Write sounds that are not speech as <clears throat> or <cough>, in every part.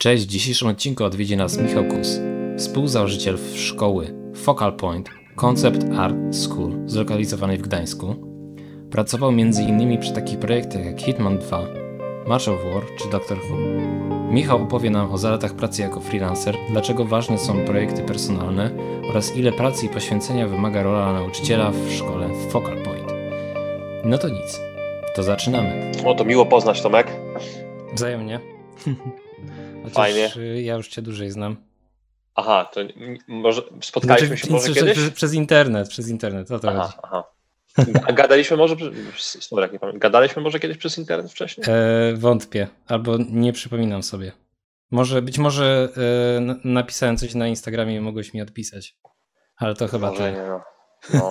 Cześć, w dzisiejszym odcinku odwiedzi nas Michał Kus, współzałożyciel szkoły Focal Point Concept Art School zlokalizowanej w Gdańsku. Pracował m.in. przy takich projektach jak Hitman 2, March of War czy Doctor Who. Michał opowie nam o zaletach pracy jako freelancer, dlaczego ważne są projekty personalne oraz ile pracy i poświęcenia wymaga rola nauczyciela w szkole Focal Point. No to nic, to zaczynamy. O, to miło poznać Tomek. Wzajemnie. <laughs> Chociaż Fajnie. y, Ja już cię dłużej znam. Aha, to może spotkaliśmy się może przez, kiedyś? Przez, przez internet, przez internet, o to Aha, chodzi. aha. A Gadaliśmy może, sorry, jak nie pamiętam, gadaliśmy może kiedyś przez internet wcześniej? E, wątpię, albo nie przypominam sobie. Może, być może e, napisałem coś na Instagramie i mogłeś mi odpisać. Ale to chyba może ty. nie, no. no.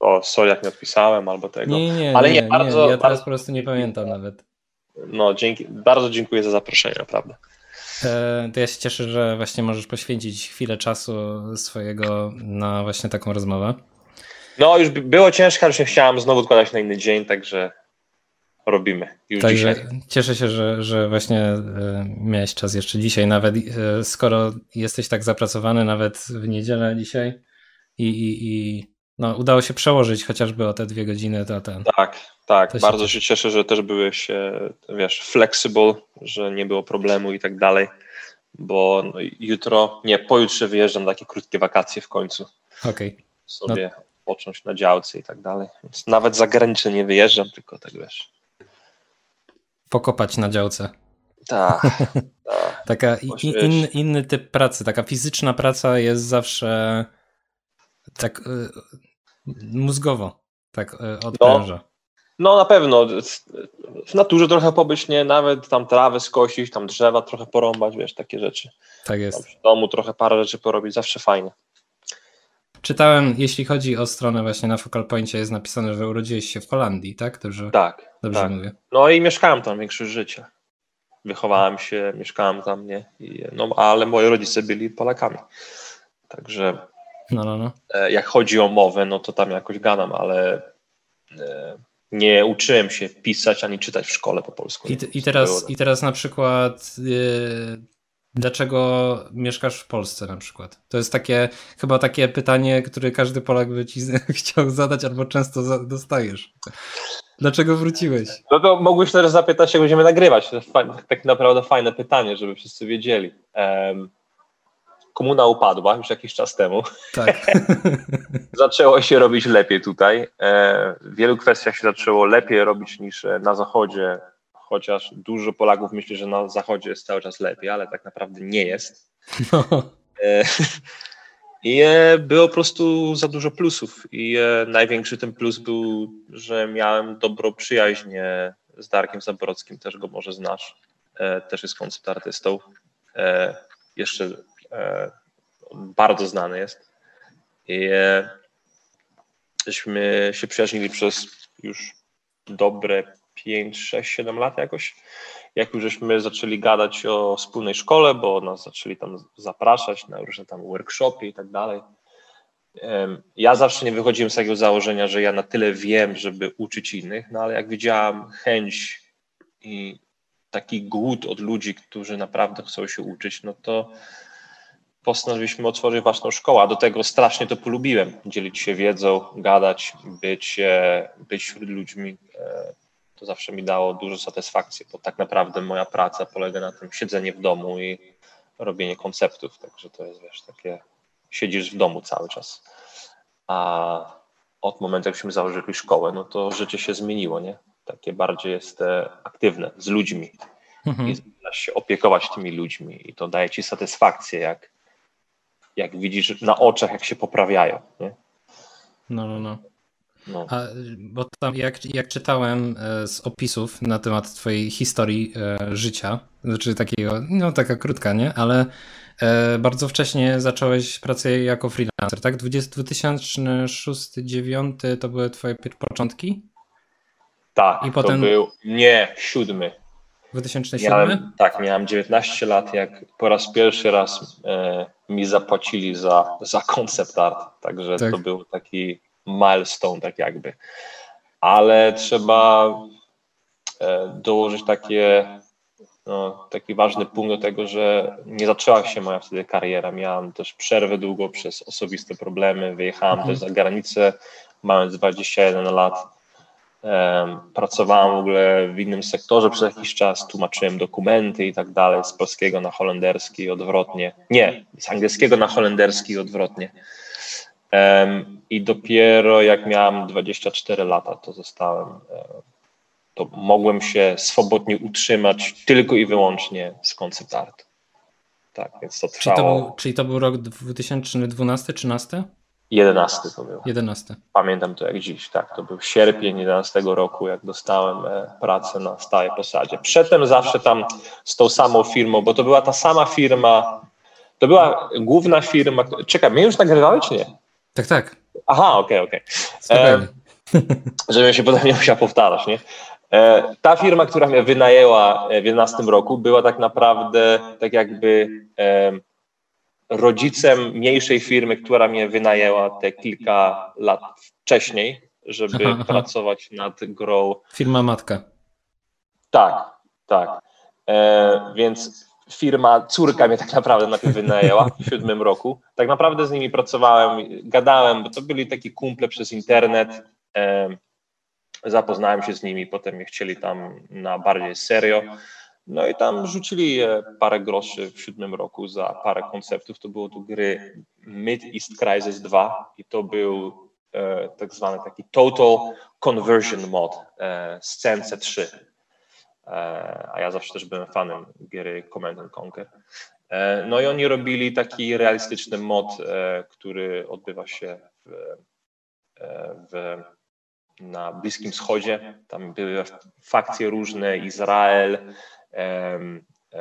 O, sorry, jak nie odpisałem albo tego. Nie, nie, Ale nie, nie, bardzo- Ja teraz bardzo- po prostu nie pamiętam nawet. No, dzięki, bardzo dziękuję za zaproszenie, naprawdę. E, to ja się cieszę, że właśnie możesz poświęcić chwilę czasu swojego na właśnie taką rozmowę. No, już by- było ciężko, już nie chciałem znowu odkładać na inny dzień, także robimy. Już Także dzisiaj. cieszę się, że, że właśnie e, miałeś czas jeszcze dzisiaj, nawet e, skoro jesteś tak zapracowany, nawet w niedzielę dzisiaj i, i, i no, udało się przełożyć chociażby o te dwie godziny, to ten. Tak, tak. To się Bardzo się cieszę, że też byłeś, e, wiesz, flexible, że nie było problemu i tak dalej, bo no, jutro, nie, pojutrze wyjeżdżam na takie krótkie wakacje w końcu Okej. sobie począć na działce i tak dalej. Więc nawet za granicę nie wyjeżdżam, tylko tak wiesz. Pokopać na działce. Tak, <laughs> tak. Taka i, Właśnie i, wiesz. inny, typ pracy, taka fizyczna praca jest zawsze tak e, mózgowo, tak e, odpręża. No na pewno. W naturze trochę pobyć, nie? Nawet tam trawę skosić, tam drzewa trochę porąbać, wiesz, takie rzeczy. Tak Tam jest. w domu trochę parę rzeczy porobić, zawsze fajnie. Czytałem, jeśli chodzi o stronę właśnie na Focal Pointie jest napisane, że urodziłeś się w Holandii, tak? Dobrze, Tak, dobrze tak. mówię. No i mieszkałem tam większość życia. Wychowałem się, mieszkałem tam, nie? I, no, ale moi rodzice byli Polakami. Także No, no, no. e, jak chodzi o mowę, no to tam jakoś gadam, ale e, nie uczyłem się pisać ani czytać w szkole po polsku. I, i, teraz, I teraz na przykład yy, dlaczego mieszkasz w Polsce na przykład? To jest takie, chyba takie pytanie, które każdy Polak by ci <laughs> chciał zadać albo często za, dostajesz. Dlaczego wróciłeś? No to mógłbyś teraz zapytać, jak będziemy nagrywać. To tak naprawdę fajne pytanie, żeby wszyscy wiedzieli. Em, komuna upadła już jakiś czas temu. Tak. <laughs> zaczęło się robić lepiej tutaj. E, W wielu kwestiach się zaczęło lepiej robić niż na zachodzie, chociaż dużo Polaków myśli, że na zachodzie jest cały czas lepiej, ale tak naprawdę nie jest. No. E, <laughs> I e, było po prostu za dużo plusów. I największy ten plus był, że miałem dobrą przyjaźń e, z Darkiem Zaborowskim, też go może znasz. Też jest koncept artystą. Jeszcze e, bardzo znany jest. I e, żeśmy się przyjaźnili przez już dobre 5, 6, 7 lat jakoś. Jak już żeśmy zaczęli gadać o wspólnej szkole, bo nas zaczęli tam zapraszać na różne tam workshopy i tak dalej. Ja zawsze nie wychodziłem z takiego założenia, że ja na tyle wiem, żeby uczyć innych, no ale jak widziałam chęć i taki głód od ludzi, którzy naprawdę chcą się uczyć, no to postanowiliśmy otworzyć własną szkołę, a do tego strasznie to polubiłem. Dzielić się wiedzą, gadać, być, e, być wśród ludźmi. e, To zawsze mi dało dużo satysfakcji, bo tak naprawdę moja praca polega na tym siedzenie w domu i robienie konceptów, także to jest, wiesz, takie siedzisz w domu cały czas. A od momentu, jak założyli założyli szkołę, no to życie się zmieniło, nie? Takie bardziej jest e, aktywne, z ludźmi Mhm. i zaczynasz się opiekować tymi ludźmi i to daje ci satysfakcję, jak, jak widzisz na oczach, jak się poprawiają. Nie? No, no, no. No. A, bo tam jak, jak czytałem e, z opisów na temat twojej historii e, życia, znaczy takiego, no taka krótka, nie? Ale e, bardzo wcześnie zacząłeś pracę jako freelancer, tak? 20, 2006-2009 to były twoje początki? Tak, I potem- to był, nie, siódmy. 2007? Miałem, tak, miałem 19 lat, jak po raz pierwszy raz e, mi zapłacili za, za concept art, także Tak. to był taki milestone, tak jakby. Ale trzeba e, dołożyć takie no, taki ważny punkt do tego, że nie zaczęła się moja wtedy kariera. Miałem też przerwę długo przez osobiste problemy. Wyjechałem mhm. też za granicę, mając 21 lat. Pracowałem w ogóle w innym sektorze przez jakiś czas, tłumaczyłem dokumenty i tak dalej, z polskiego na holenderski i odwrotnie. Nie, z angielskiego na holenderski i odwrotnie. I dopiero jak miałem 24 lata, to zostałem to mogłem się swobodnie utrzymać tylko i wyłącznie z koncept art. Tak, więc to trwało. Czyli to był, czyli to był rok 2012, 13? 11 to był. 11. Pamiętam to jak dziś, tak. To był sierpień 11 roku, jak dostałem e, pracę na stałej posadzie. Przedtem zawsze tam z tą samą firmą, bo to była ta sama firma, to była główna firma. Czekaj, my już nagrywali czy nie? Tak, tak. Aha, okej, okay, okej. Okay. żebym się potem nie musiał powtarzać, nie? E, ta firma, która mnie wynajęła w 11 roku, była tak naprawdę tak jakby rodzicem mniejszej firmy, która mnie wynajęła te kilka lat wcześniej, żeby aha, <laughs> aha. pracować nad grą. Firma matka. Tak, tak. E, więc firma, córka mnie tak naprawdę najpierw wynajęła w siódmym roku. Tak naprawdę z nimi pracowałem, gadałem, bo to byli taki kumple przez internet. E, zapoznałem się z nimi, potem mnie chcieli tam na bardziej serio. No i tam rzucili parę groszy w siódmym roku za parę konceptów. To było tu gry Mid East Crisis 2 i to był e, tak zwany taki Total Conversion Mod e, z CNC3. E, a ja zawsze też byłem fanem gry Command and Conquer. E, no i oni robili taki realistyczny mod, e, który odbywa się w, e, w na Bliskim Wschodzie. Tam były fakcje różne, Izrael,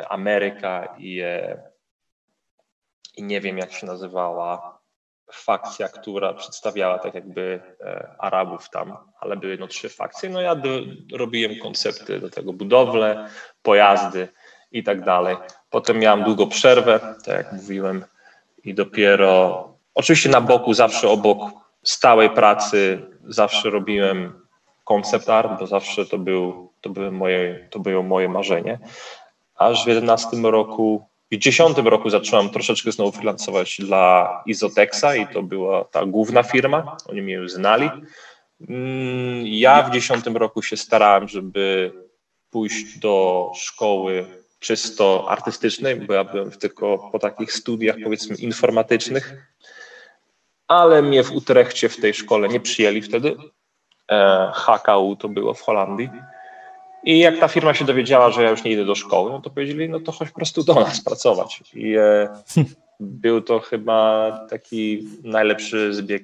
Ameryka i, e, i nie wiem jak się nazywała fakcja, która przedstawiała tak jakby e, Arabów tam, ale były no trzy fakcje. No ja do, robiłem koncepty do tego, budowle, pojazdy i tak dalej. Potem miałem długo przerwę, tak jak mówiłem i dopiero, oczywiście na boku, zawsze obok stałej pracy zawsze robiłem concept art, bo zawsze to, był, to, były moje, to było moje marzenie. Aż w 11 roku, w 10 roku zacząłem troszeczkę znowu freelancować dla Izotexa i to była ta główna firma, oni mnie już znali. Mm, ja w 10 roku się starałem, żeby pójść do szkoły czysto artystycznej, bo ja byłem tylko po takich studiach powiedzmy informatycznych ale mnie w Utrechcie w tej szkole nie przyjęli wtedy. E, HKU to było w Holandii. I jak ta firma się dowiedziała, że ja już nie idę do szkoły, no to powiedzieli, no to chodź po prostu do nas pracować. I e, <laughs> był to chyba taki najlepszy zbieg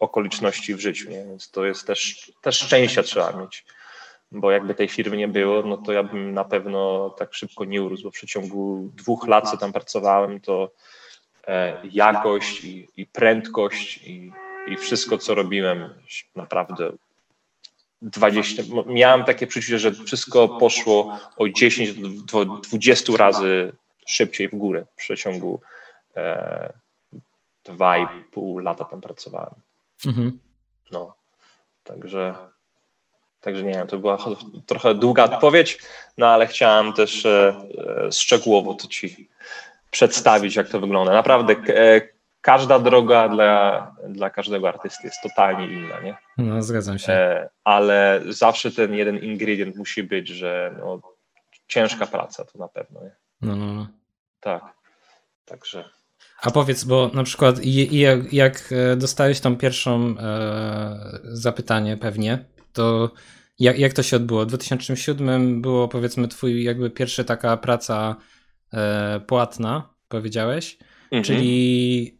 okoliczności w życiu, nie? więc to jest też, też szczęścia trzeba mieć, bo jakby tej firmy nie było, no to ja bym na pewno tak szybko nie urósł, bo w przeciągu dwóch lat, co tam pracowałem, to E, jakość i, i prędkość i, i wszystko, co robiłem, naprawdę 20. Miałem takie przeczucie, że wszystko poszło o 10 do 20 razy szybciej w górę w przeciągu e, 2,5 lata tam pracowałem. Mhm. No, także, także nie wiem, to była trochę długa odpowiedź, no ale chciałem też e, e szczegółowo to ci przedstawić, jak to wygląda. Naprawdę e, każda droga dla, dla każdego artysty jest totalnie inna, nie? No, zgadzam się. E, ale zawsze ten jeden ingredient musi być, że no, ciężka praca to na pewno, nie? No, no, no. Tak, także... A powiedz, bo na przykład jak, jak e, dostałeś tą pierwszą e, zapytanie pewnie, to jak, jak to się odbyło? W 2007 było powiedzmy twój jakby pierwsza taka praca E, płatna, powiedziałeś, mhm. czyli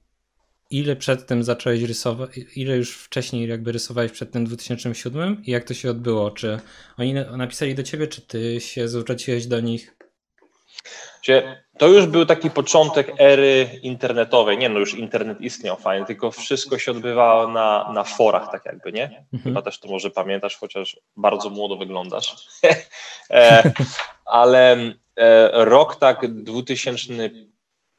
ile przed tym zacząłeś rysować, ile już wcześniej jakby rysowałeś przed tym 2007 i jak to się odbyło? Czy oni napisali do ciebie, czy ty się zwróciłeś do nich? To już był taki początek ery internetowej. Nie no, już internet istniał fajnie, tylko wszystko się odbywało na, na forach, tak jakby, nie? Mhm. Chyba też to może pamiętasz, chociaż bardzo młodo wyglądasz. <laughs> e, ale E, rok tak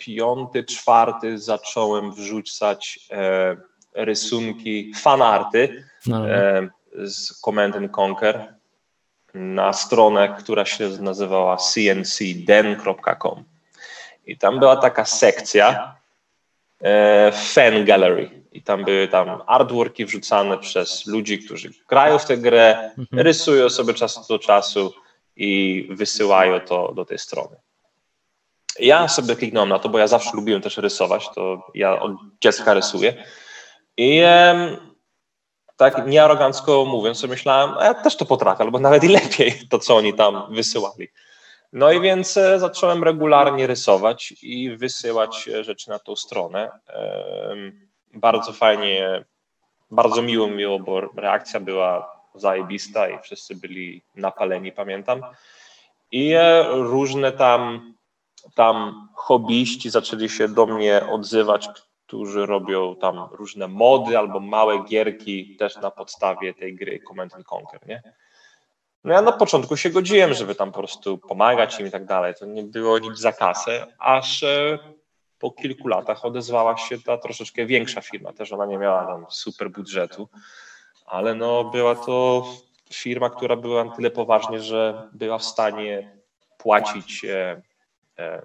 2005-2004 zacząłem wrzucać e, rysunki, fanarty no. e, z Command and Conquer. na stronę, która się nazywała cncden.com. I tam była taka sekcja e, fan gallery. I tam były tam artworki wrzucane przez ludzi, którzy grają w tę grę, mhm. rysują sobie czas do czasu i wysyłają to do tej strony. Ja sobie kliknąłem na to, bo ja zawsze lubiłem też rysować, to ja od dziecka rysuję. I em, tak niearogancko mówiąc, sobie myślałem, ja też to potrafię, albo nawet i lepiej <laughs> to, co oni tam wysyłali. No i więc e, zacząłem regularnie rysować i wysyłać e, rzeczy na tą stronę. Bardzo fajnie, bardzo miło miło, bo reakcja była zajebista i wszyscy byli napaleni, pamiętam. I e, różne tam, tam hobbyści zaczęli się do mnie odzywać, którzy robią tam różne mody albo małe gierki też na podstawie tej gry Command Conquer, nie? No ja na początku się godziłem, żeby tam po prostu pomagać im i tak dalej. To nie było nic za kasę, aż e, po kilku latach odezwała się ta troszeczkę większa firma. Też ona nie miała tam super budżetu, ale no była to firma, która była na tyle poważnie, że była w stanie płacić e,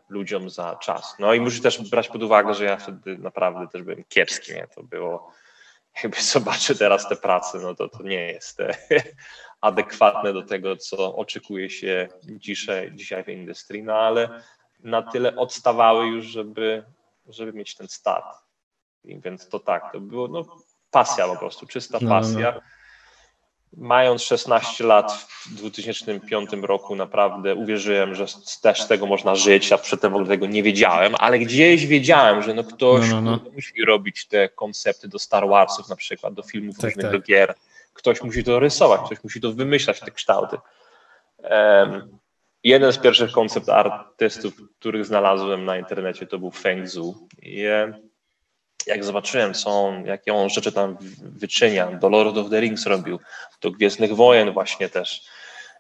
ludziom za czas. No i muszę też brać pod uwagę, że ja wtedy naprawdę też byłem kiepski. Nie? To było, jakby <laughs> zobaczę teraz te prace, no to to nie jest <laughs> adekwatne do tego, co oczekuje się dzisiaj, dzisiaj w industrii, no ale na tyle odstawały już, żeby, żeby mieć ten start. I więc to tak, to było no, pasja po prostu, czysta no, no, no. pasja. No. Mając 16 lat w 2005 roku naprawdę uwierzyłem, że też z tego można żyć, a przedtem w ogóle tego nie wiedziałem, ale gdzieś wiedziałem, że no ktoś no, no, musi robić te koncepty do Star Warsów na przykład, do filmów tak, różnych, tak. do gier ktoś musi to rysować, ktoś musi to wymyślać, te kształty. Um, jeden z pierwszych koncept artystów, których znalazłem na internecie, to był Feng Zhu. I jak zobaczyłem, on, jakie on rzeczy tam wyczynia, do Lord of the Rings robił, do Gwiezdnych Wojen właśnie też,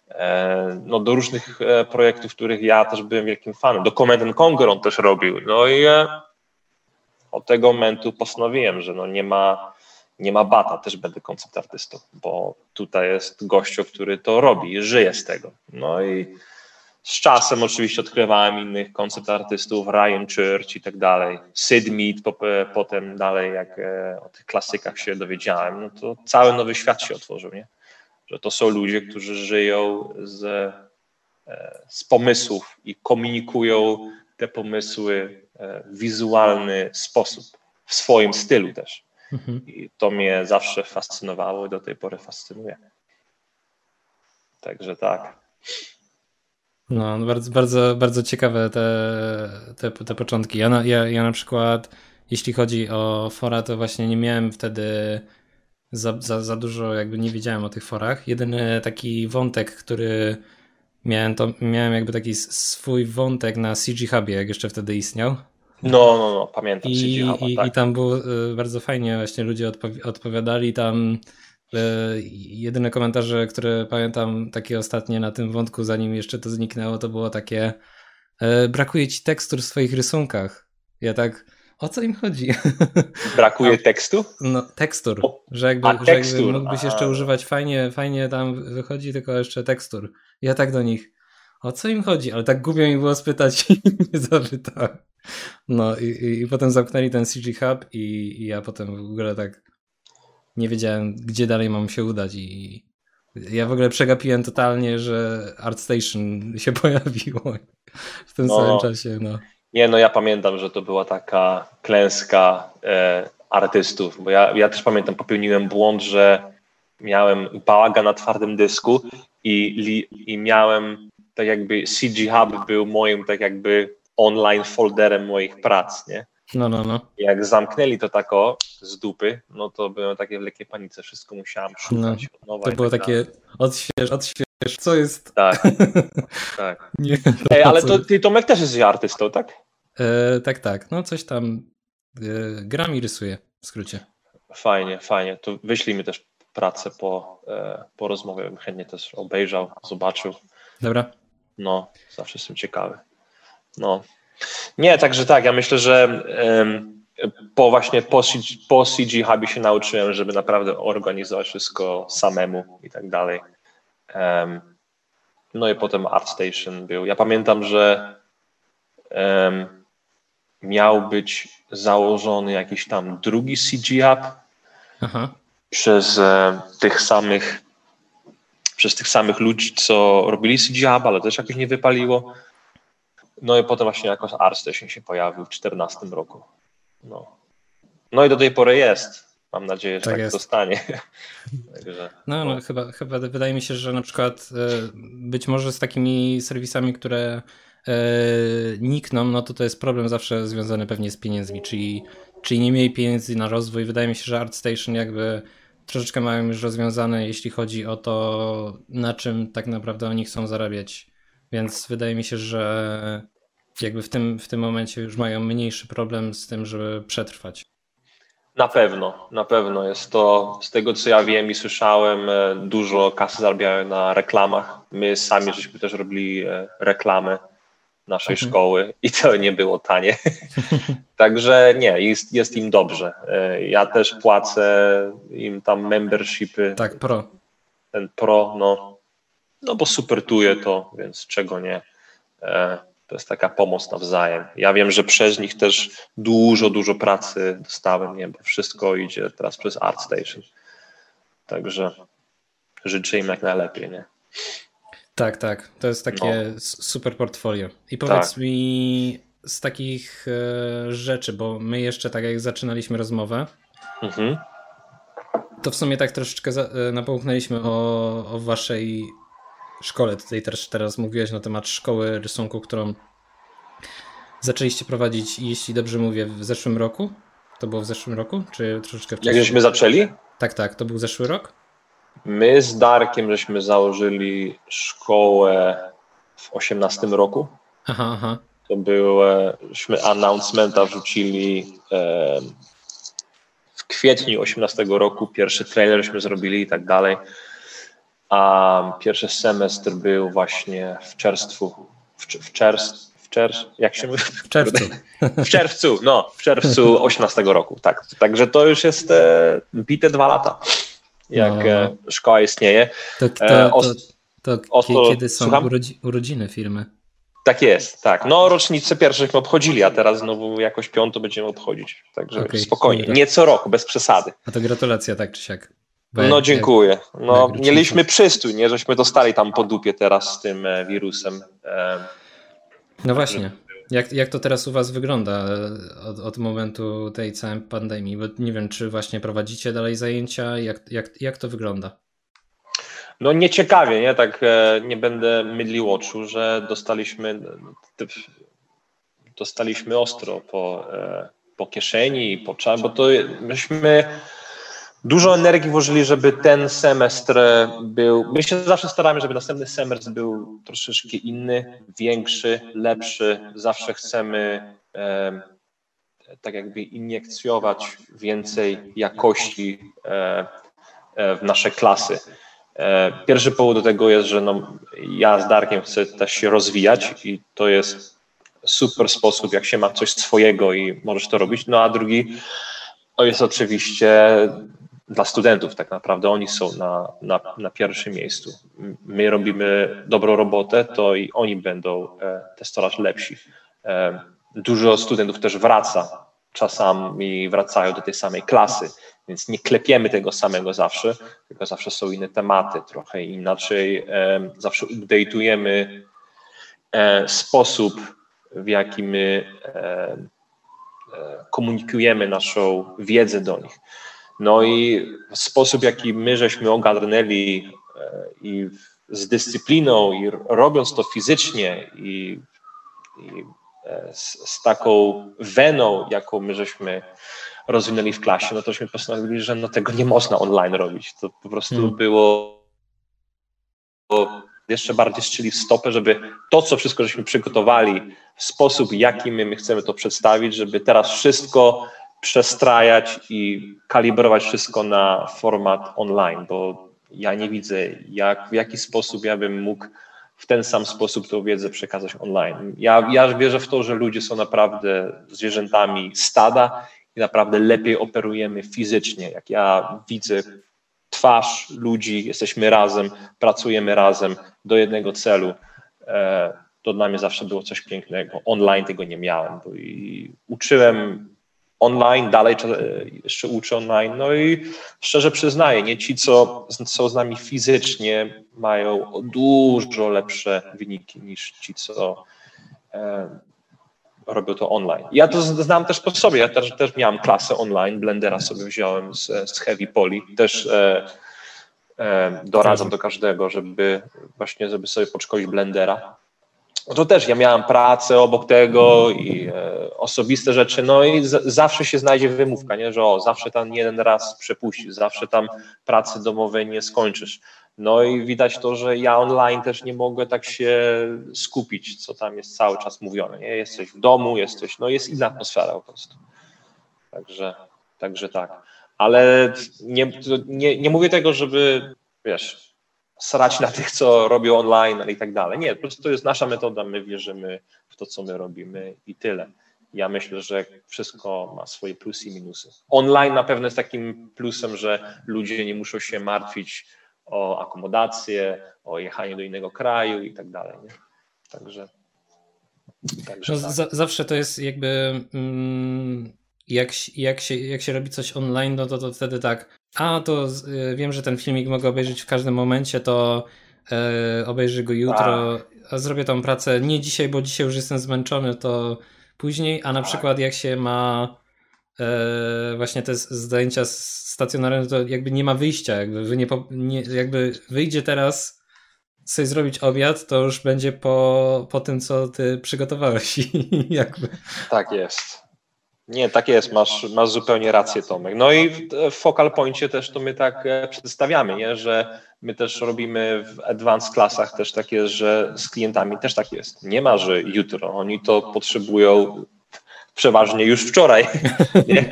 e, no do różnych e, projektów, których ja też byłem wielkim fanem. Do Command Conquer on też robił. No i e, od tego momentu postanowiłem, że no nie ma nie ma bata, też będę koncept artystą, bo tutaj jest gościu, który to robi, żyje z tego. No i z czasem oczywiście odkrywałem innych koncept artystów, Ryan Church i tak dalej, Sid Mead, potem dalej jak e, o tych klasykach się dowiedziałem, no to cały nowy świat się otworzył, nie? Że to są ludzie, którzy żyją z, e, z pomysłów i komunikują te pomysły e, w wizualny sposób, w swoim stylu też. Mhm. I to mnie zawsze fascynowało i do tej pory fascynuje. Także tak. No, bardzo, bardzo, bardzo ciekawe te, te, te początki. Ja na, ja, ja na przykład, jeśli chodzi o fora, to właśnie nie miałem wtedy za, za, za dużo, jakby nie wiedziałem o tych forach. Jedyny taki wątek, który miałem, to miałem jakby taki swój wątek na CG Hubie, jak jeszcze wtedy istniał. No, no, no, pamiętam. I, i, tak. i tam było y, bardzo fajnie, właśnie ludzie odpowi odpowiadali tam. Y, jedyne komentarze, które pamiętam, takie ostatnie na tym wątku, zanim jeszcze to zniknęło, to było takie y, brakuje ci tekstur w swoich rysunkach. Ja tak, o co im chodzi? <laughs> Brakuje tekstu? No, tekstur, że jakby, A, że jakby mógłbyś jeszcze używać fajnie, fajnie tam wychodzi, tylko jeszcze tekstur. Ja tak do nich, o co im chodzi? Ale tak głupio mi było spytać <laughs> i nie zapytałem. No i, i, i, potem zamknęli ten CG Hub i, i, ja potem w ogóle tak nie wiedziałem, gdzie dalej mam się udać i ja w ogóle przegapiłem totalnie, że ArtStation się <laughs> pojawiło w tym no, samym czasie. No. Nie, no ja pamiętam, że to była taka klęska e, artystów, bo ja, ja też pamiętam, popełniłem błąd, że miałem bałaga na twardym dysku i, i miałem tak jakby CG Hub był moim tak jakby online folderem moich prac, nie? No, no, no. Jak zamknęli to tako z dupy, no to byłem takie w lekkiej panice, wszystko musiałem szukać no, od nowa. To było tak takie odśwież, odśwież, co jest? Tak, <laughs> tak. Nie, Ej, ale to, ty Tomek też jesteś artystą, tak? E, tak, tak, no coś tam e, gram i rysuję, w skrócie. Fajnie, fajnie, to wyślij mi też pracę po, e, po rozmowie, bym chętnie też obejrzał, zobaczył. Dobra. No, zawsze jestem ciekawy. No. Nie, także tak, ja myślę, że po właśnie po, po CG Hubie się nauczyłem, żeby naprawdę organizować wszystko samemu i tak dalej. No i potem ArtStation był. Ja pamiętam, że um, miał być założony jakiś tam drugi CG App Aha. przez e, tych samych przez tych samych ludzi, co robili CG App, ale też jakoś nie wypaliło. No i potem właśnie jakoś ArtStation się pojawił w 2014 roku. No. no i do tej pory jest. Mam nadzieję, że tak, tak zostanie. <laughs> Także, no, no, no, chyba, chyba wydaje mi się, że na przykład e, być może z takimi serwisami, które e, nikną, no to to jest problem zawsze związany pewnie z pieniędzmi, czyli, czyli nie mieli pieniędzy na rozwój. Wydaje mi się, że ArtStation jakby troszeczkę mają już rozwiązane, jeśli chodzi o to, na czym tak naprawdę oni chcą zarabiać. Więc wydaje mi się, że jakby w tym, w tym momencie już mają mniejszy problem z tym, żeby przetrwać. Na pewno, na pewno jest to, z tego co ja wiem i słyszałem, e, dużo kasy zarabiają na reklamach. My sami żeśmy też robili e, reklamy naszej mhm. szkoły i to nie było tanie. <laughs> Także nie, jest, jest im dobrze. E, ja też płacę im tam membershipy. Tak, pro. Ten pro, no, no bo supertuję to, więc czego nie. To jest taka pomoc nawzajem. Ja wiem, że przez nich też dużo, dużo pracy dostałem, nie? bo wszystko idzie teraz przez ArtStation. Także życzę im jak najlepiej. Nie? Tak, tak. To jest takie no. super portfolio. I powiedz tak. mi z takich e, rzeczy, bo my jeszcze tak jak zaczynaliśmy rozmowę, mhm. to w sumie tak troszeczkę e, napomknęliśmy o, o waszej szkole. Tutaj też teraz mówiłeś na temat szkoły rysunku, którą zaczęliście prowadzić, jeśli dobrze mówię, w zeszłym roku? To było w zeszłym roku, czy troszeczkę wcześniej? Jak żeśmy zaczęli? Tak, tak. To był zeszły rok? My z Darkiem żeśmy założyli szkołę w 18 roku. Aha, aha. To byśmy announcementa wrzucili w kwietniu 18 roku. Pierwszy trailerśmy zrobili i tak dalej. A pierwszy semestr był właśnie w czerwcu. W, w czerwcu w czerwcu, jak się mówi? W czerwcu. W czerwcu, no, w czerwcu 18 roku, tak. Także to już jest e, bite dwa lata, jak no. e, szkoła istnieje. To, to, e, to, to kiedy są urodzi, urodziny firmy? Tak jest, tak. No rocznicę pierwszych obchodzili, a teraz znowu jakoś piątą będziemy obchodzić. Także okay, spokojnie, nie co roku, bez przesady. A to gratulacja, tak czy siak. No dziękuję. No, mieliśmy przystój, nie? Żeśmy dostali tam po dupie teraz z tym e, wirusem. No właśnie. Jak, jak to teraz u Was wygląda od, od momentu tej całej pandemii? Bo nie wiem, czy właśnie prowadzicie dalej zajęcia, jak, jak, jak to wygląda? No nieciekawie, nie? Tak e, nie będę mydlił oczu, że dostaliśmy dostaliśmy ostro po, e, po kieszeni, po czas, bo to myśmy dużo energii włożyli, żeby ten semestr był. My się zawsze staramy, żeby następny semestr był troszeczkę inny, większy, lepszy. Zawsze chcemy e, tak jakby iniekcjować więcej jakości e, e, w nasze klasy. E, pierwszy powód do tego jest, że no, ja z Darkiem chcę też się rozwijać i to jest super sposób, jak się ma coś swojego i możesz to robić. No a drugi to jest oczywiście dla studentów tak naprawdę. Oni są na, na, na pierwszym miejscu. My robimy dobrą robotę, to i oni będą e, też coraz lepsi. E, dużo studentów też wraca, czasami wracają do tej samej klasy, więc nie klepiemy tego samego zawsze, tylko zawsze są inne tematy, trochę inaczej. E, zawsze update'ujemy sposób, w jaki my komunikujemy naszą wiedzę do nich. No i sposób, jaki my żeśmy ogarnęli e, i z dyscypliną i robiąc to fizycznie i, i e, z, z, taką weną, jaką my żeśmy rozwinęli w klasie, no tośmy postanowili, że no tego nie można online robić. To po prostu hmm. było, było jeszcze bardziej strzeli w stopę, żeby to, co wszystko żeśmy przygotowali, w sposób, jaki my, my chcemy to przedstawić, żeby teraz wszystko przestrajać i kalibrować wszystko na format online, bo ja nie widzę, jak, w jaki sposób ja bym mógł w ten sam sposób tą wiedzę przekazać online. Ja, ja wierzę w to, że ludzie są naprawdę zwierzętami stada i naprawdę lepiej operujemy fizycznie. Jak ja widzę twarz ludzi, jesteśmy razem, pracujemy razem do jednego celu. E, to dla mnie zawsze było coś pięknego. Online tego nie miałem, bo i uczyłem online, dalej jeszcze uczę online. No i szczerze przyznaję, nie ci, co są z nami fizycznie, mają dużo lepsze wyniki niż ci, co e, robią to online. Ja to znam też po sobie. Ja też, też miałem klasę online. Blendera sobie wziąłem z, z Heavy Poly. Też e, e, doradzam do każdego, żeby właśnie żeby sobie podszkolić Blendera to też ja miałem pracę obok tego i e, osobiste rzeczy, no i z, zawsze się znajdzie wymówka, nie? że o, zawsze tam jeden raz przepuścisz, zawsze tam pracy domowej nie skończysz. No i widać to, że ja online też nie mogę tak się skupić, co tam jest cały czas mówione. Nie? Jesteś w domu, jesteś, no jest inna atmosfera po prostu. Także, także tak. Ale nie, nie, nie mówię tego, żeby, wiesz, srać na tych, co robią online i tak dalej. Nie, po prostu to jest nasza metoda, my wierzymy w to, co my robimy i tyle. Ja myślę, że wszystko ma swoje plusy i minusy. Online na pewno jest takim plusem, że ludzie nie muszą się martwić o akomodację, o jechanie do innego kraju i tak dalej. Nie? Także. także no, tak. zawsze to jest jakby. Mm, jak, jak, się, jak się robi coś online, no to, to wtedy tak a to y, wiem, że ten filmik mogę obejrzeć w każdym momencie, to y, obejrzę go jutro, a zrobię tą pracę nie dzisiaj, bo dzisiaj już jestem zmęczony, to później, a na tak. przykład jak się ma y, właśnie te zdjęcia stacjonarne, to jakby nie ma wyjścia, jakby, wy nie, nie, jakby wyjdzie teraz sobie zrobić obiad, to już będzie po, po tym, co ty przygotowałeś. <laughs> jakby. Tak jest. Nie, tak jest, masz, masz zupełnie rację Tomek. No i w Focal Pointie też to my tak e, przedstawiamy, nie? że my też robimy w advanced klasach też tak jest, że z klientami też tak jest. Nie ma, że jutro, oni to potrzebują przeważnie już wczoraj. <laughs> Nie?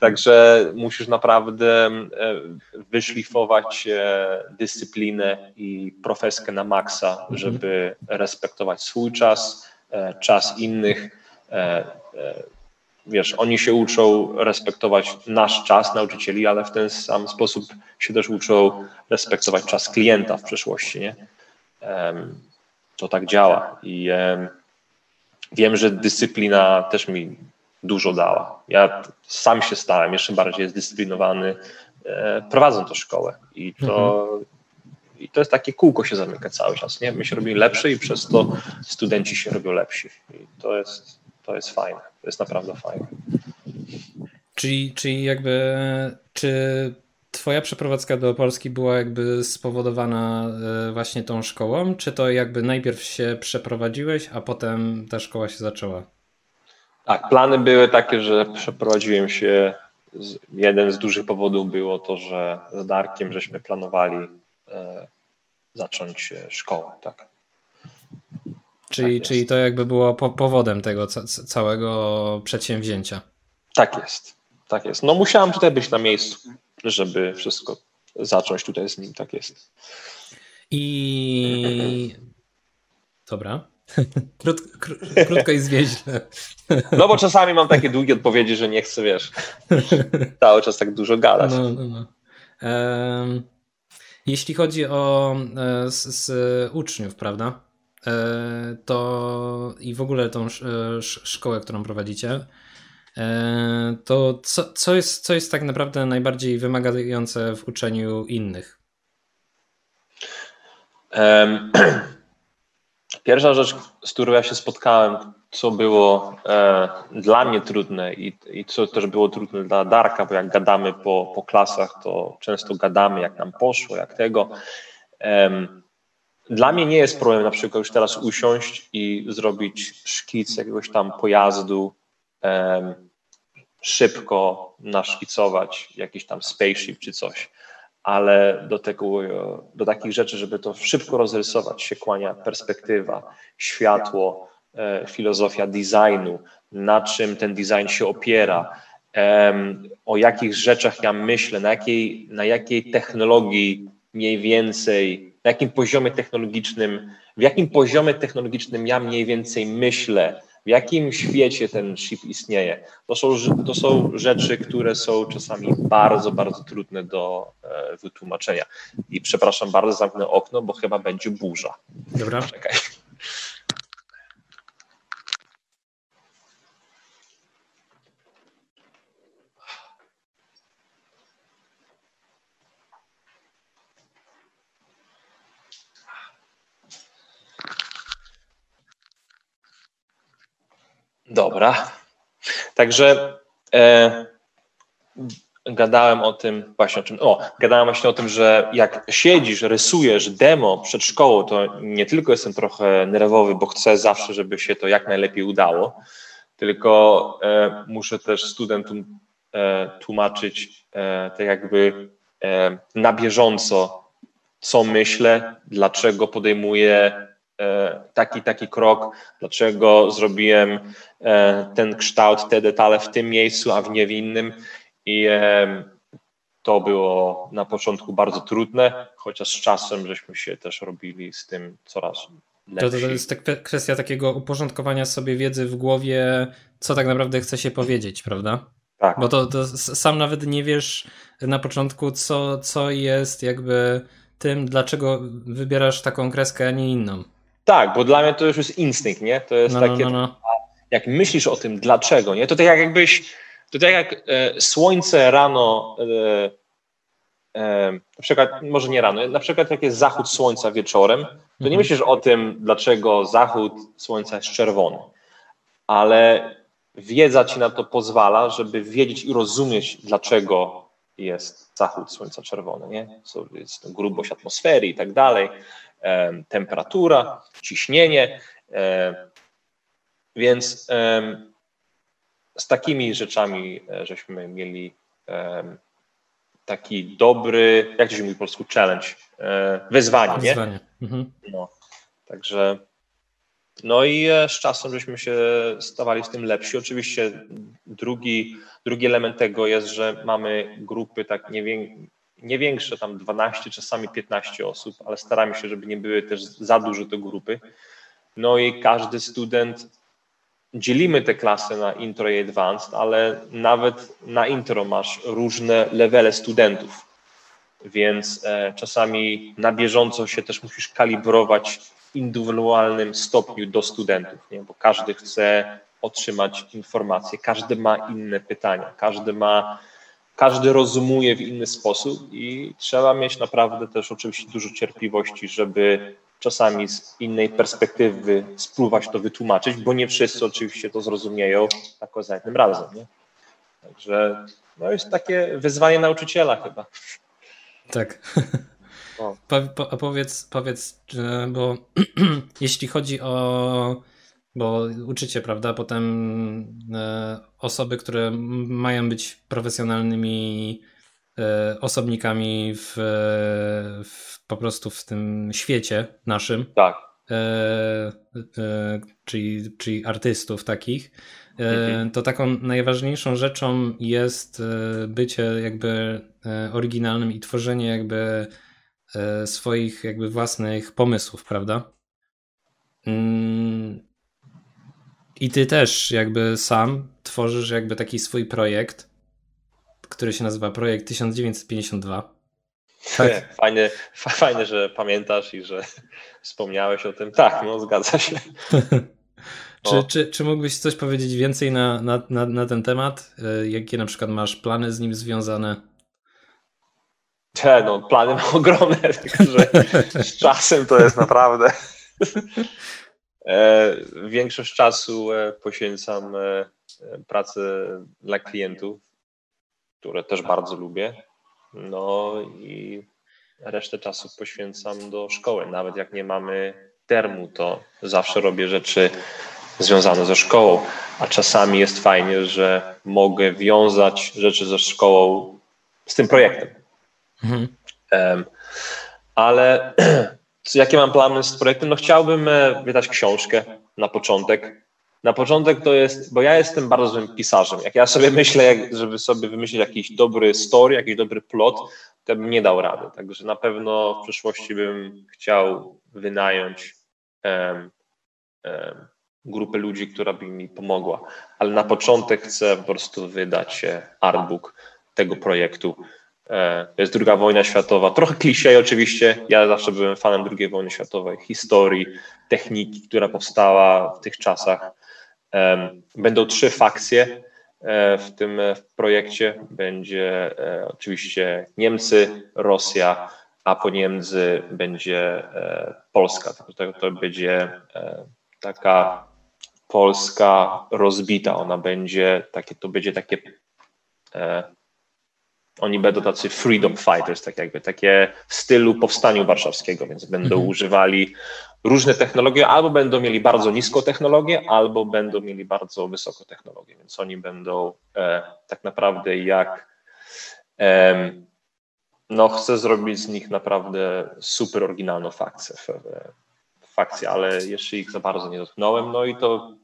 Także musisz naprawdę e, wyszlifować e, dyscyplinę i profeskę na maksa, żeby respektować swój czas, czas innych, wiesz, oni się uczą respektować nasz czas, nauczycieli, ale w ten sam sposób się też uczą respektować czas klienta w przyszłości, nie? To tak działa i wiem, że dyscyplina też mi dużo dała. Ja sam się stałem jeszcze bardziej zdyscyplinowany, e, prowadząc tę szkołę i to, mhm. i to jest takie kółko się zamyka cały czas, nie? My się robimy lepszy i przez to studenci się robią lepsi i to jest, to jest fajne. To jest naprawdę fajne. Czyli, czyli jakby, czy twoja przeprowadzka do Polski była jakby spowodowana e, właśnie tą szkołą, czy to jakby najpierw się przeprowadziłeś, a potem ta szkoła się zaczęła? Tak, plany były takie, że przeprowadziłem się. Jeden z dużych powodów było to, że z Darkiem żeśmy planowali e, zacząć szkołę, tak. Czyli, tak czyli to jakby było po, powodem tego całego przedsięwzięcia. Tak jest. Tak jest. No musiałem tutaj być na miejscu, żeby wszystko zacząć tutaj z nim. Tak jest. I <laughs> dobra. <laughs> Krót, krótko i zwieźle. <laughs> No bo czasami mam takie długie odpowiedzi, że nie chcę, wiesz, cały czas tak dużo gadać. No, no, no. Um, jeśli chodzi o e, z, z uczniów, prawda? E, to i w ogóle tą e, szkołę, którą prowadzicie, e, to co, co, jest, co jest tak naprawdę najbardziej wymagające w uczeniu innych? <clears throat> Pierwsza rzecz, z którą ja się spotkałem, co było dla mnie trudne i, i co też było trudne dla Darka, bo jak gadamy po, po klasach, to często gadamy, jak nam poszło, jak tego. Dla mnie nie jest problem na przykład już teraz usiąść i zrobić szkic jakiegoś tam pojazdu, um, szybko naszkicować jakiś tam spaceship czy coś, ale do, tego, do takich rzeczy, żeby to szybko rozrysować, się kłania perspektywa, światło, e, filozofia designu, na czym ten design się opiera, o jakich rzeczach ja myślę, na jakiej, na jakiej technologii mniej więcej na jakim poziomie technologicznym, w jakim poziomie technologicznym ja mniej więcej myślę, w jakim świecie ten chip istnieje. To są, to są rzeczy, które są czasami bardzo, bardzo trudne do e, wytłumaczenia. I przepraszam bardzo, zamknę okno, bo chyba będzie burza. Dobra. Czekaj. Dobra. Także e, gadałem o tym właśnie o czym. O, gadałem właśnie o tym, że jak siedzisz, rysujesz demo przed szkołą, to nie tylko jestem trochę nerwowy, bo chcę zawsze, żeby się to jak najlepiej udało, tylko e, muszę też studentom e, tłumaczyć e, tak jakby e, na bieżąco, co myślę, dlaczego podejmuję taki, taki krok, dlaczego zrobiłem e, ten kształt, te detale w tym miejscu, a w nie w innym. I e, to było na początku bardzo trudne, chociaż z czasem żeśmy się też robili z tym coraz lepsi. To, to jest tak kwestia takiego uporządkowania sobie wiedzy w głowie, co tak naprawdę chce się powiedzieć, prawda? Tak. Bo to, to sam nawet nie wiesz na początku, co, co jest jakby tym, dlaczego wybierasz taką kreskę, a nie inną. Tak, bo dla mnie to już jest instynkt, nie? To jest no, no takie, no, no. jak myślisz o tym, dlaczego, nie? To tak jakbyś, to tak jak e, słońce rano, e, e, na przykład, może nie rano, na przykład jak jest zachód słońca wieczorem, to nie mhm. myślisz o tym, dlaczego zachód słońca jest czerwony, ale wiedza ci na to pozwala, żeby wiedzieć i rozumieć, dlaczego jest zachód słońca czerwony, nie? Jest grubość atmosfery i tak dalej temperatura, ciśnienie. Więc z takimi rzeczami e, żeśmy mieli taki dobry, jak to się mówi po polsku, challenge, e, wyzwanie, wyzwanie. nie? Mhm. No, także no i e, z czasem żeśmy się stawali z tym lepsi. Oczywiście drugi, drugi element tego jest, że mamy grupy tak nie, nie większe, tam 12, czasami 15 osób, ale staramy się, żeby nie były też za duże te grupy. No i każdy student, dzielimy te klasy na intro i advanced, ale nawet na intro masz różne levele studentów, więc e, czasami na bieżąco się też musisz kalibrować w indywidualnym stopniu do studentów, nie? bo każdy chce otrzymać informacje, każdy ma inne pytania, każdy ma każdy rozumuje w inny sposób i trzeba mieć naprawdę też oczywiście dużo cierpliwości, żeby czasami z innej perspektywy spróbować to wytłumaczyć, bo nie wszyscy oczywiście to zrozumieją tak za jednym razem. Nie? Także no jest takie wyzwanie nauczyciela chyba. Tak. <laughs> Po, po, powiedz, powiedz, bo <clears throat> jeśli chodzi o bo uczycie, prawda? Potem e, osoby, które mają być profesjonalnymi e, osobnikami w, w, po prostu w tym świecie naszym. Tak. E, czyli, czyli artystów takich. Mhm. To taką najważniejszą rzeczą jest bycie jakby oryginalnym i tworzenie jakby swoich jakby własnych pomysłów, prawda? I ty też jakby sam tworzysz jakby taki swój projekt, który się nazywa Projekt 1952. Tak. Fajnie, fajnie, że pamiętasz i że <laughs> wspomniałeś o tym. Tak, no zgadza się. <laughs> czy, czy, czy mógłbyś coś powiedzieć więcej na, na, na, na ten temat? E, jakie na przykład masz plany z nim związane? Cze, no, plany mam <laughs> ogromne, tylko że z czasem to jest naprawdę większość czasu e, poświęcam e, pracy dla klientów, które też bardzo lubię. No i resztę czasu poświęcam do szkoły. Nawet jak nie mamy termu, to zawsze robię rzeczy związane ze szkołą, a czasami jest fajnie, że mogę wiązać rzeczy ze szkołą z tym projektem. Mhm. Um, ale <clears throat> jakie mam plany z projektem? No chciałbym e, wydać książkę na początek. Na początek to jest, bo ja jestem bardzo złym pisarzem. Jak ja sobie <laughs> myślę, żeby sobie wymyślić jakiś dobry story, jakiś dobry plot, to bym nie dał rady. Także na pewno w przyszłości bym chciał wynająć um, um, grupę ludzi, która by mi pomogła. Ale na początek chcę po prostu wydać artbook tego projektu. E, jest druga wojna światowa. Trochę kliszej oczywiście. Ja zawsze byłem fanem II wojny światowej, historii, techniki, która powstała w tych czasach. Będą trzy fakcje e, w tym projekcie. Będzie e, oczywiście Niemcy, Rosja, a po Niemcy będzie Polska. To, to będzie taka Polska rozbita. Ona będzie takie, to będzie takie oni będą tacy freedom fighters, tak jakby, takie w stylu powstaniu warszawskiego, więc będą mhm. używali różne technologie, albo będą mieli bardzo niską technologię, albo będą mieli bardzo wysoką technologię, więc oni będą e, tak naprawdę jak e, no chcę zrobić z nich naprawdę super oryginalną fakcję, fakcję, ale jeszcze ich za bardzo nie dotknąłem, no i to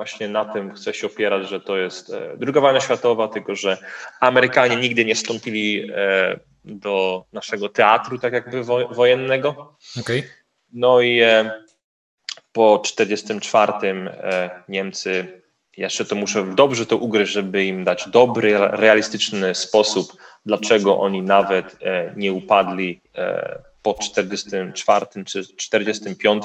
właśnie na tym chcę się opierać, że to jest e, druga wojna światowa, tylko że Amerykanie nigdy nie wstąpili e, do naszego teatru tak jakby wojennego. Okay. No i e, po 1944 Niemcy, jeszcze to muszę dobrze to ugryźć, żeby im dać dobry, realistyczny sposób, dlaczego oni nawet nie upadli po 44 czy 45,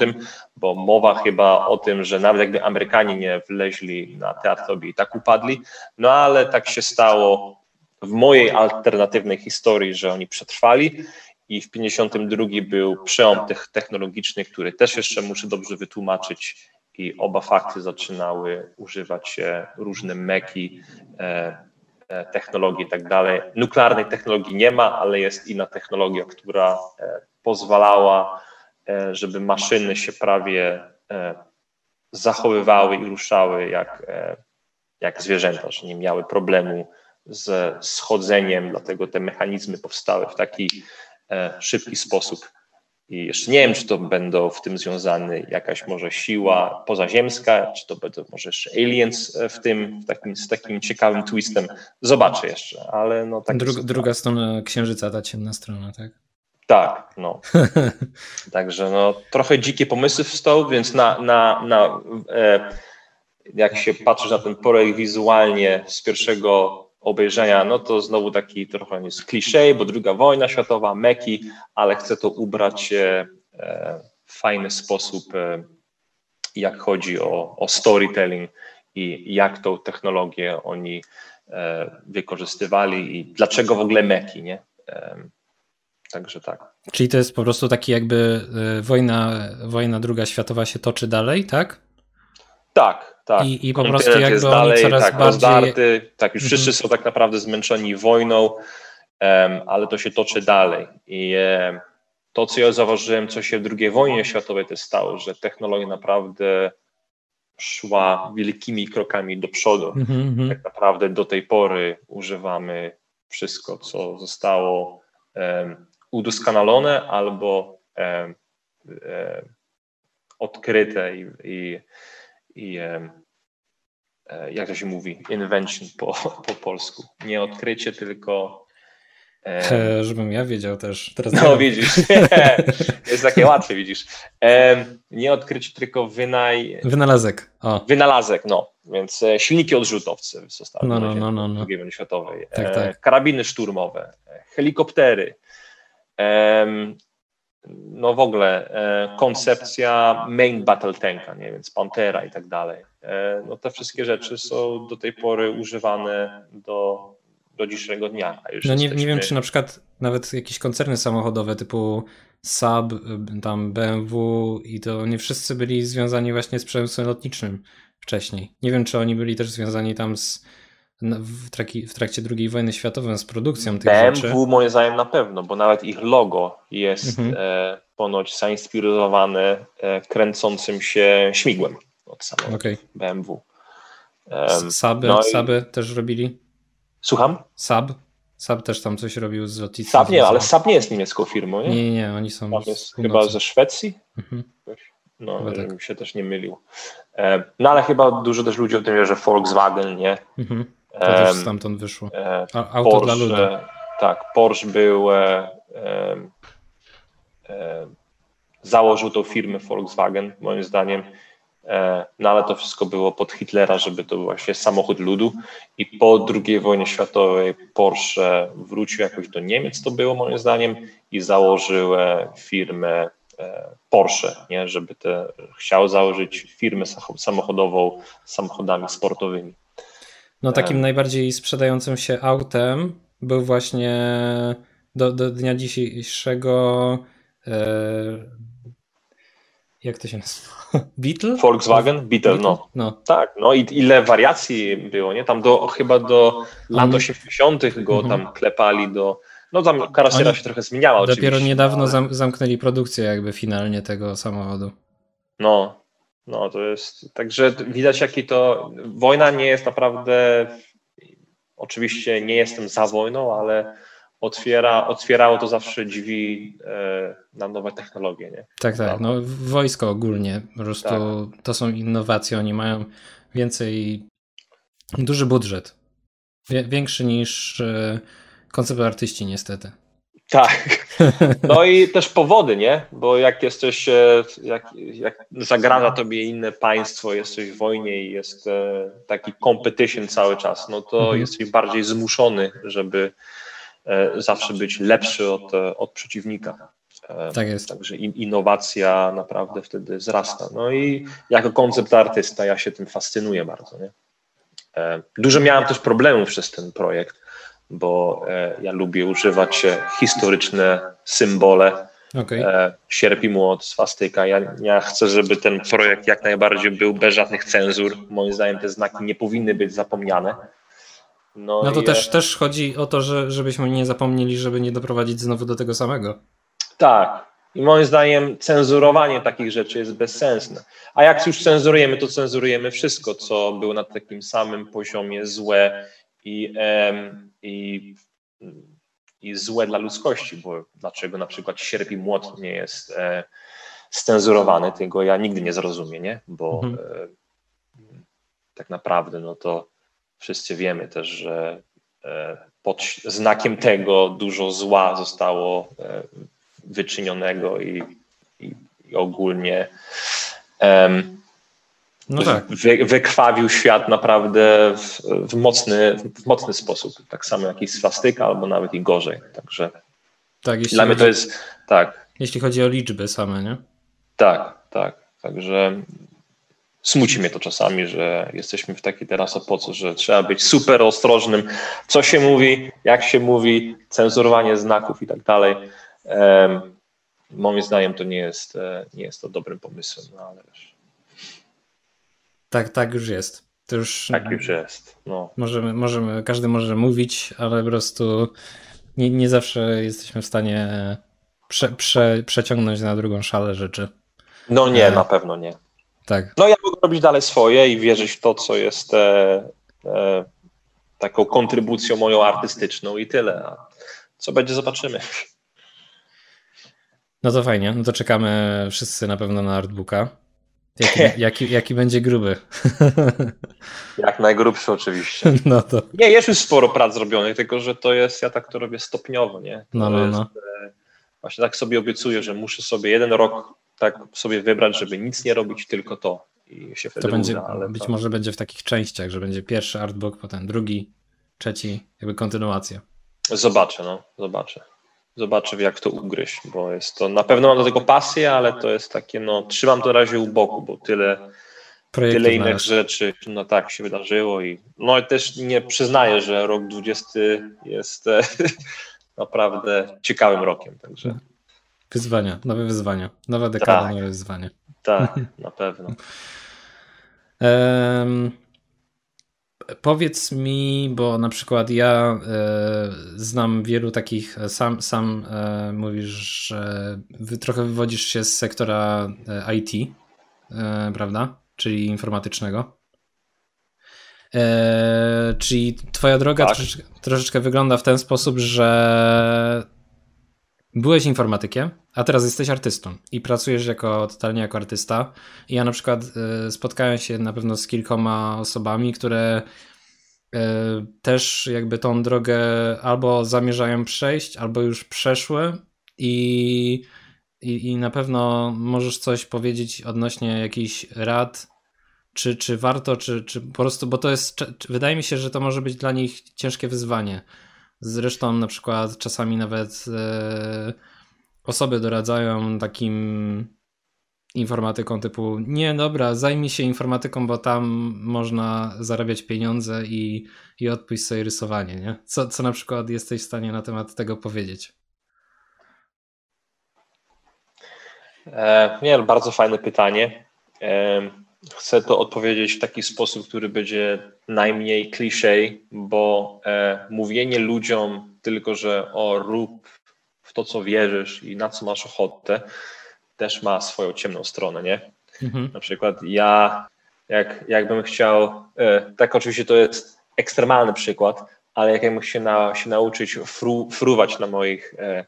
bo mowa chyba o tym, że nawet jakby Amerykanie nie wleźli na teatr, to by i tak upadli. No ale tak się stało w mojej alternatywnej historii, że oni przetrwali i w 52 był przełom technologiczny, który też jeszcze muszę dobrze wytłumaczyć i oba fakty zaczynały używać różne meki, e, technologii i tak dalej. Nuklearnej technologii nie ma, ale jest inna technologia, która e, pozwalała, e, żeby maszyny się prawie e, zachowywały i ruszały jak, e, jak zwierzęta, że nie miały problemu z schodzeniem, dlatego te mechanizmy powstały w taki szybki sposób. I jeszcze nie wiem, czy to będą w tym związane jakaś może siła pozaziemska, czy to będą może jeszcze aliens w tym, w takim, z takim ciekawym twistem. Zobaczę jeszcze, ale no tak. Druga, druga strona księżyca, ta ciemna strona, tak? Tak, no. <laughs> Także no, trochę dzikie pomysły wstał, więc na, na, na e, jak się patrzy na ten projekt wizualnie z pierwszego obejrzenia, no to znowu taki trochę jest kliszej, bo druga wojna światowa, meki, ale chcę to ubrać e, w fajny sposób, e, jak chodzi o, o storytelling i jak tą technologię oni e, wykorzystywali i dlaczego w ogóle meki, nie? E, Także tak. Czyli to jest po prostu taki jakby e, wojna, wojna druga światowa się toczy dalej, tak? Tak, tak. I, i po prostu jakby dalej, coraz tak, bardziej... Rozdarty, tak, już wszyscy mhm. są tak naprawdę zmęczeni wojną, um, ale to się toczy dalej. I um, to, co ja zauważyłem, co się w II wojnie światowej też stało, że technologia naprawdę szła wielkimi krokami do przodu. Mm-hmm. Tak naprawdę do tej pory używamy wszystko, co zostało um, udoskonalone albo e, e, odkryte i, i, i e, jak to się mówi, invention po, po polsku. Nie odkrycie, tylko. E, żebym ja wiedział też. Teraz no, widzisz. <laughs> Jest takie łatwe, widzisz. E, nie odkrycie, tylko wynaj... Wynalazek. O. Wynalazek, no. Więc e, silniki odrzutowce zostały no, no, no, no, no. II wojny światowej. Tak, tak. Karabiny szturmowe, helikoptery, no w ogóle e, koncepcja main battle tanka, nie, więc Pantera i tak dalej. E, no te wszystkie rzeczy są do tej pory używane do, do dzisiejszego dnia. no nie, jesteśmy... nie wiem, czy na przykład nawet jakieś koncerny samochodowe typu Saab, tam BMW i to nie wszyscy byli związani właśnie z przemysłem lotniczym wcześniej. Nie wiem, czy oni byli też związani tam z w, traki, w trakcie II wojny światowej z produkcją tych BMW rzeczy. BMW moim zdaniem na pewno, bo nawet ich logo jest mhm. e, ponoć zainspirowane e, kręcącym się śmigłem od samego okay. BMW. Um, Saby, no Saby i... też robili? Słucham? Sab? Sab też tam coś robił z lotnictwem. Sab nie, ale Sab nie jest niemiecką firmą, nie? Nie, nie, oni są jest chyba ze Szwecji. Mhm. No, chyba żebym tak. się też nie mylił. E, no ale chyba dużo też ludzi o tym wie, że Volkswagen, nie? Mhm. To też stamtąd wyszło. E, auto Porsche, dla ludzi. Tak, Porsche był, e, e, założył tą firmę Volkswagen, moim zdaniem. No ale to wszystko było pod Hitlera, żeby to był właśnie samochód ludu i po II wojnie światowej Porsche wrócił jakoś do Niemiec, to było moim zdaniem, i założył firmę Porsche, nie? żeby te, chciał założyć firmę samochodową z samochodami sportowymi. No takim najbardziej sprzedającym się autem był właśnie do, do dnia dzisiejszego jak to się nazywa? <laughs> Beetle? Volkswagen? Beetle, Beetle? No. no. Tak, no i ile wariacji było, nie? Tam do, chyba do lat 80. go mhm. tam klepali do... No tam karoseria się trochę zmieniała Dopiero niedawno ale... zamknęli produkcję jakby finalnie tego samochodu. No, no to jest... Także widać jaki to... Wojna nie jest naprawdę... Oczywiście nie jestem za wojną, ale otwiera, otwierało to zawsze drzwi e, na nowe technologie. Nie? Tak, tak. No, wojsko ogólnie, po prostu tak. to są innowacje, oni mają więcej, duży budżet, większy niż e, konceptoartyści niestety. Tak. No i też powody, nie? Bo jak jesteś, e, jak, jak zagraża tobie inne państwo, jesteś w wojnie i jest taki competition cały czas, no to mhm. jesteś bardziej zmuszony, żeby E, zawsze być lepszy od, e, od przeciwnika. E, tak jest. Także innowacja naprawdę wtedy wzrasta. No i jako koncept artysta ja się tym fascynuję bardzo. Nie? Dużo miałem też problemów przez ten projekt, bo ja lubię używać historyczne symbole. Okay. Sierp i młot, swastyka. Ja, ja chcę, żeby ten projekt jak najbardziej był bez żadnych cenzur. Moim zdaniem te znaki nie powinny być zapomniane. No, no to też, też chodzi o to, że, żebyśmy nie zapomnieli, żeby nie doprowadzić znowu do tego samego. Tak. I moim zdaniem cenzurowanie takich rzeczy jest bezsensne. A jak już cenzurujemy, to cenzurujemy wszystko, co było na takim samym poziomie złe i, em, i, i złe dla ludzkości, bo dlaczego na przykład sierp i młot nie jest e, scenzurowany, tego ja nigdy nie zrozumiem, nie? bo mhm. e, tak naprawdę no to wszyscy wiemy też, że e, pod znakiem tego dużo zła zostało e, wyczynionego i, i, i ogólnie um, no tak. wy, wykrwawił świat naprawdę w, w, mocny, w mocny sposób. Tak samo jak i swastyka, albo nawet i gorzej. Także tak, jeśli dla mnie to jest tak. Jeśli chodzi o liczby same, nie? Tak, tak. Także smuci mnie to czasami, że jesteśmy w takiej teraz epoce, że trzeba być super ostrożnym, co się mówi, jak się mówi, cenzurowanie znaków i tak dalej. Moim zdaniem to nie jest, e, nie jest to dobrym pomysłem, no ale wiesz. Tak, tak już jest. To już tak już jest. No. Możemy, możemy, każdy może mówić, ale po prostu nie, nie zawsze jesteśmy w stanie prze, prze, przeciągnąć na drugą szalę rzeczy. No nie, e... na pewno nie. Tak. No ja mogę robić dalej swoje i wierzyć w to, co jest e, e, taką kontrybucją moją artystyczną i tyle. A co będzie, zobaczymy. No to fajnie, no to czekamy wszyscy na pewno na artbooka. Jaki, <laughs> jaki, jaki będzie gruby? <laughs> Jak najgrubszy oczywiście. <laughs> No to. Nie, jest już sporo prac zrobionych, tylko że to jest, ja tak to robię stopniowo, nie? To no, no, no. Jest, e, właśnie tak sobie obiecuję, że muszę sobie jeden rok tak sobie wybrać, żeby nic nie robić, tylko to. I się wtedy to będzie, uda, ale być to... może będzie w takich częściach, że będzie pierwszy artbook, potem drugi, trzeci, jakby kontynuacja. Zobaczę, no, zobaczę. Zobaczę, jak to ugryźć, bo jest to, na pewno mam do tego pasję, ale to jest takie, no, trzymam to na razie u boku, bo tyle, tyle innych rzeczy, no tak się wydarzyło i no też nie przyznaję, że rok 20 jest <laughs> naprawdę ciekawym rokiem, także Wyzwania, nowe wyzwania. Nowa dekada, tak. nowe wyzwanie. Tak, <laughs> na pewno. um, powiedz mi, bo na przykład ja e, znam wielu takich, e, sam, sam e, mówisz, że wy trochę wywodzisz się z sektora IT, prawda? Czyli informatycznego. Czyli twoja droga tak. troszeczkę, troszeczkę wygląda w ten sposób, że byłeś informatykiem, a teraz jesteś artystą i pracujesz jako totalnie jako artysta. I ja na przykład y, spotkałem się na pewno z kilkoma osobami, które y, też jakby tą drogę albo zamierzają przejść, albo już przeszły i, i, i na pewno możesz coś powiedzieć odnośnie jakichś rad, czy, czy warto, czy, czy po prostu, bo to jest, wydaje mi się, że to może być dla nich ciężkie wyzwanie. Zresztą na przykład czasami nawet e, osoby doradzają takim informatyką typu nie, dobra, zajmij się informatyką, bo tam można zarabiać pieniądze i, i odpuść sobie rysowanie, nie? Co, co na przykład jesteś w stanie na temat tego powiedzieć? E, nie, bardzo fajne pytanie. E, chcę to odpowiedzieć w taki sposób, który będzie najmniej kliszej, bo e, mówienie ludziom tylko, że o rób w to, co wierzysz i na co masz ochotę, też ma swoją ciemną stronę, nie? Mhm. Na przykład ja, jak, jakbym chciał, e, tak oczywiście to jest ekstremalny przykład, ale jak jakbym się, na, się nauczyć fru, fruwać na moich e,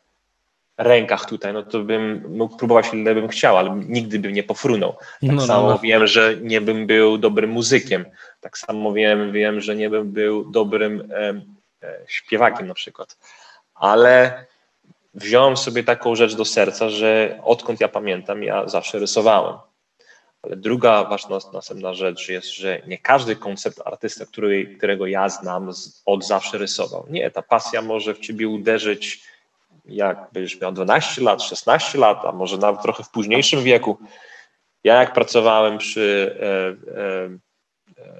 rękach tutaj, no to bym mógł próbować ile bym chciał, ale nigdy bym nie pofrunął. Tak no, no samo no. wiem, że nie bym był dobrym muzykiem. Tak samo wiem, wiem że nie bym był dobrym e, e, śpiewakiem na przykład. Ale wziąłem sobie taką rzecz do serca, że odkąd ja pamiętam, ja zawsze rysowałem. Ale druga ważna następna rzecz jest, że nie każdy koncept artysta, który, którego ja znam, od zawsze rysował. Nie, ta pasja może w ciebie uderzyć, jak będziesz miał 12 lat, 16 lat, a może nawet trochę w późniejszym wieku. Ja jak pracowałem przy, e, e,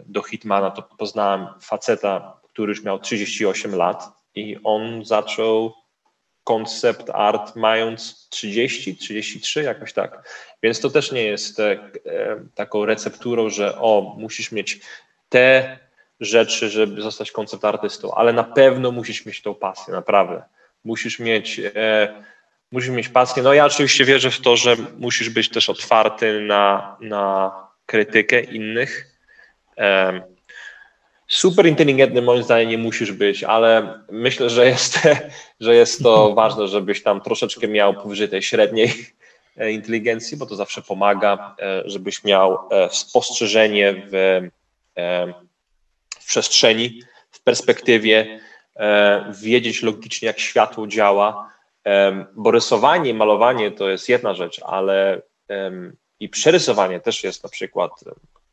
do Hitmana, to poznałem faceta, który już miał 38 lat i on zaczął koncept art mając 30, 33, jakoś tak. Więc to też nie jest e, taką recepturą, że o, musisz mieć te rzeczy, żeby zostać koncept artystą, ale na pewno musisz mieć tą pasję, naprawdę. Musisz mieć, e, musisz mieć pasję. No ja oczywiście wierzę w to, że musisz być też otwarty na, na krytykę innych. E, super inteligentny moim zdaniem nie musisz być, ale myślę, że jest, <laughs> że jest to <laughs> ważne, żebyś tam troszeczkę miał powyżej tej średniej e, inteligencji, bo to zawsze pomaga, e, żebyś miał e, spostrzeżenie w, w przestrzeni, w perspektywie, wiedzieć logicznie, jak światło działa, bo rysowanie malowanie to jest jedna rzecz, ale i przerysowanie też jest na przykład,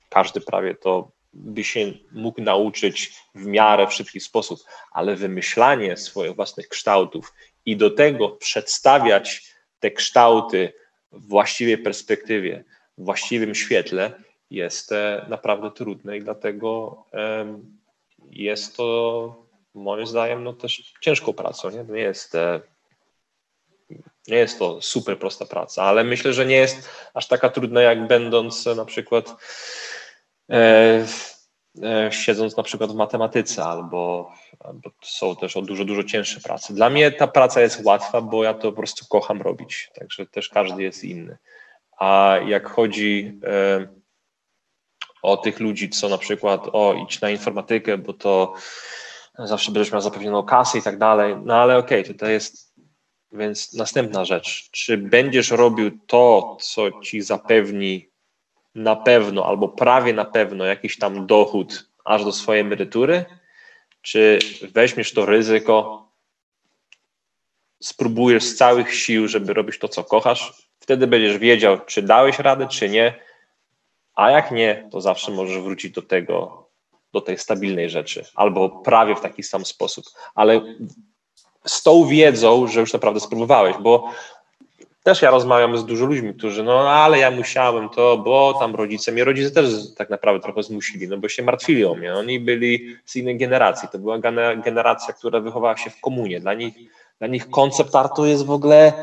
każdy prawie to by się mógł nauczyć w miarę w szybki sposób, ale wymyślanie swoich własnych kształtów i do tego przedstawiać te kształty w właściwej perspektywie, w właściwym świetle jest e, naprawdę trudne i dlatego jest to moim zdaniem no też ciężką pracą. Nie, nie jest e, nie jest to super prosta praca, ale myślę, że nie jest aż taka trudna, jak będąc na przykład E, e, siedząc na przykład w matematyce, albo, albo są też o dużo, dużo cięższe prace. Dla mnie ta praca jest łatwa, bo ja to po prostu kocham robić, także też każdy jest inny. A jak chodzi e, o tych ludzi, co na przykład, o idź na informatykę, bo to zawsze będziesz miał zapewnioną kasę i tak dalej, no ale okej, okay, tutaj jest więc następna rzecz, czy będziesz robił to, co ci zapewni na pewno albo prawie na pewno jakiś tam dochód aż do swojej emerytury, czy weźmiesz to ryzyko, spróbujesz z całych sił, żeby robić to, co kochasz, wtedy będziesz wiedział, czy dałeś radę, czy nie, a jak nie, to zawsze możesz wrócić do tego, do tej stabilnej rzeczy, albo prawie w taki sam sposób, ale z tą wiedzą, że już naprawdę spróbowałeś, bo też ja rozmawiam z dużo ludźmi, którzy, no ale ja musiałem to, bo tam rodzice, mnie rodzice też tak naprawdę trochę zmusili, no bo się martwili o mnie. Oni byli z innej generacji. To była generacja, która wychowała się w komunie. Dla nich, dla nich koncept artu jest w ogóle,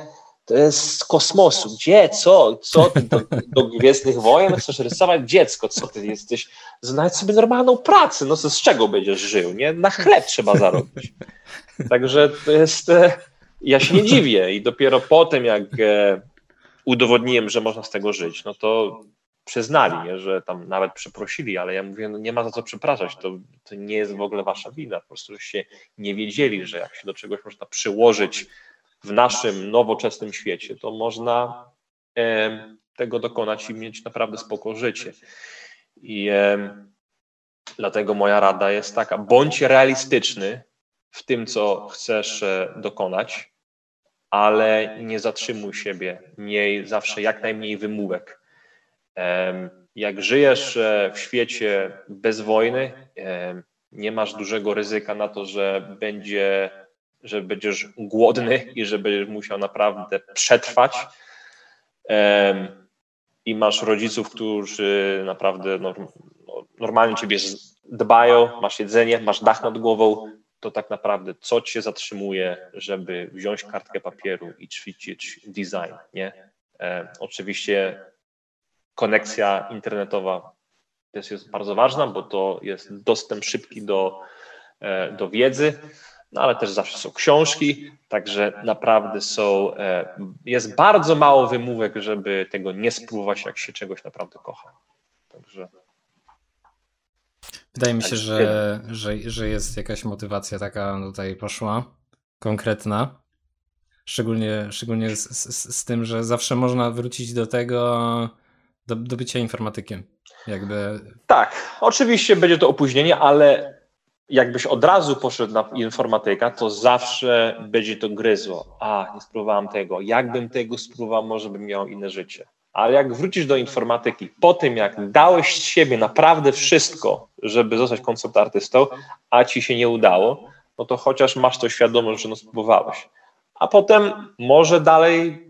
to jest z kosmosu. Gdzie, co, co ty do, do Gwiezdnych Wojen chcesz rysować? Dziecko, co ty jesteś? Znajdź sobie normalną pracę, no z czego będziesz żył, nie? Na chleb trzeba zarobić. Także to jest e, ja się nie dziwię i dopiero potem, jak e, udowodniłem, że można z tego żyć, no to przyznali, nie, że tam nawet przeprosili, ale ja mówię, no nie ma za co przepraszać, to, to nie jest w ogóle wasza wina, po prostu się nie wiedzieli, że jak się do czegoś można przyłożyć w naszym nowoczesnym świecie, to można e, tego dokonać i mieć naprawdę spoko życie. I e, dlatego moja rada jest taka, bądź realistyczny w tym, co chcesz e, dokonać, ale nie zatrzymuj siebie, miej zawsze jak najmniej wymówek. jak żyjesz w świecie bez wojny, nie masz dużego ryzyka na to, że będzie, że będziesz głodny i że będziesz musiał naprawdę przetrwać. I masz rodziców, którzy naprawdę normalnie ciebie dbają, masz jedzenie, masz dach nad głową, to tak naprawdę co cię zatrzymuje, żeby wziąć kartkę papieru i ćwiczyć design, nie? Oczywiście konekcja internetowa jest bardzo ważna, bo to jest dostęp szybki do, e, do wiedzy, no ale też zawsze są książki, także naprawdę są, e, jest bardzo mało wymówek, żeby tego nie spróbować, jak się czegoś naprawdę kocha. Także Wydaje mi się, że, że, że jest jakaś motywacja taka tutaj poszła, konkretna. Szczególnie, szczególnie z, z, z tym, że zawsze można wrócić do tego, do, do bycia informatykiem. Jakby... Tak, oczywiście będzie to opóźnienie, ale jakbyś od razu poszedł na informatyka, to zawsze będzie to gryzło. A, nie spróbowałem tego. Jakbym tego spróbował, może bym miał inne życie. Ale jak wrócisz do informatyki po tym, jak dałeś z siebie naprawdę wszystko, żeby zostać koncept artystą, a ci się nie udało, no to chociaż masz to świadomość, że no spróbowałeś. A potem może dalej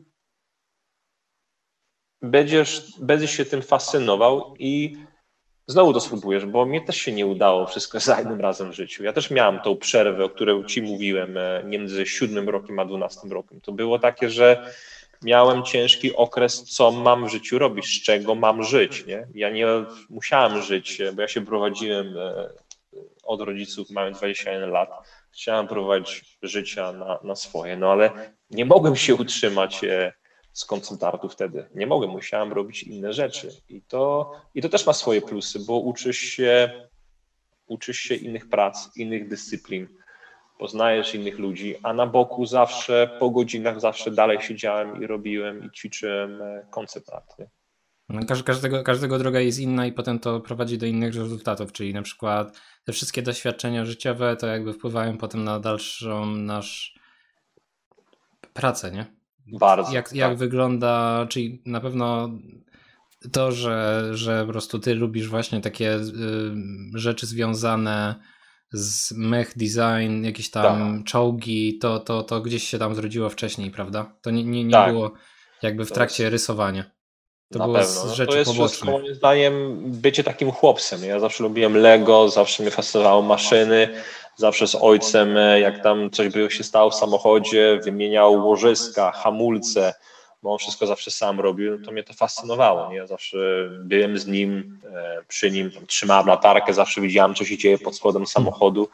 będziesz, będziesz się tym fascynował i znowu to spróbujesz, bo mnie też się nie udało wszystko za jednym razem w życiu. Ja też miałem tą przerwę, o której ci mówiłem e, między siódmym rokiem a dwunastym rokiem. To było takie, że miałem ciężki okres, co mam w życiu robić, z czego mam żyć. Nie? Ja nie musiałem żyć, e, bo ja się prowadziłem e, od rodziców, mając 21 lat. Chciałem prowadzić życia na, na swoje, no ale nie mogłem się utrzymać z koncentratu wtedy. Nie mogłem, musiałem robić inne rzeczy. I to, i to też ma swoje plusy, bo uczysz się, uczysz się innych prac, innych dyscyplin, poznajesz innych ludzi, a na boku zawsze, po godzinach zawsze dalej siedziałem i robiłem i ćwiczyłem e, koncept. No, każdego, każdego droga jest inna i potem to prowadzi do innych rezultatów, czyli na przykład te wszystkie doświadczenia życiowe to jakby wpływają potem na dalszą nasz pracę, nie? Bardzo. Jak, jak tak. wygląda, czyli na pewno to, że, że po prostu ty lubisz właśnie takie y, rzeczy związane z mech design, jakieś tam tak. czołgi, to, to, to gdzieś się tam zrodziło wcześniej, prawda? To nie, nie, nie tak. było jakby w trakcie rysowania. To Na było pewno. z rzeczy to jest. Wszystko, moim zdaniem bycie takim chłopcem. Ja zawsze lubiłem Lego, zawsze mnie fascynowały maszyny zawsze z ojcem, e, jak tam coś by się stało w samochodzie, wymieniał łożyska, hamulce, bo on wszystko zawsze sam robił, to mnie to fascynowało. Nie? Ja zawsze byłem z nim, e, przy nim, trzymałem latarkę, zawsze widziałem, co się dzieje pod spodem samochodu.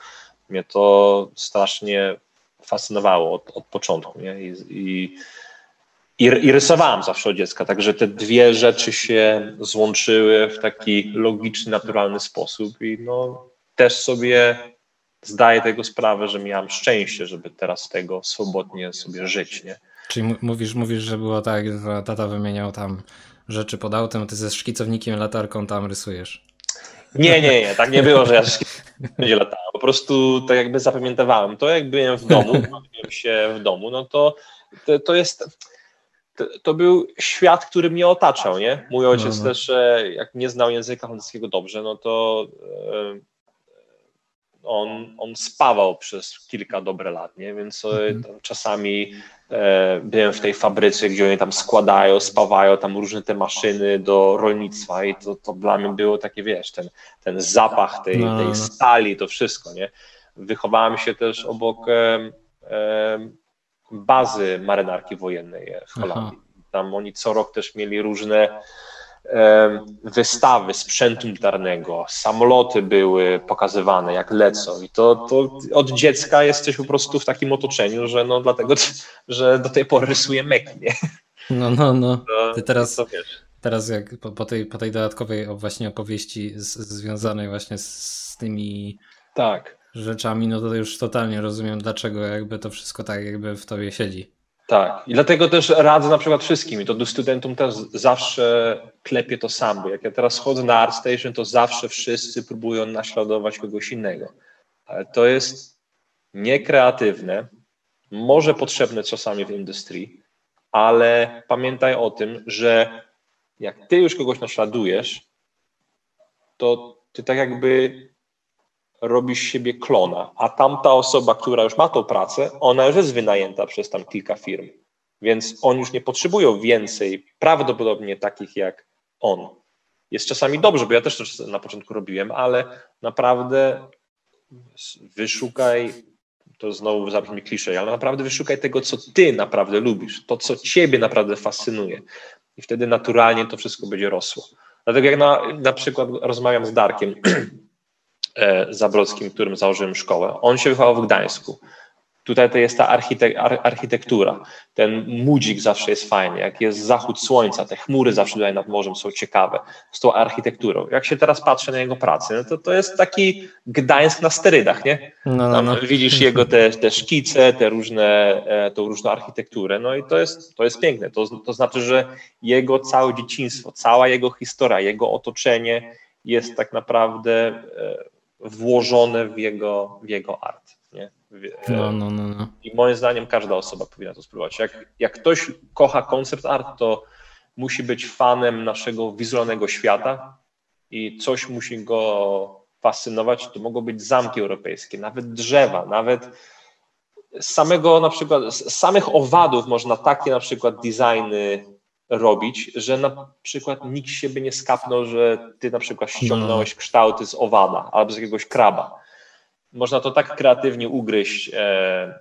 Mnie to strasznie fascynowało od, od początku. Nie? I, i, i, rysowałem zawsze od dziecka, także te dwie rzeczy się złączyły w taki logiczny, naturalny sposób i no, też sobie zdaję tego sprawę, że miałem szczęście, żeby teraz tego swobodnie sobie żyć, nie? Czyli mówisz, mówisz, że było tak, że tata wymieniał tam rzeczy pod autem, ty ze szkicownikiem, latarką tam rysujesz. Nie, nie, nie, tak nie było, że ja nie latałem. Po prostu tak jakby zapamiętawałem to, jak byłem w domu, bawiłem się w domu, no to, to, to jest... To, to, był świat, który mnie otaczał, nie? Mój ojciec no, no. też, jak nie znał języka francuskiego dobrze, no to e, on, on spawał przez kilka dobre lat, nie? więc mhm. czasami e, byłem w tej fabryce, gdzie oni tam składają, spawają tam różne te maszyny do rolnictwa i to, to dla mnie było takie, wiesz, ten, ten zapach tej, no. tej no. stali, to wszystko, nie? Wychowałem się też obok e, e, bazy marynarki wojennej w Holandii. Aha. Tam oni co rok też mieli różne wystawy sprzętu militarnego, samoloty były pokazywane, jak lecą. I to, to od dziecka jesteś po prostu w takim otoczeniu, że no dlatego, <laughs> że do tej pory rysuję meki, nie? No, no, no. Ty teraz, teraz jak po, po, tej, po tej dodatkowej właśnie opowieści z, związanej właśnie z, z tymi tak. rzeczami, no to już totalnie rozumiem, dlaczego jakby to wszystko tak jakby w tobie siedzi. Tak, i dlatego też radzę na przykład wszystkim, i to do studentom też zawsze klepię to sam, bo jak ja teraz chodzę na ArtStation, to zawsze wszyscy próbują naśladować kogoś innego. Ale to jest niekreatywne, może potrzebne czasami w industrii, ale pamiętaj o tym, że jak ty już kogoś naśladujesz, to ty tak jakby robisz siebie klona, a tamta osoba, która już ma tą pracę, ona już jest wynajęta przez tam kilka firm, więc oni już nie potrzebują więcej, prawdopodobnie takich jak on. Jest czasami dobrze, bo ja też to na początku robiłem, ale naprawdę wyszukaj, to znowu zabrzmi klisze, ale naprawdę wyszukaj tego, co ty naprawdę lubisz, to, co ciebie naprawdę fascynuje. I wtedy naturalnie to wszystko będzie rosło. Dlatego jak na, na przykład rozmawiam z Darkiem <clears throat> e, Zabrodzkim, którym założyłem szkołę, on się wychował w Gdańsku. Tutaj to jest ta architek architektura. Ten mudzik zawsze jest fajny. Jak jest zachód słońca, te chmury zawsze tutaj nad morzem są ciekawe z tą architekturą. Jak się teraz patrzę na jego pracę, no to to jest taki Gdańsk na sterydach, nie? No, no, no. Widzisz <laughs> jego te, te szkice, te różne, e, tą różną architekturę, no i to jest, to jest piękne. To, to znaczy, że jego całe dzieciństwo, cała jego historia, jego otoczenie jest tak naprawdę e, włożone w jego, w jego art. Nie? No, no, no, no. I moim zdaniem każda osoba powinna to spróbować. Jak, jak ktoś kocha koncept art, to musi być fanem naszego wizualnego świata i coś musi go fascynować. To mogą być zamki europejskie, nawet drzewa, nawet z samego na przykład, z samych owadów można takie na przykład designy robić, że na przykład nikt się by nie skapnął, że ty na przykład ściągnąłeś no. kształty z owada albo z jakiegoś kraba można to tak kreatywnie ugryźć, e,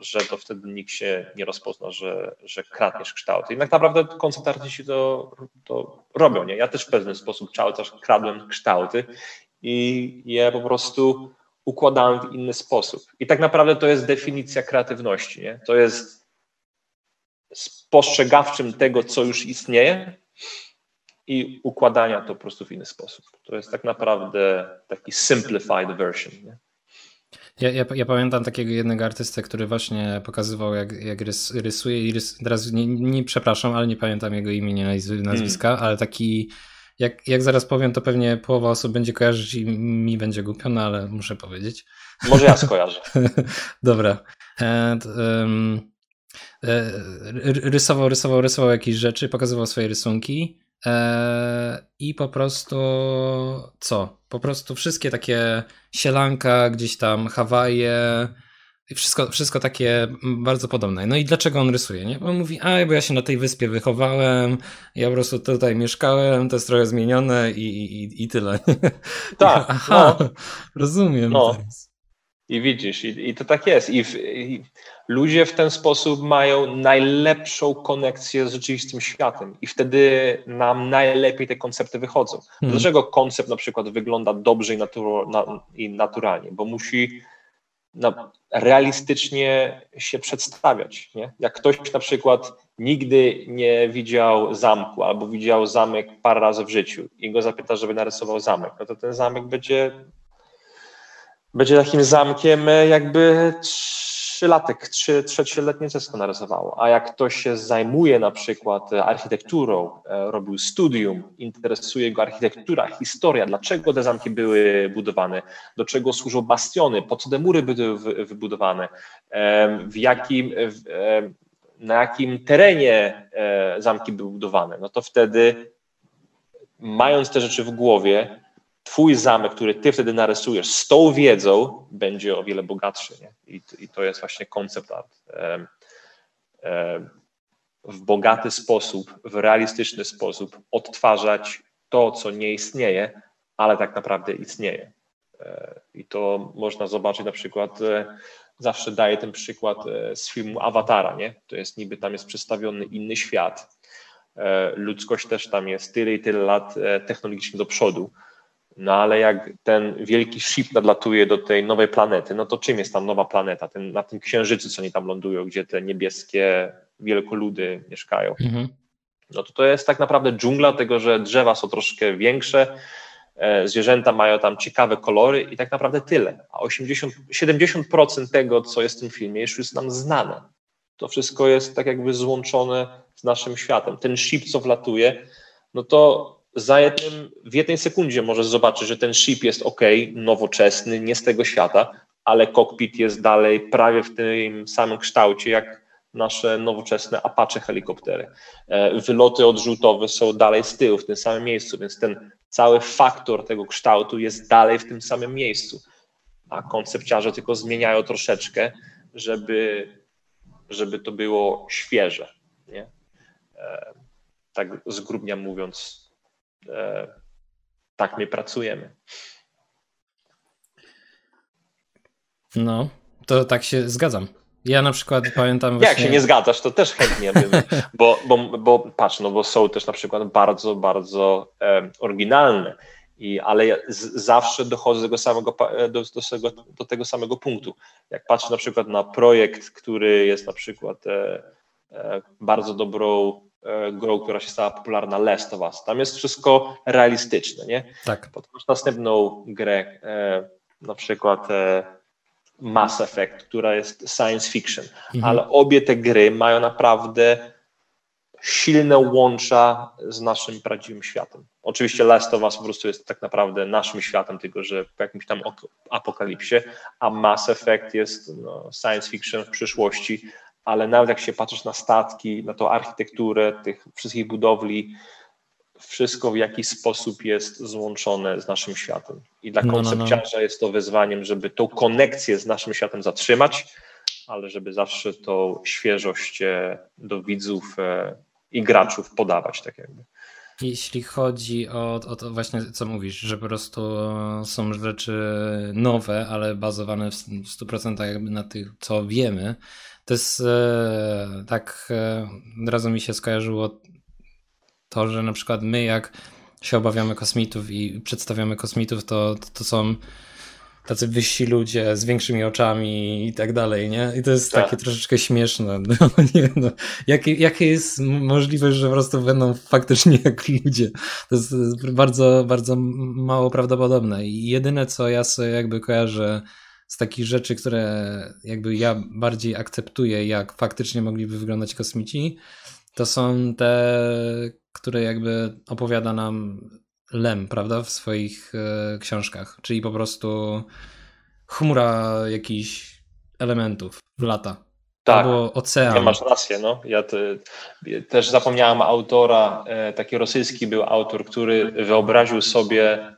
że to wtedy nikt się nie rozpozna, że, że kradniesz kształty. I tak naprawdę koncept artyści to, to robią. Nie? Ja też w pewien sposób cały czas kradłem kształty i je po prostu układałem w inny sposób. I tak naprawdę to jest definicja kreatywności. Nie? To jest spostrzegawczym tego, co już istnieje i układania to po prostu w inny sposób. To jest tak naprawdę taki simplified version. Nie? Ja, ja, ja, pamiętam takiego jednego artystę, który właśnie pokazywał, jak, jak rys, rysuje i rys, teraz nie, nie, przepraszam, ale nie pamiętam jego imienia, nazwiska, hmm. ale taki, jak, jak zaraz powiem, to pewnie połowa osób będzie kojarzyć i mi będzie głupio, no ale muszę powiedzieć. Może ja skojarzę. <laughs> Dobra. E, e, rysował, rysował, rysował jakieś rzeczy, pokazywał swoje rysunki e, i po prostu co? Po prostu wszystkie takie sielanka, gdzieś tam Hawaje, wszystko, wszystko takie bardzo podobne. No i dlaczego on rysuje, nie? Bo on mówi, a bo ja się na tej wyspie wychowałem, ja po prostu tutaj mieszkałem, to jest trochę zmienione i, i, i tyle. <laughs> Tak. Aha, no. rozumiem. No. I widzisz, i, i to tak jest. I, w, I, ludzie w ten sposób mają najlepszą konekcję z rzeczywistym światem i wtedy nam najlepiej te koncepty wychodzą. Hmm. Dlaczego koncept na przykład wygląda dobrze i, na, i naturalnie? Bo musi na, realistycznie się przedstawiać. Nie? Jak ktoś na przykład nigdy nie widział zamku albo widział zamek parę razy w życiu i go zapyta, żeby narysował zamek, no to ten zamek będzie będzie takim zamkiem e, jakby trzylatek, trzy, trzecioletnie dziecko narysowało. A jak ktoś się zajmuje na przykład e, architekturą, e, robił studium, interesuje go architektura, historia, dlaczego te zamki były budowane, do czego służą bastiony, po co te mury były wybudowane, w jakim, na jakim terenie zamki były budowane, no to wtedy mając te rzeczy w głowie, twój zamek, który ty wtedy narysujesz z tą wiedzą, będzie o wiele bogatszy. Nie? I, I, to jest właśnie koncept art. W bogaty sposób, w realistyczny sposób odtwarzać to, co nie istnieje, ale tak naprawdę istnieje. E, I to można zobaczyć na przykład, e, zawsze daję ten przykład e, z filmu Awatara, nie? To jest niby tam jest przedstawiony inny świat. Ludzkość też tam jest tyle i tyle lat technologicznie do przodu no ale jak ten wielki ship nadlatuje do tej nowej planety, no to czym jest tam nowa planeta? Ten, na tym księżycu, co oni tam lądują, gdzie te niebieskie wielkoludy mieszkają. Mhm. No to to jest tak naprawdę dżungla, tego, że drzewa są troszkę większe, e, zwierzęta mają tam ciekawe kolory i tak naprawdę tyle. A 80, 70% tego, co jest w tym filmie, już jest nam znane. To wszystko jest tak jakby złączone z naszym światem. Ten ship, co wlatuje, no to za jednym, w jednej sekundzie możesz zobaczyć, że ten ship jest ok, nowoczesny, nie z tego świata, ale kokpit jest dalej prawie w tym samym kształcie jak nasze nowoczesne Apache helikoptery. E, wyloty odrzutowe są dalej z tyłu, w tym samym miejscu, więc ten cały faktor tego kształtu jest dalej w tym samym miejscu, a koncepciarze tylko zmieniają troszeczkę, żeby, żeby to było świeże. Nie? E, tak zgrubnia mówiąc, tak my pracujemy. No, to tak się zgadzam. Ja na przykład pamiętam właśnie... Jak się nie zgadzasz, to też chętnie bym, <laughs> bo, bo, bo patrz, no bo są też na przykład bardzo, bardzo e, oryginalne, i, ale ja z, zawsze dochodzę do tego, samego, do, do, tego, do tego samego punktu. Jak patrzę na przykład na projekt, który jest na przykład e, e, bardzo dobrą e, grą, która się stała popularna, Last of Us. Tam jest wszystko realistyczne, nie? Tak. Potem masz następną grę, e, na przykład e, Mass Effect, która jest science fiction, mhm. ale obie te gry mają naprawdę silne łącza z naszym prawdziwym światem. Oczywiście Last of Us po prostu jest tak naprawdę naszym światem, tylko że w jakimś tam apokalipsie, a Mass Effect jest no, science fiction w przyszłości, ale nawet jak się patrzysz na statki, na tą architekturę tych wszystkich budowli, wszystko w jakiś sposób jest złączone z naszym światem. I dla koncepciarza no, no, no. jest to wyzwaniem, żeby tą konekcję z naszym światem zatrzymać, ale żeby zawsze tą świeżość do widzów e, i graczów podawać, tak jakby. Jeśli chodzi o, o to właśnie, co mówisz, że po prostu są rzeczy nowe, ale bazowane w 100% jakby na tych, co wiemy, to jest e, tak, e, od razu mi się skojarzyło to, że na przykład my jak się obawiamy kosmitów i przedstawiamy kosmitów, to, to są tacy wyżsi ludzie z większymi oczami i tak dalej, nie? I to jest tak. takie troszeczkę śmieszne. <laughs> No, nie, no. Jakie, jakie jest możliwość, że po prostu będą faktycznie jak ludzie? To jest bardzo, bardzo mało prawdopodobne. I jedyne, co ja sobie jakby kojarzę z takich rzeczy, które jakby ja bardziej akceptuję, jak faktycznie mogliby wyglądać kosmici, to są te, które jakby opowiada nam Lem, prawda, w swoich e, książkach, czyli po prostu chmura jakichś elementów, lata. Tak, Albo ocean. Ja masz rację, no. Ja te, też zapomniałem autora, e, taki rosyjski był autor, który wyobraził sobie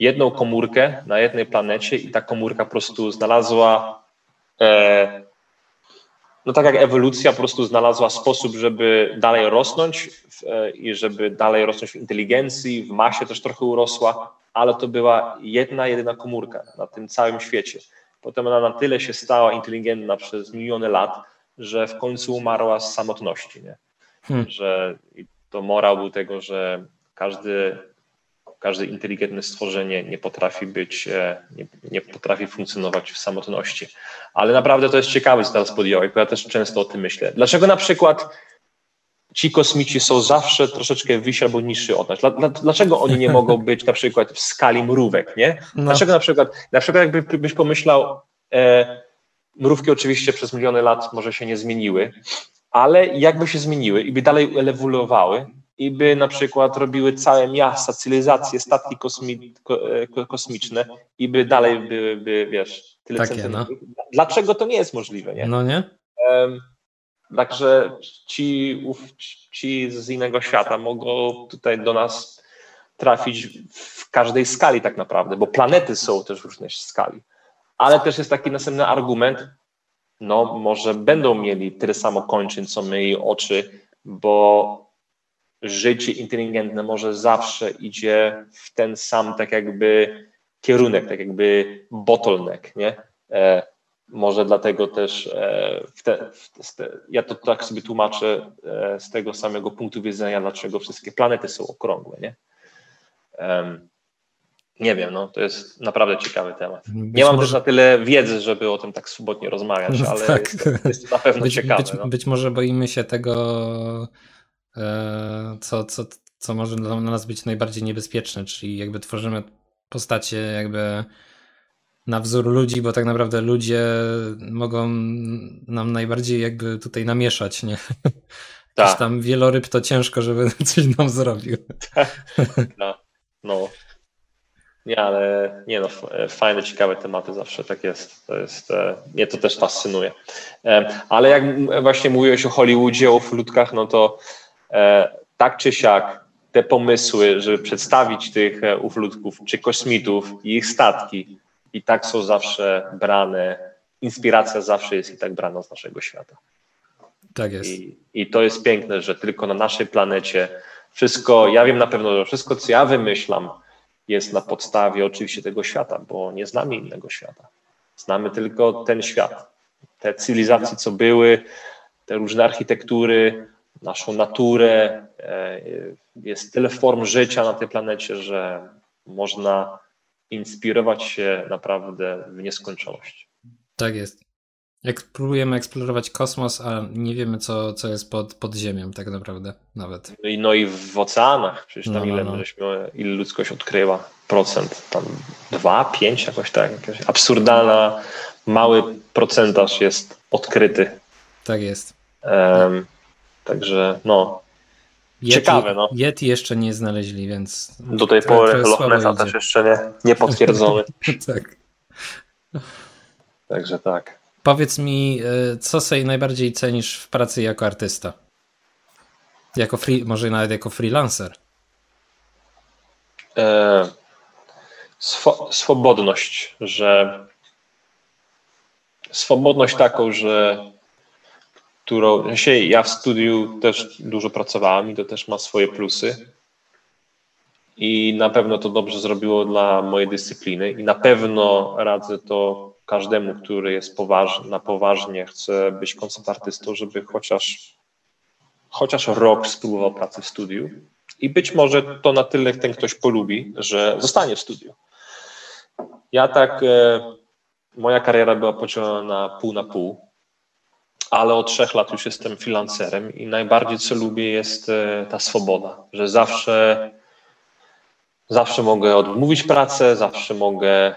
jedną komórkę na jednej planecie i ta komórka po prostu znalazła e, no tak jak ewolucja po prostu znalazła sposób, żeby dalej rosnąć e, i żeby dalej rosnąć w inteligencji, w masie też trochę urosła, ale to była jedna, jedyna komórka na tym całym świecie. Potem ona na tyle się stała inteligentna przez miliony lat, że w końcu umarła z samotności. Nie? Hmm. Że to morał był tego, że każdy każde inteligentne stworzenie nie potrafi być, e, nie, nie, potrafi funkcjonować w samotności. Ale naprawdę to jest ciekawe, co teraz podjąłeś, bo ja też często o tym myślę. Dlaczego na przykład ci kosmici są zawsze troszeczkę wyżsi albo niżsi od nas? Dlaczego oni nie mogą <laughs> być na przykład w skali mrówek, nie? No. Dlaczego na przykład, na przykład jakbyś pomyślał, e, mrówki oczywiście przez miliony lat może się nie zmieniły, ale jakby się zmieniły i by dalej ewoluowały, i by na przykład robiły całe miasta, cywilizacje, statki kosmi e, kosmiczne i by dalej byłyby, wiesz, tyle Takie, no. Dlaczego to nie jest możliwe, nie? No nie? Um, także ci, uf, ci z innego świata mogą tutaj do nas trafić w każdej skali tak naprawdę, bo planety są też w różnej skali. Ale też jest taki następny argument, no może będą mieli tyle samo kończyn, co my i oczy, bo życie inteligentne może zawsze idzie w ten sam tak jakby kierunek, tak jakby bottleneck, nie? E, może dlatego też e, w te, w te, ja to tak sobie tłumaczę e, z tego samego punktu widzenia, dlaczego wszystkie planety są okrągłe, nie? nie wiem, no to jest naprawdę ciekawy temat. Być nie mam może... też na tyle wiedzy, żeby o tym tak swobodnie rozmawiać, ale tak. jest, jest na pewno być, ciekawe. Być, no. być może boimy się tego co, co, co może dla nas być najbardziej niebezpieczne, czyli jakby tworzymy postacie jakby na wzór ludzi, bo tak naprawdę ludzie mogą nam najbardziej jakby tutaj namieszać, nie? <laughs> Tak. tam wieloryb to ciężko, żeby <laughs> coś nam zrobił. <laughs> no, no. Nie, ale nie no, fajne, ciekawe tematy zawsze tak jest. To jest, e, mnie to też fascynuje. E, ale jak właśnie mówiłeś o Hollywoodzie, o flutkach, no to E, tak czy siak te pomysły, żeby przedstawić tych e, uflutków czy kosmitów i ich statki i tak są zawsze brane, inspiracja zawsze jest i tak brana z naszego świata. Tak jest. I, I to jest piękne, że tylko na naszej planecie wszystko, ja wiem na pewno, że wszystko, co ja wymyślam, jest na podstawie oczywiście tego świata, bo nie znamy innego świata. Znamy tylko ten świat. Te cywilizacje, co były, te różne architektury, naszą naturę. E, jest tyle form życia na tej planecie, że można inspirować się naprawdę w nieskończoność. Tak jest. Jak próbujemy eksplorować kosmos, a nie wiemy, co, co jest pod, pod ziemią, tak naprawdę nawet. No i, no i w oceanach, przecież tam no, no ile, no. Żeśmy, ile ludzkość odkryła procent, tam dwa, pięć jakoś tak, jakaś absurdalna, mały procentaż jest odkryty. Tak jest. Um, także no, Yeti, ciekawe no. Yeti jeszcze nie znaleźli, więc... Do tej pory Loch Nessa też jeszcze nie, nie potwierdzony. <laughs> tak. Także tak. Powiedz mi, e, co sobie najbardziej cenisz w pracy jako artysta? Jako free, może nawet jako freelancer? E, swo, swobodność, że swobodność taką, że którą ja w studiu też dużo pracowałem i to też ma swoje plusy. I na pewno to dobrze zrobiło dla mojej dyscypliny i na pewno radzę to każdemu, który jest poważny, na poważnie chce być koncertartystą, żeby chociaż, chociaż rok spróbował pracy w studiu. I być może to na tyle ten ktoś polubi, że zostanie w studiu. Ja tak, e, moja kariera była podzielona na pół na pół, ale od trzech lat już jestem freelancerem i najbardziej co lubię jest e, ta swoboda, że zawsze, zawsze mogę odmówić pracę, zawsze mogę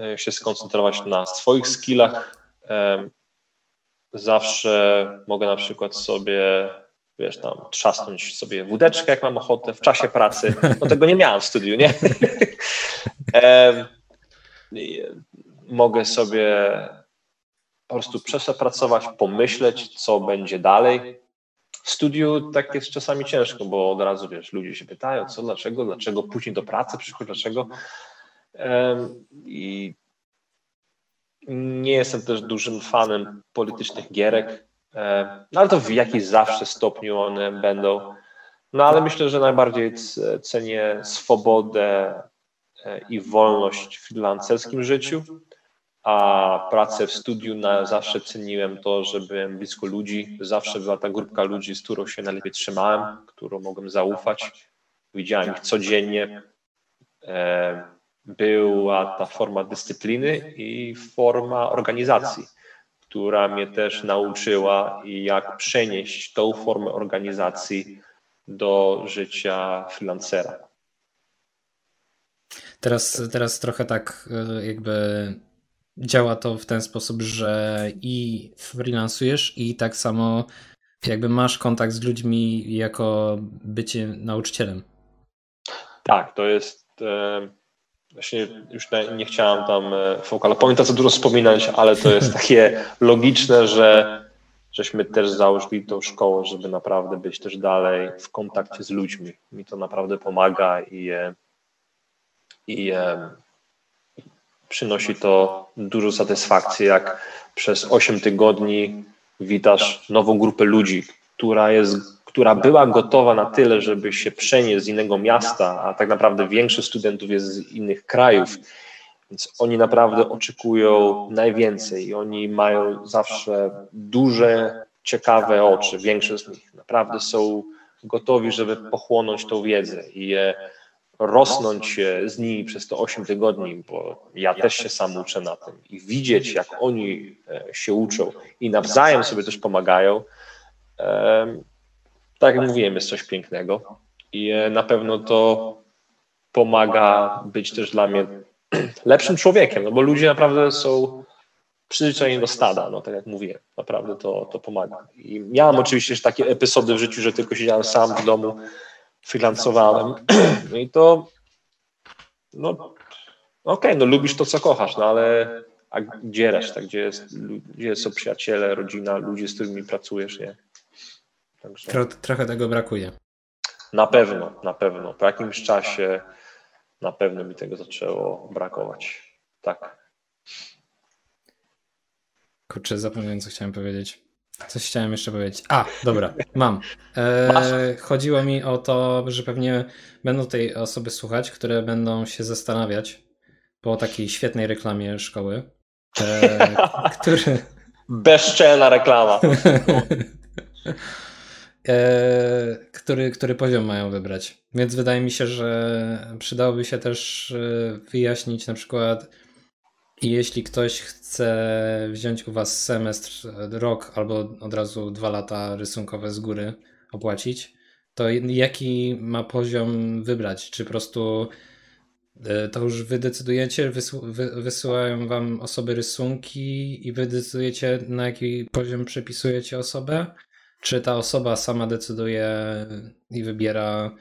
E, się skoncentrować na swoich skillach. E, zawsze mogę na przykład sobie, wiesz, tam trzasnąć sobie wódeczkę, jak mam ochotę w czasie pracy. No tego nie miałem w studiu, nie? <laughs> Mogę sobie po prostu przepracować, pomyśleć, co będzie dalej. W studiu tak jest czasami ciężko, bo od razu, wiesz, ludzie się pytają, co, dlaczego, dlaczego później do pracy przychodzi, dlaczego i nie jestem też dużym fanem politycznych gierek, no ale to w jakimś zawsze stopniu one będą. No ale myślę, że najbardziej cenię swobodę e, i wolność w freelancerskim życiu, a pracę w studiu na, zawsze ceniłem to, że byłem blisko ludzi. Zawsze była ta grupka ludzi, z którą się najlepiej trzymałem, którą mogłem zaufać. Widziałem ich codziennie była ta forma dyscypliny i forma organizacji, która mnie też nauczyła, jak przenieść tą formę organizacji do życia freelancera. Teraz, teraz trochę tak e, jakby działa to w ten sposób, że i freelancujesz i tak samo jakby masz kontakt z ludźmi jako bycie nauczycielem. Tak, to jest e, Właśnie już nie chciałam tam e, Focal Pointa co dużo wspominać, ale to jest <laughs> takie logiczne, że żeśmy też założyli tą szkołę, żeby naprawdę być też dalej w kontakcie z ludźmi. Mi to naprawdę pomaga i, i przynosi to dużo satysfakcji, jak przez 8 tygodni witasz nową grupę ludzi, która jest która była gotowa na tyle, żeby się przenieść z innego miasta, a tak naprawdę większość studentów jest z innych krajów, więc oni naprawdę oczekują najwięcej i oni mają zawsze duże, ciekawe oczy, większość z nich. Naprawdę są gotowi, żeby pochłonąć tą wiedzę i rosnąć z nimi przez te 8 tygodni, bo ja też się sam uczę na tym. i widzieć, jak oni e, się uczą i nawzajem sobie też pomagają, tak jak mówiłem, jest coś pięknego. I e, na pewno to pomaga być też dla mnie <clears throat> lepszym człowiekiem, no bo ludzie naprawdę są przyzwyczajeni do stada, no tak jak mówiłem, naprawdę to, to pomaga. I miałem oczywiście takie epizody w życiu, że tylko siedziałem sam w domu, freelancowałem, no i to no okej, okay, no lubisz to, co kochasz, no ale a gdzie reszta, gdzie, jest, gdzie są przyjaciele, rodzina, ludzie, z którymi pracujesz, nie? Także... Tro, trochę tego brakuje. Na pewno, na pewno. Po jakimś czasie na pewno mi tego zaczęło brakować. Tak. Kurczę, zapomniałem, co chciałem powiedzieć. Coś chciałem jeszcze powiedzieć. A, dobra, mam. E, chodziło mi o to, że pewnie będą tej osoby słuchać, które będą się zastanawiać po takiej świetnej reklamie szkoły, e, <laughs> który... Bezczelna reklama. <laughs> e, który, który poziom mają wybrać. Więc wydaje mi się, że przydałoby się też e, wyjaśnić na przykład jeśli ktoś chce wziąć u Was semestr, rok albo od razu dwa lata rysunkowe z góry opłacić, to jaki ma poziom wybrać? Czy po prostu e, to już wy decydujecie, wysyłają wam osoby rysunki i wy decydujecie na jaki poziom przepisujecie osobę? Czy ta osoba sama decyduje i wybiera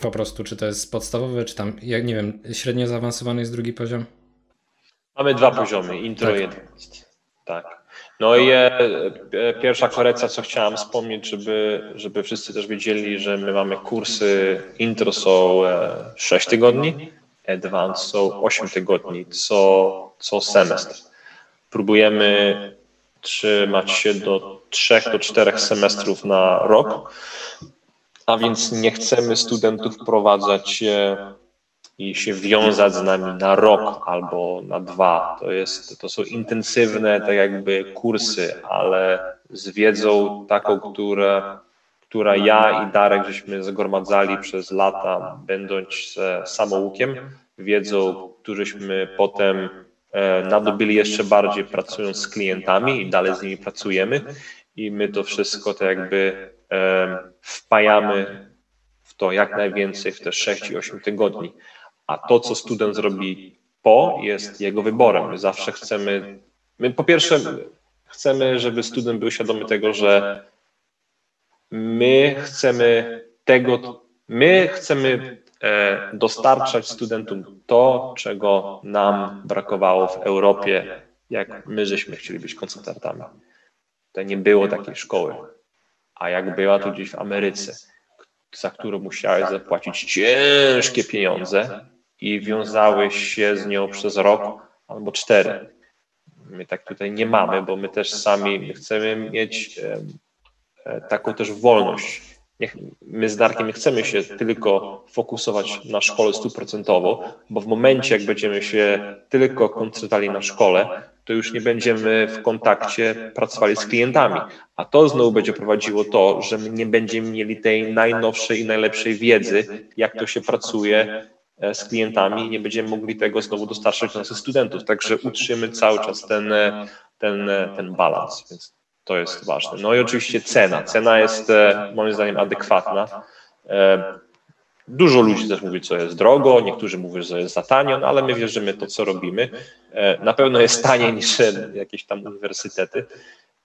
po prostu, czy to jest podstawowe, czy tam, jak nie wiem, średnio zaawansowany jest drugi poziom? Mamy dwa poziomy, intro tak. i advanced. Tak. No i e, e, pierwsza korekcja, co chciałem wspomnieć, żeby, żeby wszyscy też wiedzieli, że my mamy kursy intro są e, 6 tygodni, advanced są 8 tygodni co, co semestr. Próbujemy trzymać się do 3 do 4 semestrów na rok, a więc nie chcemy studentów wprowadzać i się wiązać z nami na rok albo na dwa. To, jest, to są intensywne tak jakby kursy, ale z wiedzą taką, która, która ja i Darek żeśmy zgromadzali przez lata, będąc samoukiem, wiedzą, którzyśmy potem e, nadobyli jeszcze bardziej pracując z klientami i dalej z nimi pracujemy i my to wszystko tak jakby wpajamy w to jak najwięcej w te 6 i 8 tygodni. A to, co student zrobi po, jest jego wyborem. My zawsze chcemy, my po pierwsze chcemy, żeby student był świadomy tego, że my chcemy tego, my chcemy e, dostarczać studentom to, czego nam brakowało w Europie, jak my żeśmy chcieli być koncentrantami. To nie było takiej szkoły a jak była tu gdzieś w Ameryce, za którą musiałeś zapłacić ciężkie pieniądze i wiązałeś się z nią przez rok albo cztery. My tak tutaj nie mamy, bo my też sami chcemy mieć e, taką też wolność. My z Darkiem nie chcemy się tylko fokusować na szkole stuprocentowo, bo w momencie, jak będziemy się tylko koncentrowali na szkole, to już nie będziemy w kontakcie pracowali z klientami. A to znowu będzie prowadziło to, że my nie będziemy mieli tej najnowszej i najlepszej wiedzy, jak to się pracuje e, z klientami nie będziemy mogli tego znowu dostarczać do naszych studentów. Także utrzymy cały czas ten, e, ten, e, ten balans, więc to jest ważne. No i oczywiście cena. Cena jest moim zdaniem adekwatna. Dużo ludzi też mówi, co jest drogo, niektórzy mówią, że jest za tanio, no ale my wierzymy to, co robimy. E, na pewno jest taniej niż jakieś tam uniwersytety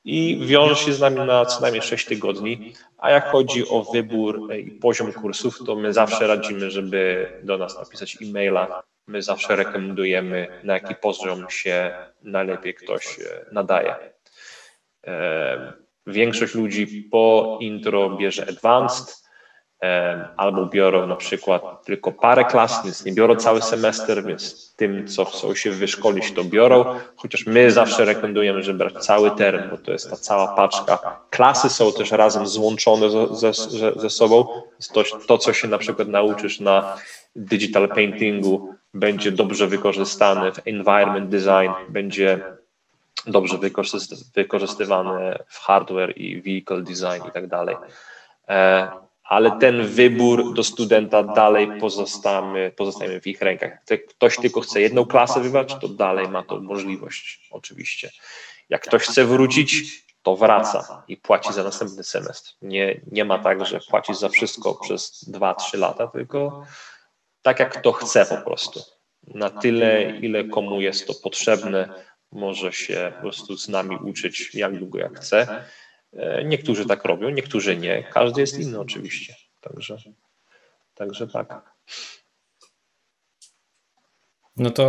i wiąże się z nami na co najmniej 6 tygodni. A jak chodzi o wybór i poziom kursów, to my zawsze radzimy, żeby do nas napisać e-maila. My zawsze rekomendujemy, na jaki poziom się najlepiej ktoś e, nadaje. E, większość ludzi po intro bierze advanced, albo biorą na przykład tylko parę klas, więc nie biorą cały semestr, więc tym, co chcą się wyszkolić, to biorą, chociaż my zawsze rekomendujemy, żeby brać cały term, bo to jest ta cała paczka. Klasy są też razem złączone ze, ze, ze sobą, to, to, co się na przykład nauczysz na digital paintingu, będzie dobrze wykorzystane w environment design, będzie dobrze wykorzystywane w hardware i vehicle design i tak dalej. Ale ten wybór do studenta dalej pozostamy, pozostajemy w ich rękach. Jak ktoś tylko chce jedną klasę wybrać, to dalej ma to możliwość, oczywiście. Jak ktoś chce wrócić, to wraca i płaci za następny semestr. Nie, nie ma tak, że płaci za wszystko przez 2-3 lata, tylko tak jak kto chce po prostu. Na tyle, ile komu jest to potrzebne, może się po prostu z nami uczyć jak długo jak chce niektórzy tak robią, niektórzy nie. Każdy jest inny oczywiście. Także, także tak. No to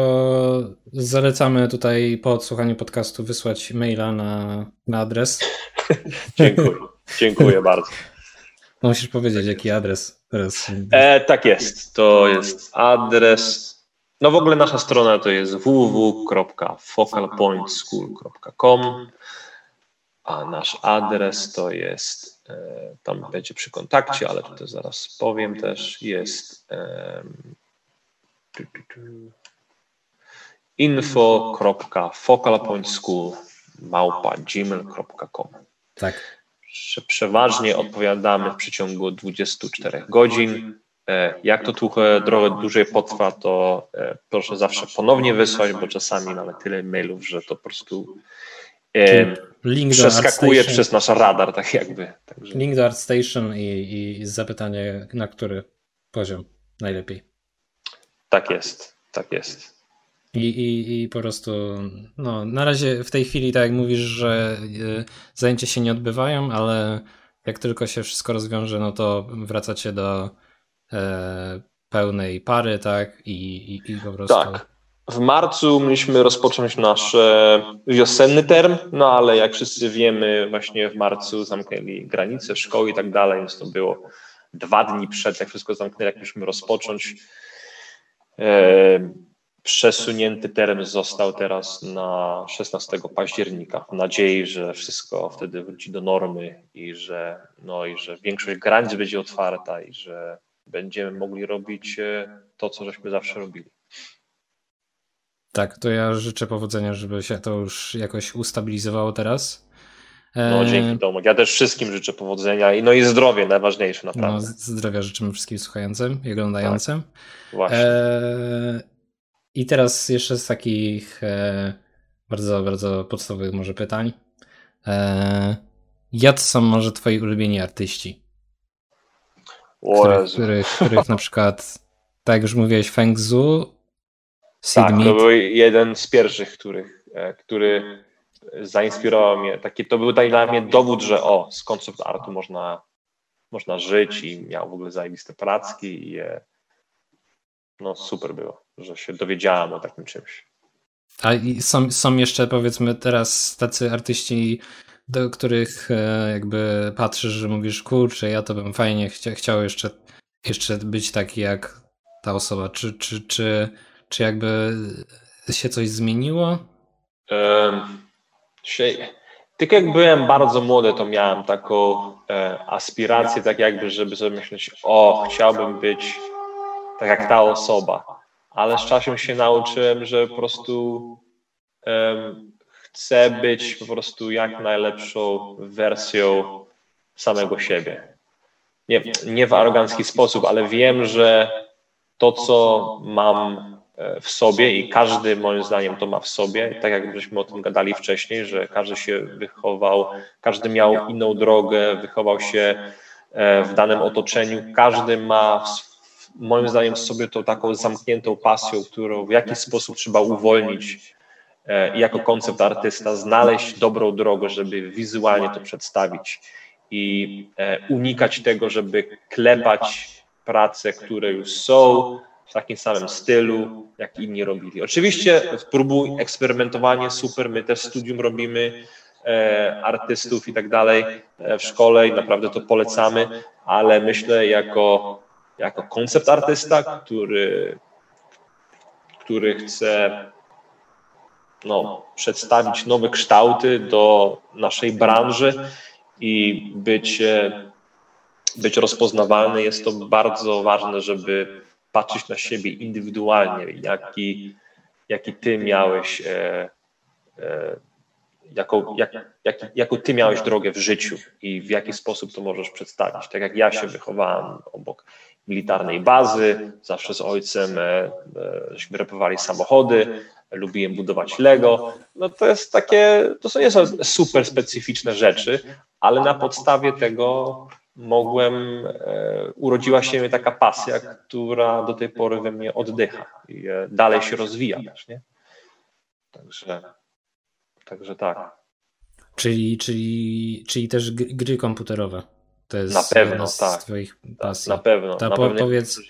zalecamy tutaj po odsłuchaniu podcastu wysłać maila na, na adres. <laughs> Dziękuję. Dziękuję bardzo. No musisz powiedzieć, jaki adres teraz. E, tak jest. To jest adres. No w ogóle nasza strona to jest www.focalpointschool.com a nasz adres to jest, e, tam będzie przy kontakcie, ale tutaj zaraz powiem też, jest info.focalpointschool małpa gmail.com Tak. Przeważnie odpowiadamy w przeciągu 24 godzin. E, jak to trochę, trochę dłużej potrwa, to e, proszę zawsze ponownie wysłać, bo czasami mamy tyle mailów, że to po prostu link przeskakuje przez nasz radar, tak jakby. Także. Link do ArtStation i, i zapytanie, na który poziom najlepiej. Tak jest, tak jest. I, i, I po prostu, no, na razie w tej chwili, tak jak mówisz, że y, zajęcia się nie odbywają, ale jak tylko się wszystko rozwiąże, no to wracacie do e, pełnej pary, tak? I, i, i po prostu. Tak. W marcu mieliśmy rozpocząć nasz wiosenny term, no ale jak wszyscy wiemy, właśnie w marcu zamknęli granice, szkoły i tak dalej, więc to było dwa dni przed, jak wszystko zamknęli, jak mieliśmy rozpocząć. E, przesunięty term został teraz na 16 października, w nadziei, że wszystko wtedy wróci do normy i że, no, i że większość granic będzie otwarta i że będziemy mogli robić e, to, co żeśmy zawsze robili. Tak, to ja życzę powodzenia, żeby się to już jakoś ustabilizowało teraz. No dzięki Tomek. Ja też wszystkim życzę powodzenia i no i zdrowie najważniejsze naprawdę. No, zdrowia życzymy wszystkim słuchającym i oglądającym. Tak, właśnie. E, I teraz jeszcze z takich e, bardzo, bardzo podstawowych może pytań. E, jacy są może twoi ulubieni artyści? Których, których, których na <laughs> przykład, tak jak już mówiłeś, Feng Zhu tak, to był jeden z pierwszych, których, e, który zainspirował mnie. Taki, to był dla mnie dowód, że o, z koncept artu można, można żyć i miał w ogóle zajebiste pracki i no super było, że się dowiedziałem o takim czymś. A są, są jeszcze powiedzmy teraz tacy artyści, do których e, jakby patrzysz, że mówisz, kurczę, ja to bym fajnie chcia, chciał jeszcze, jeszcze być taki jak ta osoba. Czy, czy, czy czy jakby się coś zmieniło? Um, się, tylko jak byłem bardzo młody, to miałem taką e, aspirację, tak jakby, żeby sobie myśleć, o, chciałbym być tak jak ta osoba. Ale z czasem się nauczyłem, że po prostu um, chcę być po prostu jak najlepszą wersją samego siebie. Nie, nie w arogancki sposób, ale wiem, że to, co mam w sobie i każdy moim zdaniem to ma w sobie. Tak jak żeśmy o tym gadali wcześniej, że każdy się wychował, każdy miał inną drogę, wychował się e, w danym otoczeniu, każdy ma moim zdaniem w sobie tą taką zamkniętą pasją, którą w jakiś sposób trzeba uwolnić e, i jako koncept artysta znaleźć dobrą drogę, żeby wizualnie to przedstawić i unikać tego, żeby klepać prace, które już są, w takim samym stylu, jak inni robili. Oczywiście próbuj, eksperymentowanie, super, my też studium robimy, e, artystów i tak dalej e, w szkole i naprawdę to polecamy, ale myślę jako, jako koncept artysta, który, który chce no, przedstawić nowe kształty do naszej branży i być, e, być rozpoznawalny, jest to bardzo ważne, żeby patrzeć na siebie indywidualnie, jaki, jaki ty miałeś, e, e, jaką, jak, jak, jaką ty miałeś drogę w życiu i w jaki sposób to możesz przedstawić. Tak jak ja się wychowałem obok militarnej bazy, zawsze z ojcem e, e, żeśmy repowali samochody, lubiłem budować Lego. No to jest takie, to są nie są super specyficzne rzeczy, ale na podstawie tego mogłem, e, urodziła się taka pasja, która do tej pory we mnie oddycha i e, dalej się rozwija też, nie? Także, także tak. Czyli, czyli, czyli też gry komputerowe. To jest na pewno, z tak. Twoich pasji. Na pewno. Ta, na po, powiedz.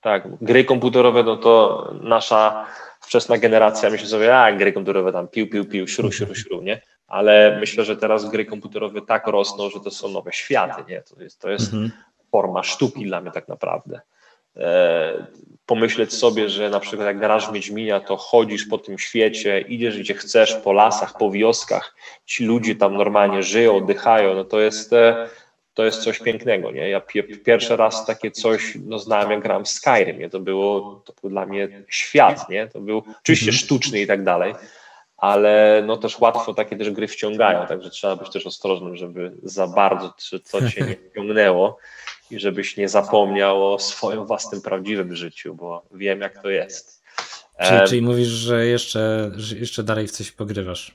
Tak, gry komputerowe, no to nasza wczesna generacja myśli sobie, a gry komputerowe tam pił, pił, pił, śru, śru, śru, nie? Ale myślę, że teraz gry komputerowe tak rosną, że to są nowe światy, nie? To jest, to jest, mhm. forma sztuki dla mnie tak naprawdę. E, pomyśleć sobie, że na przykład jak grasz w Wiedźminia, to chodzisz po tym świecie, idziesz gdzie chcesz, po lasach, po wioskach, ci ludzie tam normalnie żyją, oddychają, no to jest, e, to jest coś pięknego, nie? Ja pierwszy raz takie coś no, znałem, jak grałem w Skyrim, nie? To, było, to był dla mnie świat, nie? To był oczywiście mhm. sztuczny i tak dalej, ale no też łatwo takie też gry wciągają, także trzeba być też ostrożnym, żeby za bardzo to cię nie wciągnęło i żebyś nie zapomniał o swoim własnym prawdziwym życiu, bo wiem jak to jest. Czyli, czyli mówisz, że jeszcze, że jeszcze dalej w coś pogrywasz?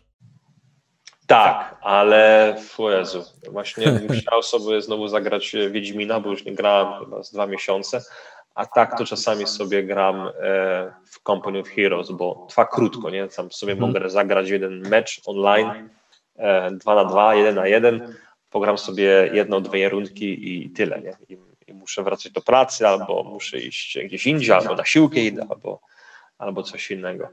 Tak, ale o Jezu, właśnie <laughs> musiał sobie znowu zagrać Wiedźmina, bo już nie grałem chyba z dwa miesiące, a tak to czasami sobie gram e, w Company of Heroes, bo trwa krótko, nie? Tam sobie mhm. mogę zagrać jeden mecz online, e, dwa na dwa, jeden na jeden, pogram sobie jedną, dwie rundki i tyle, nie? I, I, muszę wracać do pracy, albo muszę iść gdzieś indziej, albo na siłkę idę, albo, albo coś innego.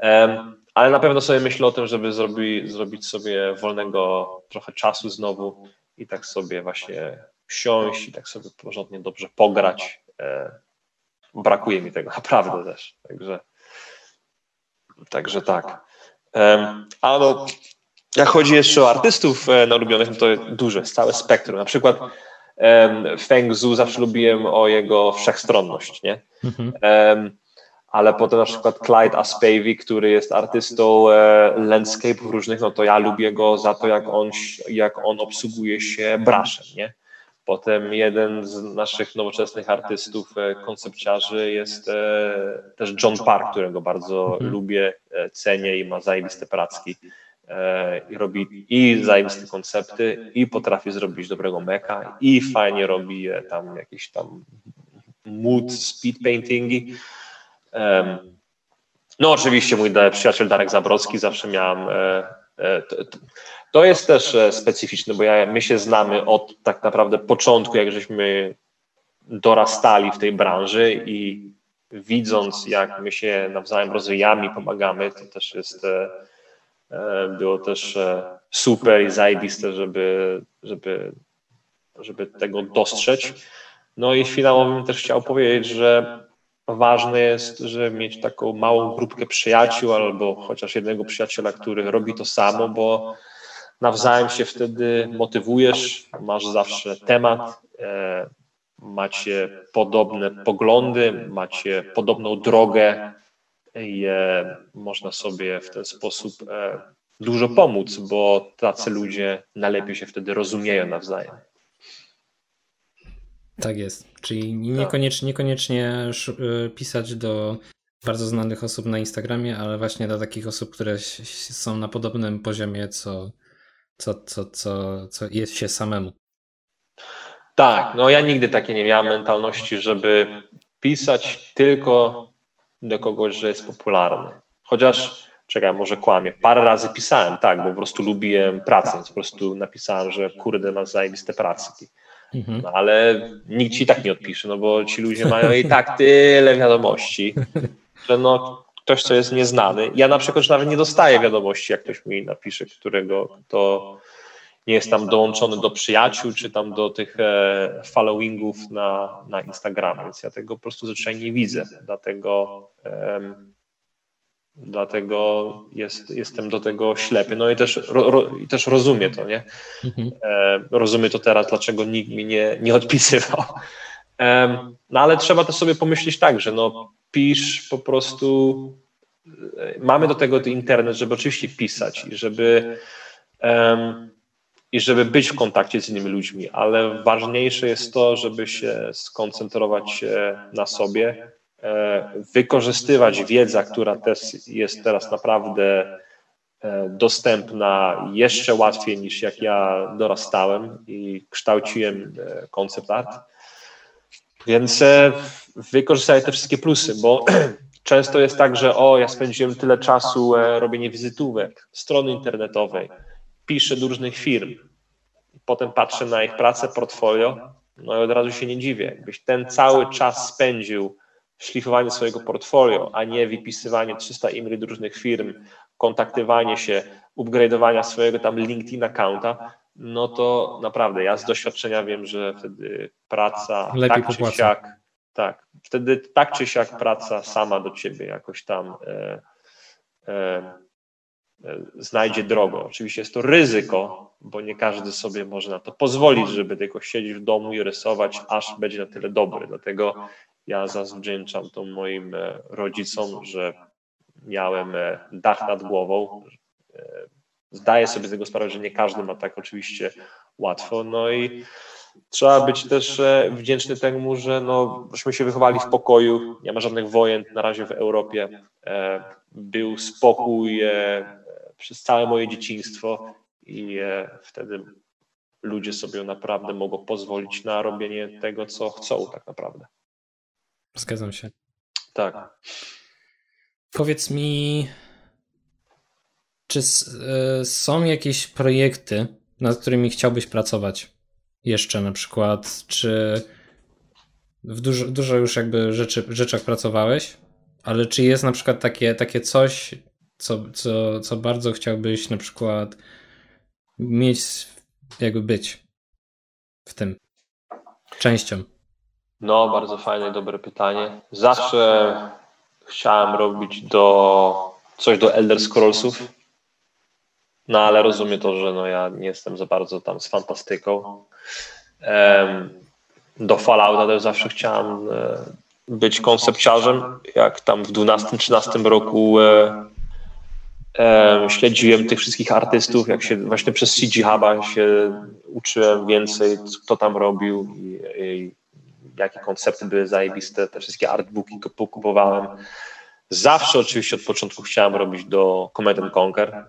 Um, ale na pewno sobie myślę o tym, żeby zrobi, zrobić sobie wolnego trochę czasu znowu i tak sobie właśnie wsiąść i tak sobie porządnie dobrze pograć. E, brakuje mi tego <laughs> naprawdę też. Także, także tak. A no, jak chodzi jeszcze o artystów e, na ulubionych, no to duże, jest całe spektrum. Na przykład Feng Zhu zawsze lubiłem o jego wszechstronność, nie? Mhm. Ale potem na przykład Clyde Aspavy, który jest artystą e, landscape'ów różnych, no to ja lubię go za to, jak on, jak on obsługuje się braszem, nie? Potem jeden z naszych nowoczesnych artystów, e, koncepciarzy jest e, też John Park, którego bardzo mhm. lubię, e, cenię i ma zajebiste pracki. I robi i zajebiste koncepty, i potrafi zrobić dobrego meka, i fajnie robi tam jakieś tam mood, speed paintingi. No oczywiście mój przyjaciel Darek Zabrocki, zawsze miałem to jest też e, specyficzne, bo ja, my się znamy od tak naprawdę początku, jak żeśmy dorastali w tej branży i widząc, jak my się nawzajem rozwijamy pomagamy, to też jest, e, e, było też super i zajebiste, żeby, żeby, żeby tego dostrzec. No i finałowo bym też chciał powiedzieć, że ważne jest, żeby mieć taką małą grupkę przyjaciół albo chociaż jednego przyjaciela, który robi to samo, bo nawzajem się wtedy motywujesz, masz zawsze temat, e, macie podobne poglądy, macie podobną drogę i e, można sobie w ten sposób e, dużo pomóc, bo tacy ludzie najlepiej się wtedy rozumieją nawzajem. Tak jest. Czyli niekoniecznie, niekoniecznie pisać do bardzo znanych osób na Instagramie, ale właśnie do takich osób, które są na podobnym poziomie co, co, co, co, co jest się samemu. Tak, no ja nigdy takiej nie miałem mentalności, żeby pisać tylko do kogoś, że jest popularny. Chociaż, czekaj, może kłamie, parę razy pisałem, tak, bo po prostu lubiłem pracę, po prostu napisałem, że kurde, masz zajebiste pracy. Mhm. No, ale nikt ci tak nie odpisze, no bo ci ludzie mają i tak tyle wiadomości, że no ktoś, co jest nieznany. Ja na przykład nawet nie dostaję wiadomości, jak ktoś mi napisze, którego to nie jest tam dołączony do przyjaciół, czy tam do tych e, followingów na, na Instagramie, więc ja tego po prostu zazwyczaj nie widzę, dlatego um, dlatego jest, jestem do tego ślepy. No i też, ro, ro, i też rozumiem to, nie? Mhm. E, rozumiem to teraz, dlaczego nikt mi nie, nie odpisywał. E, no ale trzeba też sobie pomyśleć tak, że no pisz po prostu, e, mamy do tego internet, żeby oczywiście pisać i żeby um, i żeby być w kontakcie z innymi ludźmi, ale ważniejsze jest to, żeby się skoncentrować na sobie, e, wykorzystywać wiedzę, która też jest teraz naprawdę e, dostępna jeszcze łatwiej niż jak ja dorastałem i kształciłem koncept art. Więc wykorzystaj te wszystkie plusy, bo <clears throat> często jest tak, że o, ja spędziłem tyle czasu e, robienie wizytówek, strony internetowej, piszę do różnych firm, potem patrzę na ich pracę, portfolio, no i od razu się nie dziwię. Jakbyś ten cały czas spędził w szlifowaniu swojego portfolio, a nie wypisywanie 300 e-maili do różnych firm, kontaktowanie się, upgrade'owania swojego tam LinkedIn accounta, no to naprawdę ja z doświadczenia wiem, że wtedy praca Lepiej tak czy siak, tak, wtedy tak czy siak praca sama do ciebie jakoś tam e, e, e, znajdzie drogę. Oczywiście jest to ryzyko, bo nie każdy sobie może na to pozwolić, żeby tylko siedzieć w domu i rysować, aż będzie na tyle dobry. Dlatego ja zawdzięczam to moim e, rodzicom, że miałem e, dach nad głową. Zdaję sobie z tego sprawę, że nie każdy ma tak oczywiście łatwo. No i trzeba być też wdzięczny temu, że no, żeśmy się wychowali w pokoju, nie ma żadnych wojen na razie w Europie. Był spokój przez całe moje dzieciństwo i wtedy ludzie sobie naprawdę mogą pozwolić na robienie tego, co chcą tak naprawdę. Zgadzam się. Tak. Powiedz mi, czy e, są jakieś projekty, nad którymi chciałbyś pracować jeszcze na przykład, czy w dużo, dużo już jakby rzeczy, rzeczach pracowałeś, ale czy jest na przykład takie, takie coś, co, co, co bardzo chciałbyś na przykład mieć, jakby być w tym częścią? No, bardzo fajne dobre pytanie. Zawsze chciałem robić do coś do Elder Scrollsów, no ale rozumiem to, że no, ja nie jestem za bardzo tam z fantastyką. Do Fallouta też zawsze chciałem e, być koncepciarzem. Jak tam w 12-13 roku e, e, śledziłem tych wszystkich artystów, jak się właśnie przez CG Huba się uczyłem więcej, kto tam robił i, i jakie koncepty były zajebiste, te wszystkie artbooki kupowałem. Zawsze oczywiście od początku chciałem robić do Command Conquer.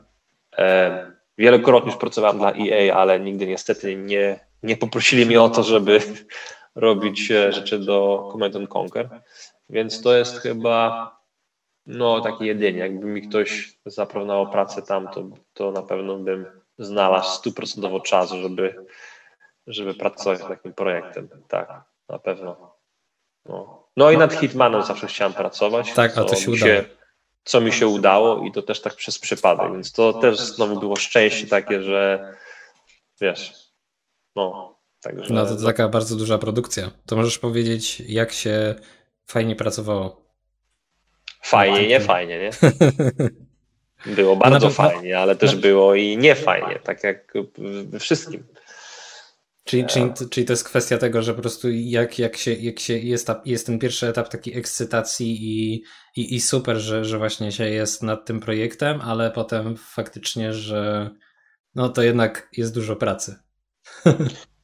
E, wielokrotnie już pracowałem dla EA, ale nigdy niestety nie, nie poprosili mnie o to, żeby <laughs> robić e, rzeczy do Command Conquer. Więc to jest chyba no taki jedynie. Jakby mi ktoś zaproponował pracę tam, to, to na pewno bym znalazł stuprocentowo czas, żeby, żeby pracować nad takim projektem. Tak na pewno. No, no i nad Hitmanem zawsze chciałem pracować. Tak, a to się udało. Co mi się udało i to też tak przez przypadek, więc to też znowu było szczęście takie, że wiesz, no. Także, no to, to taka bardzo duża produkcja. To możesz powiedzieć, jak się fajnie pracowało. Fajnie, nie fajnie, nie? Było <laughs> bardzo no, fajnie, ale też było i nie fajnie, tak jak we wszystkim. Czyli, czyli, czyli to jest kwestia tego, że po prostu jak, jak, się, jak się jest, ta, jest ten pierwszy etap takiej ekscytacji i, i, i super, że, że właśnie się jest nad tym projektem, ale potem faktycznie, że no to jednak jest dużo pracy.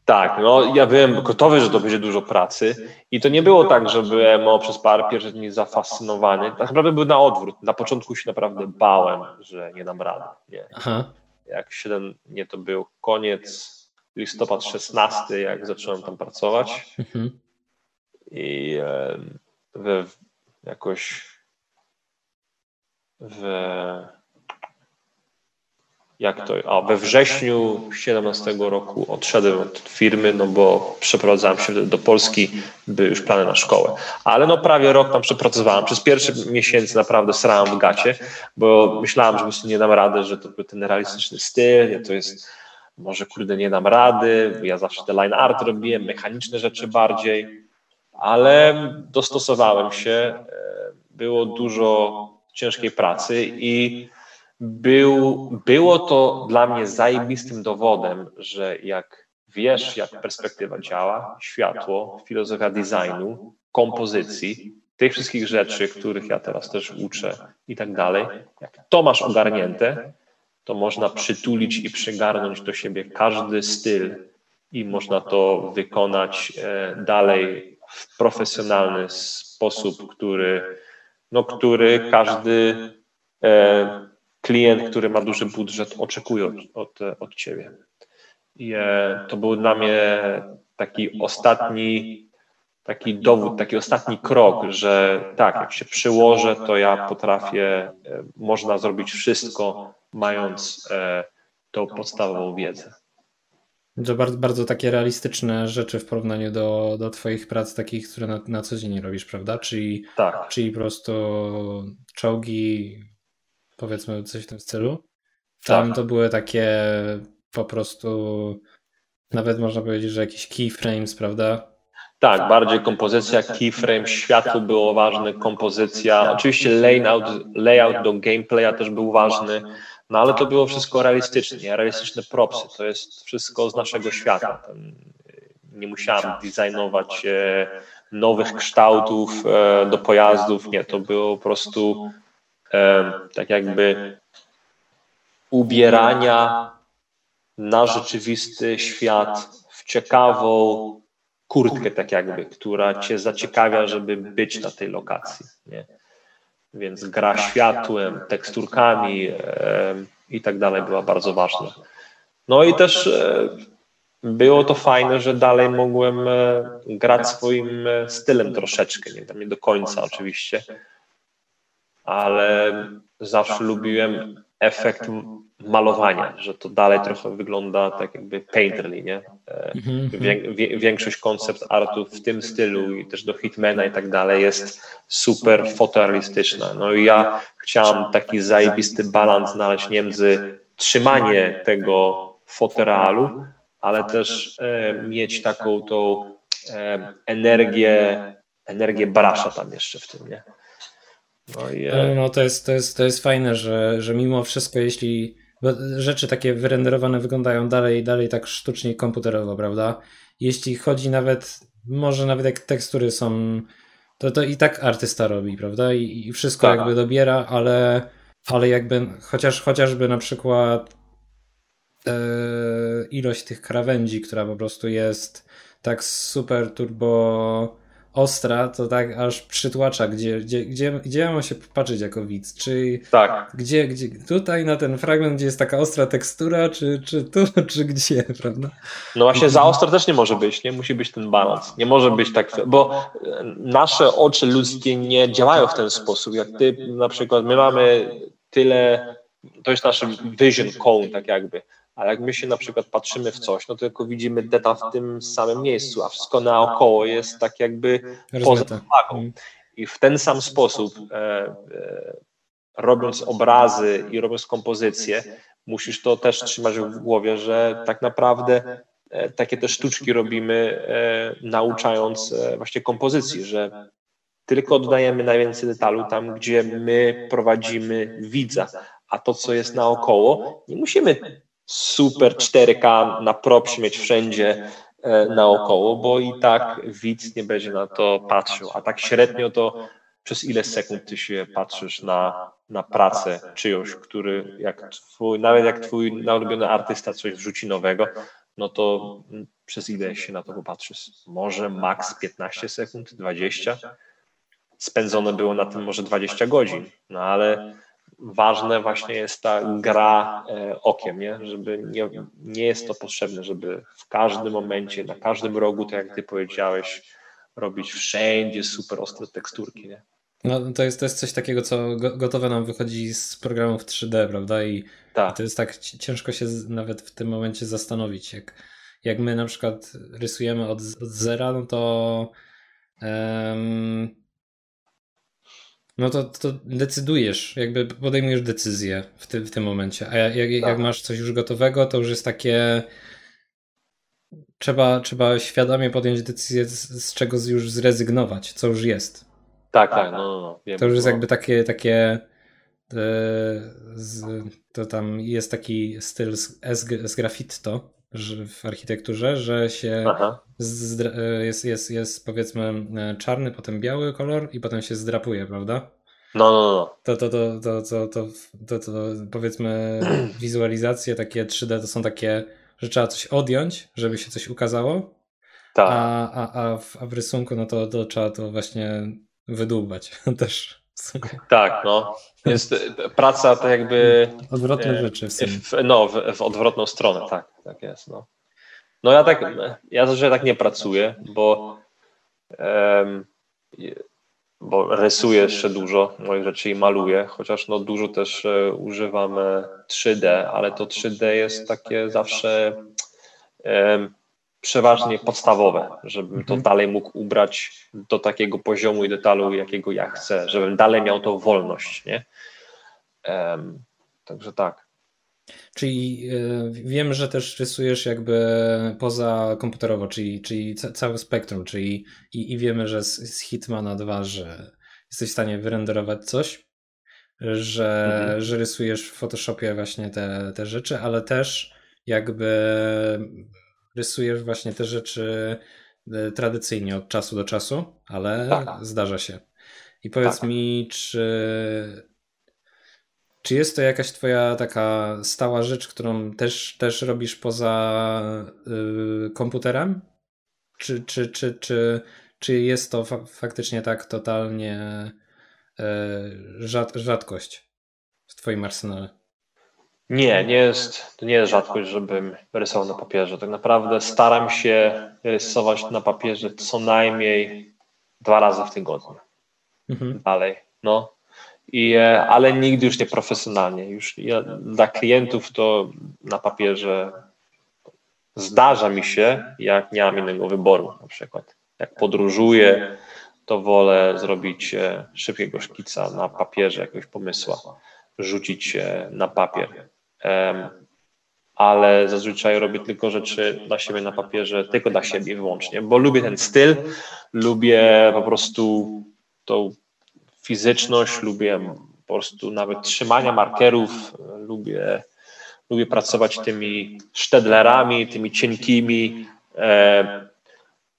Tak, no ja byłem gotowy, że to będzie dużo pracy i to nie było tak, że byłem przez parę pierwszych dni zafascynowany. Tak naprawdę był na odwrót. Na początku się naprawdę bałem, że nie dam rady. Nie. Aha. Jak 7, nie to był koniec listopad 16, jak zacząłem tam pracować. Mhm. I we, jakoś w jak to, a we wrześniu 17 roku odszedłem od firmy, no bo przeprowadzałem się do Polski, były już plany na szkołę. Ale no prawie rok tam przepracowałem. Przez pierwsze miesięcy naprawdę srałem w gacie, bo myślałem, że po prostu nie dam rady, że to był ten realistyczny styl, to jest może kurde nie dam rady, ja zawsze te line art robiłem, mechaniczne rzeczy bardziej, ale dostosowałem się, e, było dużo ciężkiej pracy i był, było to dla mnie zajebistym dowodem, że jak wiesz, jak perspektywa działa, światło, filozofia designu, kompozycji, tych wszystkich rzeczy, których ja teraz też uczę i tak dalej, jak to masz ogarnięte, to można przytulić i przygarnąć do siebie każdy styl i można to wykonać e, dalej w profesjonalny sposób, który, no, który każdy e, klient, który ma duży budżet, oczekuje od, od, od ciebie. I e, to był dla mnie taki ostatni taki dowód, taki ostatni krok, że tak, jak się przyłożę, to ja potrafię, można zrobić wszystko, mając e, tą podstawową wiedzę. To bardzo, bardzo takie realistyczne rzeczy w porównaniu do, do Twoich prac, takich, które na, na co dzień robisz, prawda? Czyli, tak. czyli po prostu czołgi, powiedzmy coś w tym stylu. Tam tak. to były takie po prostu nawet można powiedzieć, że jakieś keyframes, prawda? Tak, bardziej kompozycja, keyframe, światło było ważne, kompozycja. Oczywiście layout, layout do gameplaya też był ważny, no ale to było wszystko realistyczne, realistyczne propsy, to jest wszystko z naszego świata. Nie musiałem designować e, nowych kształtów e, do pojazdów, nie, to było po prostu e, tak jakby ubierania na rzeczywisty świat w ciekawą kurtkę, tak jakby, która cię zaciekawia, żeby być na tej lokacji. Nie? Więc gra światłem, teksturkami e, i tak dalej była bardzo ważna. No i też e, było to fajne, że dalej mogłem e, grać swoim e, stylem troszeczkę, nie, nie do końca oczywiście, ale zawsze lubiłem efekt malowania, że to dalej trochę wygląda tak jakby painterly, nie? E, mhm. Wię, większość koncept artu w tym stylu i też do Hitmana i tak dalej jest super fotorealistyczna. No i ja chciałem taki zajebisty balans znaleźć między trzymanie tego fotorealu, ale też e, mieć taką tą e, energię, energię brasza tam jeszcze w tym, nie? No, i, no to, jest, to, jest, to jest fajne, że, że mimo wszystko, jeśli rzeczy takie wyrenderowane wyglądają dalej dalej tak sztucznie komputerowo, prawda? Jeśli chodzi nawet, może nawet jak tekstury są, to, to i tak artysta robi, prawda? I, i wszystko tak. jakby dobiera, ale, ale jakby chociaż, chociażby na przykład e, ilość tych krawędzi, która po prostu jest tak super turbo ostra, to tak aż przytłacza, gdzie, gdzie, gdzie, gdzie ja mam się patrzeć jako widz? Czy tak. gdzie, gdzie tutaj na ten fragment, gdzie jest taka ostra tekstura, czy, czy tu, <laughs> czy gdzie, prawda? No właśnie za ostro też nie może być, nie? Musi być ten balans. Nie może być tak, bo nasze oczy ludzkie nie działają w ten sposób. Jak ty na przykład, my mamy tyle, to jest nasz vision cone, tak jakby ale jak my się na przykład patrzymy w coś, no to tylko widzimy detal w tym samym miejscu, a wszystko naokoło jest tak jakby poza uwagą. Mm. I w ten sam sposób, e, e, robiąc obrazy i robiąc kompozycję, musisz to też trzymać w głowie, że tak naprawdę e, takie te sztuczki robimy, e, nauczając e, właśnie kompozycji, że tylko oddajemy najwięcej detalu tam, gdzie my prowadzimy widza, a to, co jest naokoło, nie musimy super 4K na props mieć wszędzie e, naokoło, bo i tak widz nie będzie na to patrzył, a tak średnio to przez ile sekund ty się patrzysz na, na pracę czyjąś, który jak twój, nawet jak twój naulubiony artysta coś wrzuci nowego, no to przez ile się na to popatrzysz? Może maks 15 sekund, 20? Spędzone było na tym może 20 godzin, no ale ważne właśnie jest ta gra e, okiem, nie? żeby nie, nie jest to potrzebne, żeby w każdym momencie, na każdym rogu, tak jak ty powiedziałeś, robić wszędzie super ostre teksturki. Nie? No to jest, to jest coś takiego, co gotowe nam wychodzi z programów 3D, prawda? I, tak. to jest tak ciężko się nawet w tym momencie zastanowić. Jak, jak my na przykład rysujemy od, od zera, no to um, no to, to decydujesz, jakby podejmujesz decyzję w, ty, w tym momencie. A jak, jak, tak. masz coś już gotowego, to już jest takie. Trzeba, trzeba świadomie podjąć decyzję, z, z czego już zrezygnować, co już jest. Tak, tak, no, no, no. Wiem, to już jest no. jakby takie, takie e, z, to tam jest taki styl z, z graffito, w architekturze, że się jest, jest, jest powiedzmy e, czarny, potem biały kolor i potem się zdrapuje, prawda? No, no, no. To, to, to, to, to, to, to, to powiedzmy <clears throat> wizualizacje takie 3D to są takie, że trzeba coś odjąć, żeby się coś ukazało. Tak. A, a, a, w, a w rysunku no to, to trzeba to właśnie wydłubać <laughs> też. Tak, no. Jest praca to jakby. Odwrotne e, rzeczy. W, no, w, w, odwrotną stronę, tak, tak jest. No, no ja tak, ja zazwyczaj tak nie pracuję, bo, um, bo rysuję jeszcze dużo moich rzeczy i maluję, chociaż no dużo też e, używam 3D, ale to 3D jest takie zawsze um, przeważnie podstawowe, żebym to mhm. dalej mógł ubrać do takiego poziomu i detalu, jakiego ja chcę, żebym dalej miał tą wolność, nie? Um, także tak. Czyli y, wiem, że też rysujesz jakby poza komputerowo, czyli, czyli całe spektrum, czyli i, i wiemy, że z, z Hitmana 2, że jesteś w stanie wyrenderować coś, że, mhm. że rysujesz w Photoshopie właśnie te, te rzeczy, ale też jakby rysujesz właśnie te rzeczy y, tradycyjnie od czasu do czasu, ale tak. zdarza się. I powiedz tak. mi, czy czy jest to jakaś twoja taka stała rzecz, którą też, też robisz poza y, komputerem? Czy, czy, czy, czy, czy jest to fa faktycznie tak totalnie y, rzad rzadkość w twoim arsenale? Nie, nie jest, to nie jest rzadkość, żebym rysował na papierze. Tak naprawdę staram się rysować na papierze co najmniej dwa razy w tygodniu. Mhm. Dalej. No, i, e, ale nigdy już nie profesjonalnie. Już ja, dla klientów to na papierze zdarza mi się, jak nie mam innego wyboru, na przykład. Jak podróżuję, to wolę zrobić e, szybkiego szkica na papierze, jakiegoś pomysła, rzucić na papier. Ale zazwyczaj robię tylko rzeczy dla siebie na papierze, tylko dla siebie wyłącznie, bo lubię ten styl, lubię po prostu tą fizyczność, lubię po prostu nawet trzymania markerów, lubię, lubię pracować tymi sztedlerami, tymi cienkimi,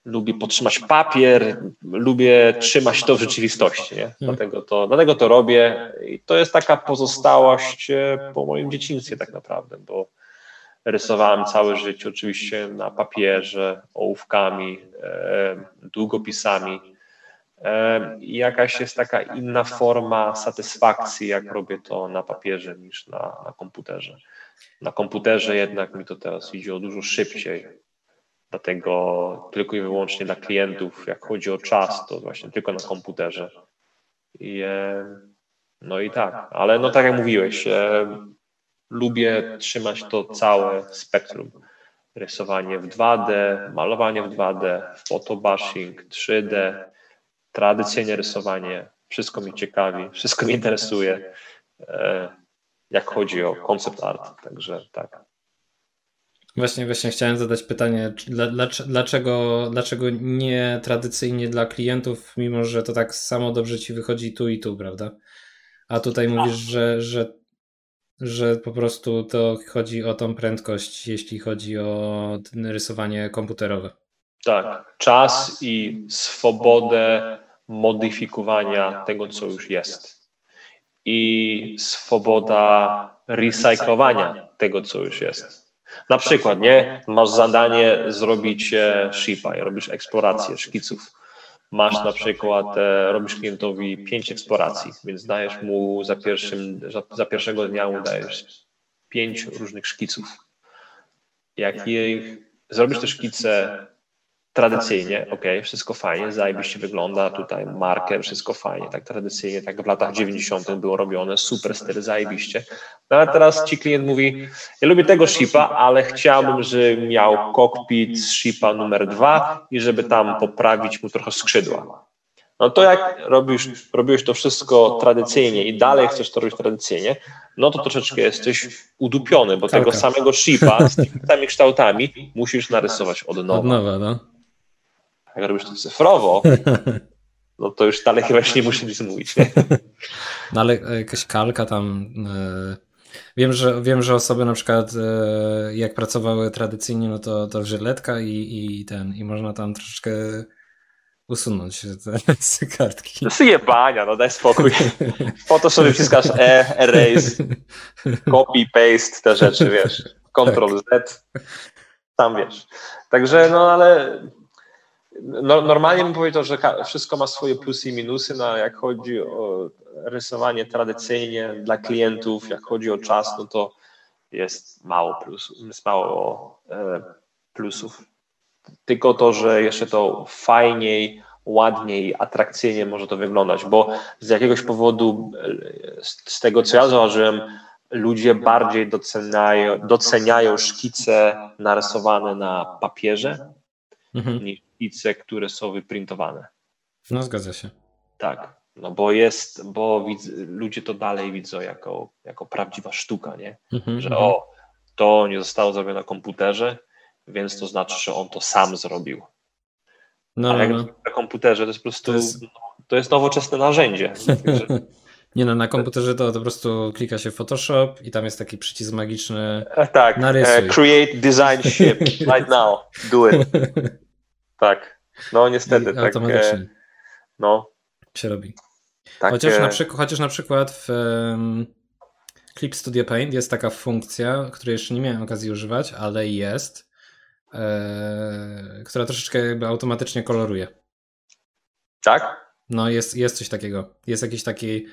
lubię podtrzymać papier, lubię trzymać to w rzeczywistości, nie? Dlatego, to, dlatego to robię i to jest taka pozostałość e, po moim dzieciństwie tak naprawdę, bo rysowałem całe życie oczywiście na papierze, ołówkami, e, długopisami, jakaś jest taka inna forma satysfakcji, jak robię to na papierze niż na, na komputerze. Na komputerze jednak mi to teraz idzie o dużo szybciej. Dlatego tylko i wyłącznie dla klientów, jak chodzi o czas, to właśnie tylko na komputerze. I, no i tak, ale no tak jak mówiłeś, lubię trzymać to całe spektrum. Rysowanie w 2D, malowanie w 2D, photobashing, 3D, tradycyjne rysowanie, wszystko mi ciekawi, wszystko mnie interesuje, e, jak chodzi o koncept art, także tak. Właśnie, właśnie chciałem zadać pytanie, dlaczego, dlaczego nie tradycyjnie dla klientów, mimo że to tak samo dobrze ci wychodzi tu i tu, prawda? A tutaj mówisz, że, że, że po prostu to chodzi o tą prędkość, jeśli chodzi o rysowanie komputerowe. Tak, czas i swobodę modyfikowania tego, co już jest. I swoboda recyklowania tego, co już jest. Na przykład, nie? Masz zadanie zrobić shipa, robisz eksplorację szkiców. Masz na przykład, robisz klientowi pięć eksploracji, więc dajesz mu za, pierwszym, za pierwszego dnia mu dajesz pięć różnych szkiców. Jak zrobisz te szkice tradycyjnie, ok, wszystko fajnie, zajebiście wygląda, tutaj marker, wszystko fajnie, tak tradycyjnie, tak w latach 90. było robione, super styl, zajebiście. No ale teraz ci klient mówi, ja lubię tego shipa, ale chciałbym, żeby miał kokpit z shipa numer dwa i żeby tam poprawić mu trochę skrzydła. No to jak robisz, robiłeś to wszystko tradycyjnie i dalej chcesz to robić tradycyjnie, no to troszeczkę jesteś udupiony, bo tego samego shipa z tymi kształtami musisz narysować od nowa. Od nowa, no. Jak robisz to cyfrowo, no to już dalej chyba się nie muszę nic mówić. Nie? No ale jakaś kalka tam. E, wiem, że, wiem, że osoby na przykład e, jak pracowały tradycyjnie, no to, to żyletka i, i ten, i można tam troszeczkę usunąć <laughs> te, kartki. To jest jebania, no daj spokój. Po to sobie wciskasz E, erase, copy, paste, te rzeczy, wiesz, Ctrl Z, tam wiesz. Także, no ale no, normalnie bym powiedział, że wszystko ma swoje plusy i minusy, no jak chodzi o rysowanie tradycyjnie dla klientów, jak chodzi o czas, no to jest mało plusów, jest mało e, plusów. Tylko to, że jeszcze to fajniej, ładniej, atrakcyjnie może to wyglądać, bo z jakiegoś powodu, z tego co ja zauważyłem, ludzie bardziej doceniają, doceniają szkice narysowane na papierze mhm. niż szkice, które są wyprintowane. No zgadza się. Tak. No bo jest, bo widz, ludzie to dalej widzą jako, jako prawdziwa sztuka, nie? Mhm, Że mhm. o, to nie zostało zrobione na komputerze, więc to znaczy, że on to sam zrobił. No, Ale no, jak no. na komputerze to jest po prostu, To jest- to jest nowoczesne narzędzie. <laughs> Nie no, na komputerze to, to po prostu klika się w Photoshop i tam jest taki przycisk magiczny. e, tak, Narysuj. e, create design ship right now, do it. <laughs> Tak, no niestety, I tak, automatycznie e, no, się robi. tak, Chociaż, e, na przykład, chociaż na przykład w em, Clip Studio Paint jest taka funkcja, której jeszcze nie miałem okazji używać, ale jest, e, która troszeczkę jakby automatycznie koloruje. tak? No jest, jest coś takiego. Jest jakiś taki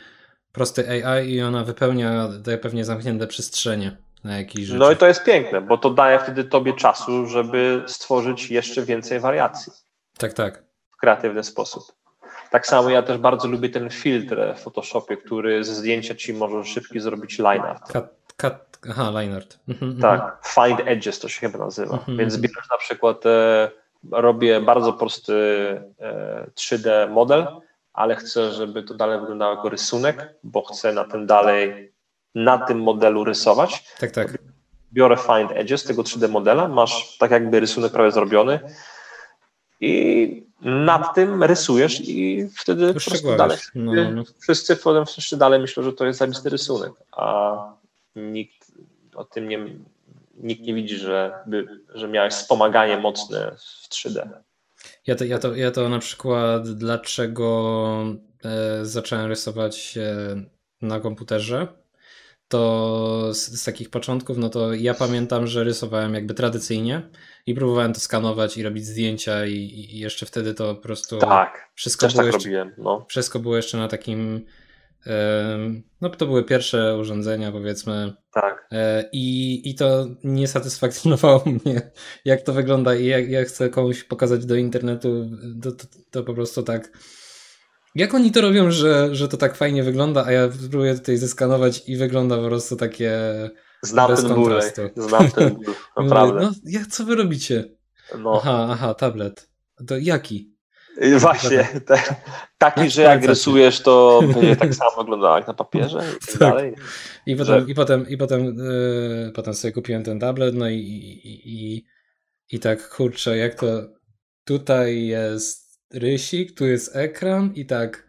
prosty AI i ona wypełnia te pewnie zamknięte przestrzenie na. No i to jest piękne, bo to daje wtedy tobie czasu, żeby stworzyć jeszcze więcej wariacji Tak, tak. w kreatywny sposób. Tak samo ja też bardzo lubię ten filtr w Photoshopie, który ze zdjęcia ci może szybki zrobić line art. Cut, cut, aha, line art. Mhm, mhm. Tak, find edges to się chyba nazywa. Mhm. Więc bierzesz na przykład, e, robię bardzo prosty e, 3D model, ale chcę, żeby to dalej wyglądało jako rysunek, bo chcę na tym dalej, na tym modelu rysować. Tak, tak. Biorę find edges tego 3D modela, masz tak jakby rysunek prawie zrobiony i nad tym rysujesz i wtedy po prostu dalej No, no, wszyscy potem wszyscy dalej myślą, że to jest zajebisty rysunek, a nikt o tym nie, nikt nie widzi, że, by, że miałeś wspomaganie mocne w 3D. Ja to, ja, to, ja to na przykład dlaczego e, zacząłem rysować e, na komputerze, to z, z takich początków, no to ja pamiętam, że rysowałem jakby tradycyjnie i próbowałem to skanować i robić zdjęcia i, i jeszcze wtedy to po prostu Tak, wszystko też było tak jeszcze, robiłem. No. wszystko było jeszcze na takim no to były pierwsze urządzenia powiedzmy Tak, E, I, I to nie satysfakcjonowało <laughs> mnie, jak to wygląda i jak ja chcę komuś pokazać do internetu, to, to, to po prostu tak. Jak oni to robią, że, że to tak fajnie wygląda, a ja próbuję tutaj zeskanować i wygląda po prostu takie. znam Bez ten ból, znam ten ból, naprawdę. No, jak co wy robicie? No. Aha, aha, tablet. To jaki? Właśnie, te, taki, że jak rysujesz, to <laughs> będzie tak samo wyglądało jak na papierze i tak Tak. dalej. I potem, Że- i potem, i potem, yy, potem sobie kupiłem ten tablet, no i, i, i, i tak kurczę, jak to tutaj jest rysik, tu jest ekran i tak.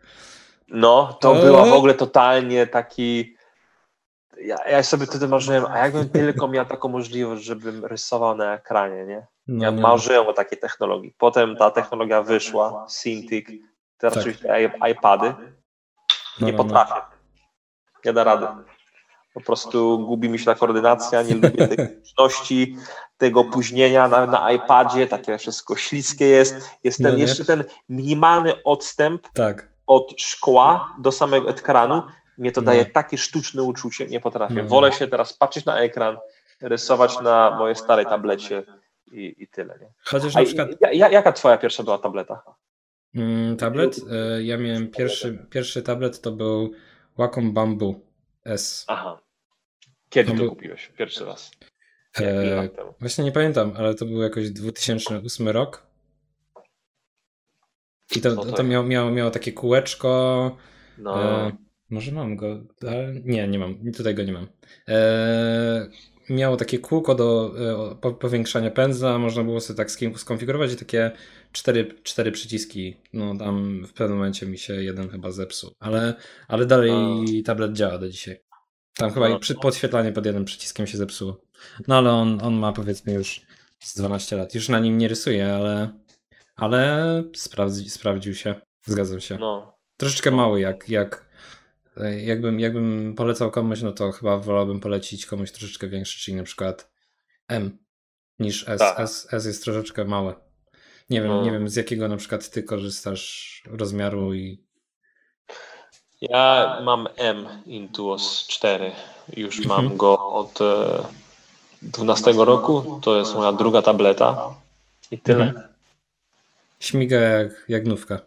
No, to O! było w ogóle totalnie taki. Ja, ja sobie wtedy marzyłem, a jakbym tylko miał taką możliwość, żebym rysował na ekranie, nie? No, Ja no, marzyłem o takiej technologii. Potem ta technologia wyszła, Cintiq, teraz Tak. oczywiście iPady. no, Nie no, no. potrafię. Nie da rady. Po prostu gubi mi się ta koordynacja, nie lubię tej zręczności, tego opóźnienia na, na iPadzie, takie wszystko śliskie jest. Jest ten, No jeszcze ten minimalny odstęp Tak. od szkła do samego ekranu. Mnie to No. daje takie sztuczne uczucie, nie potrafię. No. Wolę się teraz patrzeć na ekran, rysować na mojej starej tablecie i, i tyle. Nie? Chociaż na przykład ja, ja- jaka twoja pierwsza była tableta? mm, tablet, e, ja miałem pierwszy, pierwszy tablet to był Wacom Bamboo S. Aha. Kiedy To to był- kupiłeś? Pierwszy raz. E, temu? Właśnie nie pamiętam, ale to był jakoś 2008 rok. I to, No to, tak. miało, miało, miało takie kółeczko. No, E, może mam go, ale nie, nie mam. Tutaj go nie mam. E, miało takie kółko do e, po, powiększania pędzla, można było sobie tak skonfigurować i takie cztery, cztery przyciski. No tam w pewnym momencie mi się jeden chyba zepsuł, ale, ale dalej tablet działa do dzisiaj. Tam chyba i przy, podświetlanie pod jednym przyciskiem się zepsuło. No ale on, on ma powiedzmy już z 12 lat. Już na nim nie rysuję, ale, ale sprawdzi, sprawdził się. Zgadzam się. no. Troszeczkę mały, jak, jak jakbym, jakbym polecał komuś, no to chyba wolałbym polecić komuś troszeczkę większy, czyli na przykład M niż S. Tak. S, S jest troszeczkę małe. Nie wiem, No. nie wiem z jakiego na przykład ty korzystasz rozmiaru i Ja mam M Intuos 4. Już mam Mhm. go od e, 12 roku. To jest moja druga tableta. I tyle. Mhm. śmiga jak, jak nówka.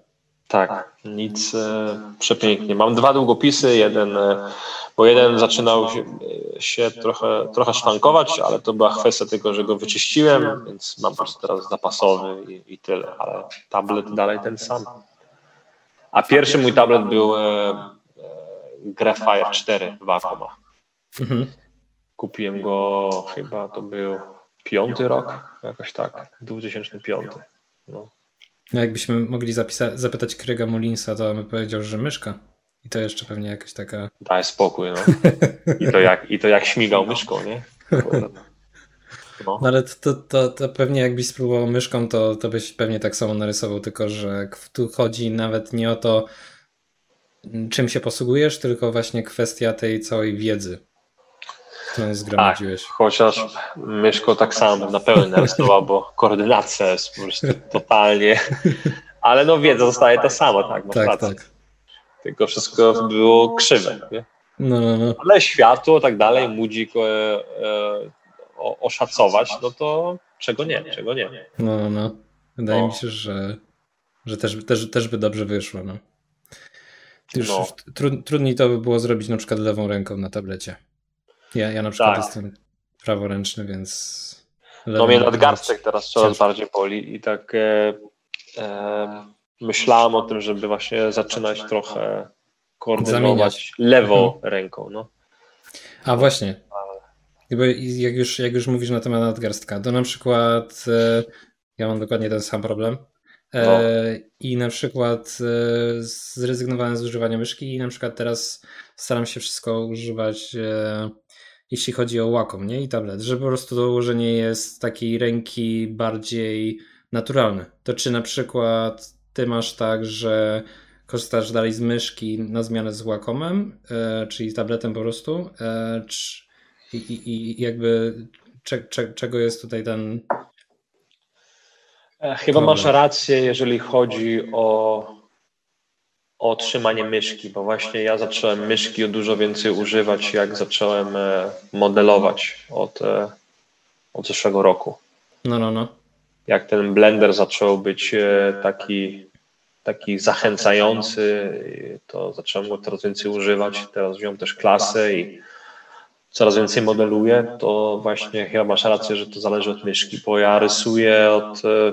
Tak, nic e, przepięknie. Mam dwa długopisy, jeden, e, bo jeden zaczynał się, e, trochę, trochę szwankować, ale to była kwestia tego, że go wyczyściłem, więc mam po prostu teraz zapasowy i, i tyle, ale tablet dalej ten sam. A pierwszy mój tablet był e, e, Graphire 4 Wacom. Mhm. Kupiłem go chyba to był piąty rok, jakoś tak, 2005. No. No jakbyśmy mogli zapisa- zapytać Krega Mullinsa, to by powiedział, że myszka. I to jeszcze pewnie jakaś taka. Daj spokój, no. I to jak, i to jak śmigał myszką, nie? No, no ale to, to, to pewnie jakbyś spróbował myszką, to, to byś pewnie tak samo narysował, tylko że tu chodzi nawet nie o to, czym się posługujesz, tylko właśnie kwestia tej całej wiedzy, którą zgromadziłeś. Tak, chociaż myszką tak samo na pełni narysował, bo koordynacja jest po prostu totalnie, ale no wiedza zostaje ta sama, tak? Masz tak, tak. Tylko wszystko było krzywe, nie? No, no, no. Ale światło, tak dalej, mudzik, e, e, oszacować, no to czego nie, czego nie. No, no. no. Wydaje o. mi się, że, że też, też, też by dobrze wyszło. No. Już, no. Tru, trudniej to by było zrobić na przykład lewą ręką na tablecie. Ja, ja na przykład tak. jestem praworęczny, więc. No mnie nadgarstek teraz coraz bardziej boli i tak e, e, myślałem o tym, żeby właśnie zaczynać trochę koordynować Zamieniać. lewą mhm. ręką. No. A właśnie, jak już, jak już mówisz na temat nadgarstka, to na przykład e, ja mam dokładnie ten sam problem. E, no. I na przykład e, zrezygnowałem z używania myszki i na przykład teraz staram się wszystko używać jeśli chodzi o Wacom, nie? I tablet, że po prostu to ułożenie jest takiej ręki bardziej naturalne. To czy na przykład ty masz tak, że korzystasz dalej z myszki na zmianę z Wacomem, czyli tabletem po prostu, czy, i, i, i jakby cze, cze, czego jest tutaj ten. E, chyba problem? masz rację, jeżeli chodzi o, o otrzymanie myszki, bo właśnie ja zacząłem myszki dużo więcej używać, jak zacząłem e, modelować od, e, od zeszłego roku. No, no, no. Jak ten blender zaczął być taki, taki zachęcający, to zacząłem go coraz więcej używać. Teraz wziąłem też klasę i coraz więcej modeluję, to właśnie chyba masz rację, że to zależy od myszki, bo ja rysuję od, e,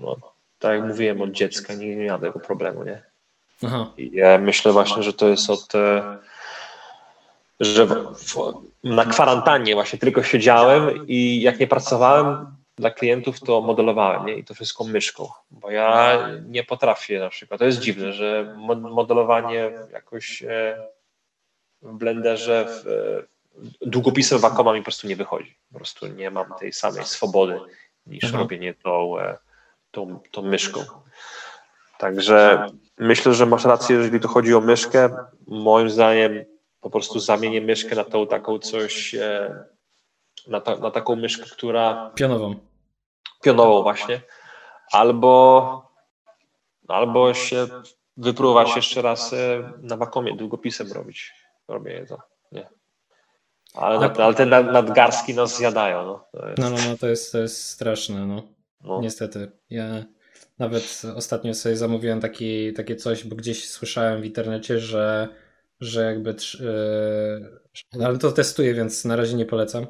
no, tak jak mówiłem, od dziecka, nie, nie miałem tego problemu, nie? Aha. Ja myślę właśnie, że to jest od, e, że w, w, na kwarantannie właśnie tylko siedziałem i jak nie pracowałem dla klientów, to modelowałem, nie? I to wszystko myszką, bo ja nie potrafię na przykład, to jest dziwne, że modelowanie jakoś e, w blenderze w, długopisem Wacoma mi po prostu nie wychodzi. Po prostu nie mam tej samej swobody niż mhm. robienie tą, e, tą, tą myszką. Także myślę, że masz rację, jeżeli to chodzi o myszkę. Moim zdaniem po prostu zamienię myszkę na tą taką coś, e, na, ta, na taką myszkę, która... Pionową. Pionową właśnie. Albo, albo się wypróbować jeszcze raz e, na Wacomie długopisem robić. Robię to. Nie. Ale, no, ale te nadgarstki nas zjadają. No, no, no, no, to jest, to jest straszne, no. no. Niestety. Ja nawet ostatnio sobie zamówiłem taki, takie coś, bo gdzieś słyszałem w internecie, że, że jakby. Yy, ale to testuję, więc na razie nie polecam.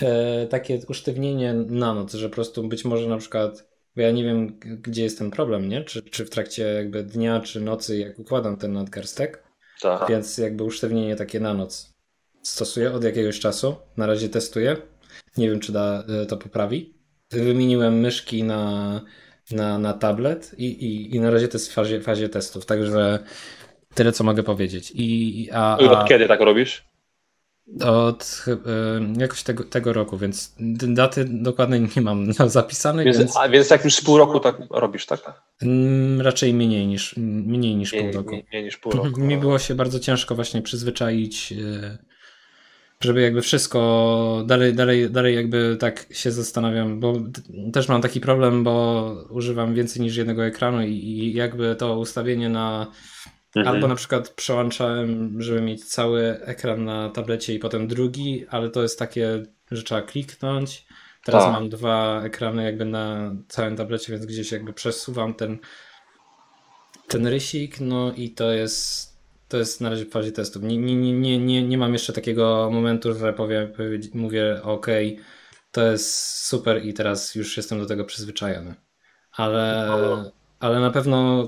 Yy, takie usztywnienie na noc, że po prostu być może na przykład. Bo ja nie wiem, gdzie jest ten problem, nie? Czy, czy w trakcie jakby dnia, czy nocy, jak układam ten nadgarstek. Tak. Więc jakby usztywnienie takie na noc stosuję od jakiegoś czasu. Na razie testuję. Nie wiem, czy da, e, to poprawi. Wymieniłem myszki na, na, na tablet i, i, i na razie to jest w fazie, fazie testów, także tyle, co mogę powiedzieć. I, a, a... Od kiedy tak robisz? Od y, jakoś tego, tego roku, więc daty dokładnie nie mam zapisanej. Więc, więc... A więc jak już z pół roku tak robisz, tak? Mm, raczej mniej niż, mniej niż mniej, pół roku. Mniej, mniej niż pół roku. Mi było się bardzo ciężko właśnie przyzwyczaić y, żeby jakby wszystko dalej, dalej, dalej jakby tak się zastanawiam, bo też mam taki problem, bo używam więcej niż jednego ekranu i, i jakby to ustawienie na mhm. albo na przykład przełączałem, żeby mieć cały ekran na tablecie i potem drugi, ale to jest takie, że trzeba kliknąć. Teraz tak. mam dwa ekrany jakby na całym tablecie, więc gdzieś jakby przesuwam ten ten rysik, no i to jest to jest na razie w fazie testów. Nie, nie, nie, nie, nie mam jeszcze takiego momentu, że powiem, mówię ok, to jest super i teraz już jestem do tego przyzwyczajony. Ale, ale na pewno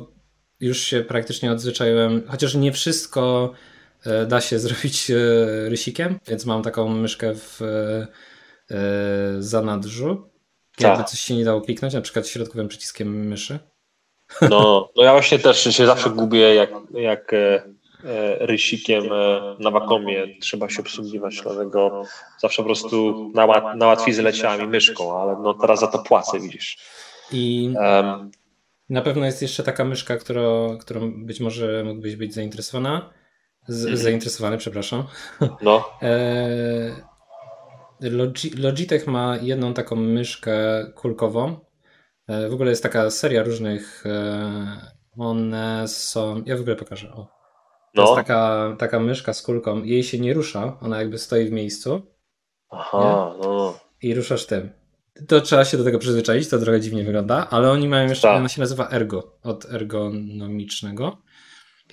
już się praktycznie odzwyczaiłem, chociaż nie wszystko e, da się <laughs> zrobić rysikiem, więc mam taką myszkę w zanadrzu. Jakby tak. coś się nie dało kliknąć, na przykład środkowym przyciskiem myszy. No, no ja właśnie też się zawsze <laughs> gubię, jak, jak E, rysikiem e, na Wacomie trzeba się obsługiwać, dlatego zawsze po prostu na, na łatwiznę leciała mi myszką, ale no teraz za to płacę, widzisz. I um, na pewno jest jeszcze taka myszka, którą, którą być może mógłbyś być zainteresowana. Z, mm. Zainteresowany, przepraszam. <laughs> No. E, Logi, Logitech ma jedną taką myszkę kulkową. W ogóle jest taka seria różnych. One są. Ja w ogóle pokażę. O. To jest no. taka, taka myszka z kulką. Jej się nie rusza, ona jakby stoi w miejscu. Aha, nie? no. I ruszasz tym. To trzeba się do tego przyzwyczaić, to trochę dziwnie wygląda, ale oni mają jeszcze, tak. ona się nazywa ergo, od ergonomicznego.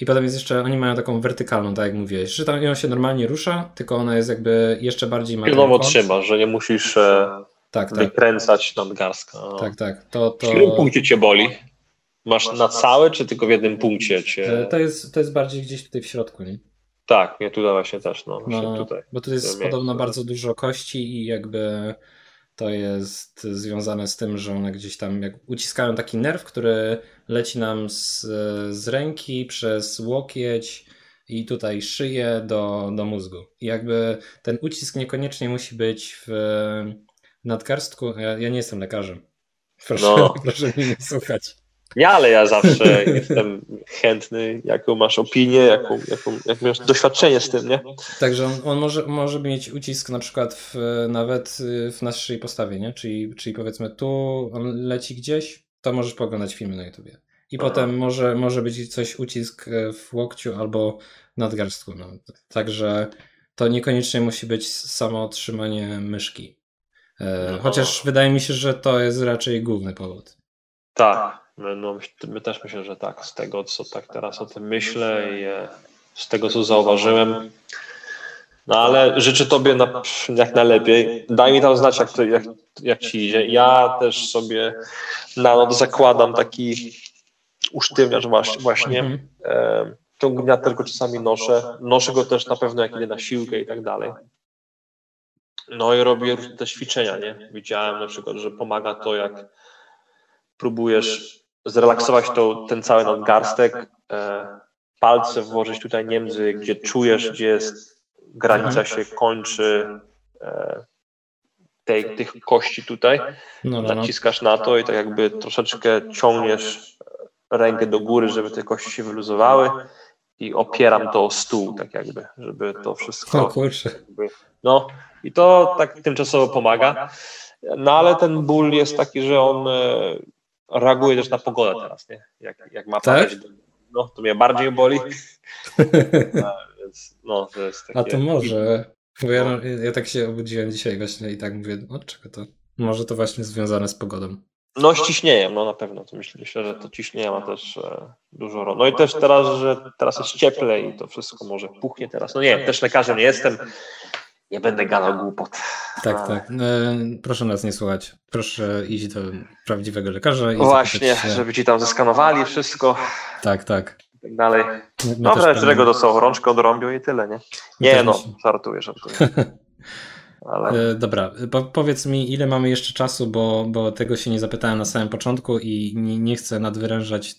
I potem jest jeszcze, oni mają taką wertykalną, tak jak mówiłeś, że tam ją się normalnie rusza, tylko ona jest jakby jeszcze bardziej... Pilnowo trzyma, że nie musisz e, tak, tak. wykręcać nadgarstka. No. Tak, tak. To, to... W którym punkcie cię boli? Masz na całe, czy tylko w jednym punkcie? Cię... E, to, jest, to jest bardziej gdzieś tutaj w środku, nie? Tak, nie tutaj właśnie też, no. no tutaj. Bo tu jest podobno bardzo dużo kości i jakby to jest związane z tym, że one gdzieś tam jak uciskają taki nerw, który leci nam z, z ręki przez łokieć i tutaj szyję do, do mózgu. I jakby ten ucisk niekoniecznie musi być w nadgarstku. Ja, ja nie jestem lekarzem. Proszę, no. <laughs> proszę mnie nie słuchać. Nie, ale ja zawsze jestem chętny, jaką masz opinię, jaką, jaką, jaką masz doświadczenie z tym, nie? Także on, on, może, może mieć ucisk na przykład w, nawet w naszej postawie, nie? Czyli, czyli powiedzmy tu on leci gdzieś, to możesz poglądać filmy na YouTubie. I Aha. potem może, może być coś ucisk w łokciu albo nadgarstku. No. Także to niekoniecznie musi być samo otrzymanie myszki. E, chociaż wydaje mi się, że to jest raczej główny powód. Tak. No, no, my też myślę, że tak, z tego co tak teraz o tym myślę i e, z tego co zauważyłem. No ale życzę Tobie na, jak najlepiej. Daj mi tam znać, jak, to, jak, jak Ci idzie. Ja też sobie na noc zakładam taki usztywniacz właśnie. Mhm. E, ciągnia tylko czasami noszę. Noszę go też na pewno jak idę na siłkę i tak dalej. No i robię różne te ćwiczenia, nie? Widziałem na przykład, że pomaga to, jak próbujesz zrelaksować to, ten cały nadgarstek, e, palce włożyć tutaj między, gdzie czujesz, gdzie jest granica się kończy e, tej, tych kości tutaj, no, no, no. naciskasz na to i tak jakby troszeczkę ciągniesz rękę do góry, żeby te kości się wyluzowały i opieram to o stół, tak jakby, żeby to wszystko... Jakby, no i to tak tymczasowo pomaga. No ale ten ból jest taki, że on e, reaguje też na pogodę teraz, nie? Jak, jak ma tak? padać, no to mnie bardziej boli. <laughs> więc, no, to jest takie... A to może, bo ja, ja tak się obudziłem dzisiaj właśnie i tak mówię, no czego to? Może to właśnie związane z pogodą. No z ciśnieniem, no na pewno. To myślę, myślę, że to ciśnienie ma też e, dużo roli. No i też teraz, że teraz jest cieplej i to wszystko może puchnie teraz. No nie, też lekarzem nie jestem, nie będę gadał głupot. Tak, tak. E, proszę nas nie słuchać. Proszę iść do prawdziwego lekarza. I Właśnie, się... żeby ci tam zeskanowali wszystko. Tak, tak. I tak dalej. Dobra, z tego do co, rączkę odrąbią i tyle, nie? Nie no, żartuję, żartuję. <laughs> Ale... E, dobra, po, powiedz mi, ile mamy jeszcze czasu, bo, bo tego się nie zapytałem na samym początku i nie, nie chcę nadwyrężać,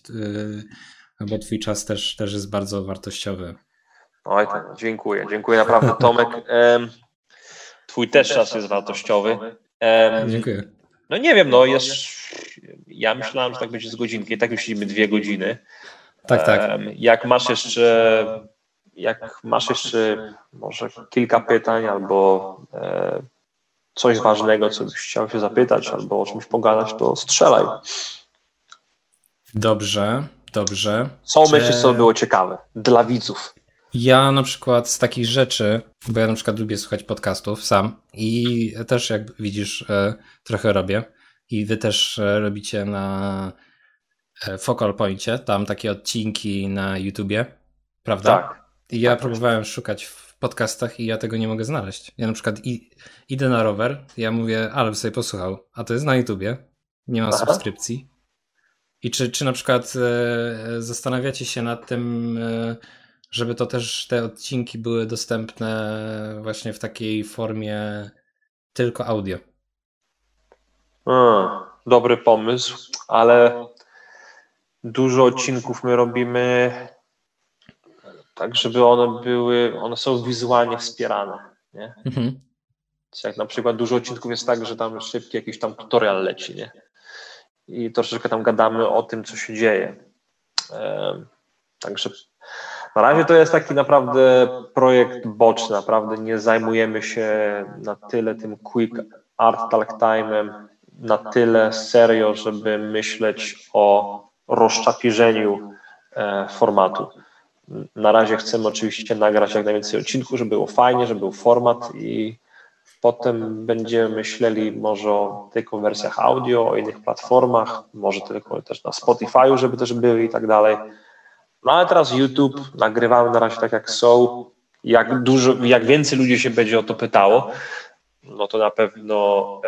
yy, bo twój czas też, też jest bardzo wartościowy. Oj, to, dziękuję, dziękuję naprawdę Tomek. Twój też czas jest wartościowy. Dziękuję. No nie wiem, no jest. Ja myślałem, że tak będzie z godzinki. Tak już siedzimy dwie godziny. Tak, tak. Jak masz jeszcze, jak masz jeszcze może kilka pytań albo e, coś ważnego, co byś chciał się zapytać, albo o czymś pogadać, to strzelaj. Dobrze, dobrze. Co Czy... myślisz, co było ciekawe dla widzów? Ja na przykład z takich rzeczy, bo ja na przykład lubię słuchać podcastów sam i też jak widzisz e, trochę robię i wy też e, robicie na e, Focal Pointie, tam takie odcinki na YouTubie, prawda? Tak. I ja tak, próbowałem tak. szukać w podcastach i ja tego nie mogę znaleźć. Ja na przykład i, idę na rower, ja mówię, ale sobie posłuchał, a to jest na YouTubie, nie ma Aha. subskrypcji. I czy, czy na przykład e, zastanawiacie się nad tym, e, żeby to też te odcinki były dostępne właśnie w takiej formie tylko audio? Hmm, dobry pomysł, ale dużo odcinków my robimy tak, żeby one były, one są wizualnie wspierane. Nie? Mhm. Jak na przykład dużo odcinków jest tak, że tam szybki jakiś tam tutorial leci, nie? I troszeczkę tam gadamy o tym, co się dzieje. Także na razie to jest taki naprawdę projekt boczny, naprawdę nie zajmujemy się na tyle tym quick art talk time'em, na tyle serio, żeby myśleć o rozczapirzeniu e, formatu. Na razie chcemy oczywiście nagrać jak najwięcej odcinków, żeby było fajnie, żeby był format i potem będziemy myśleli może o tylko wersjach audio, o innych platformach, może tylko też na Spotify'u, żeby też były i tak dalej. No ale teraz YouTube, nagrywamy na razie tak jak są. Jak dużo, jak więcej ludzi się będzie o to pytało, no to na pewno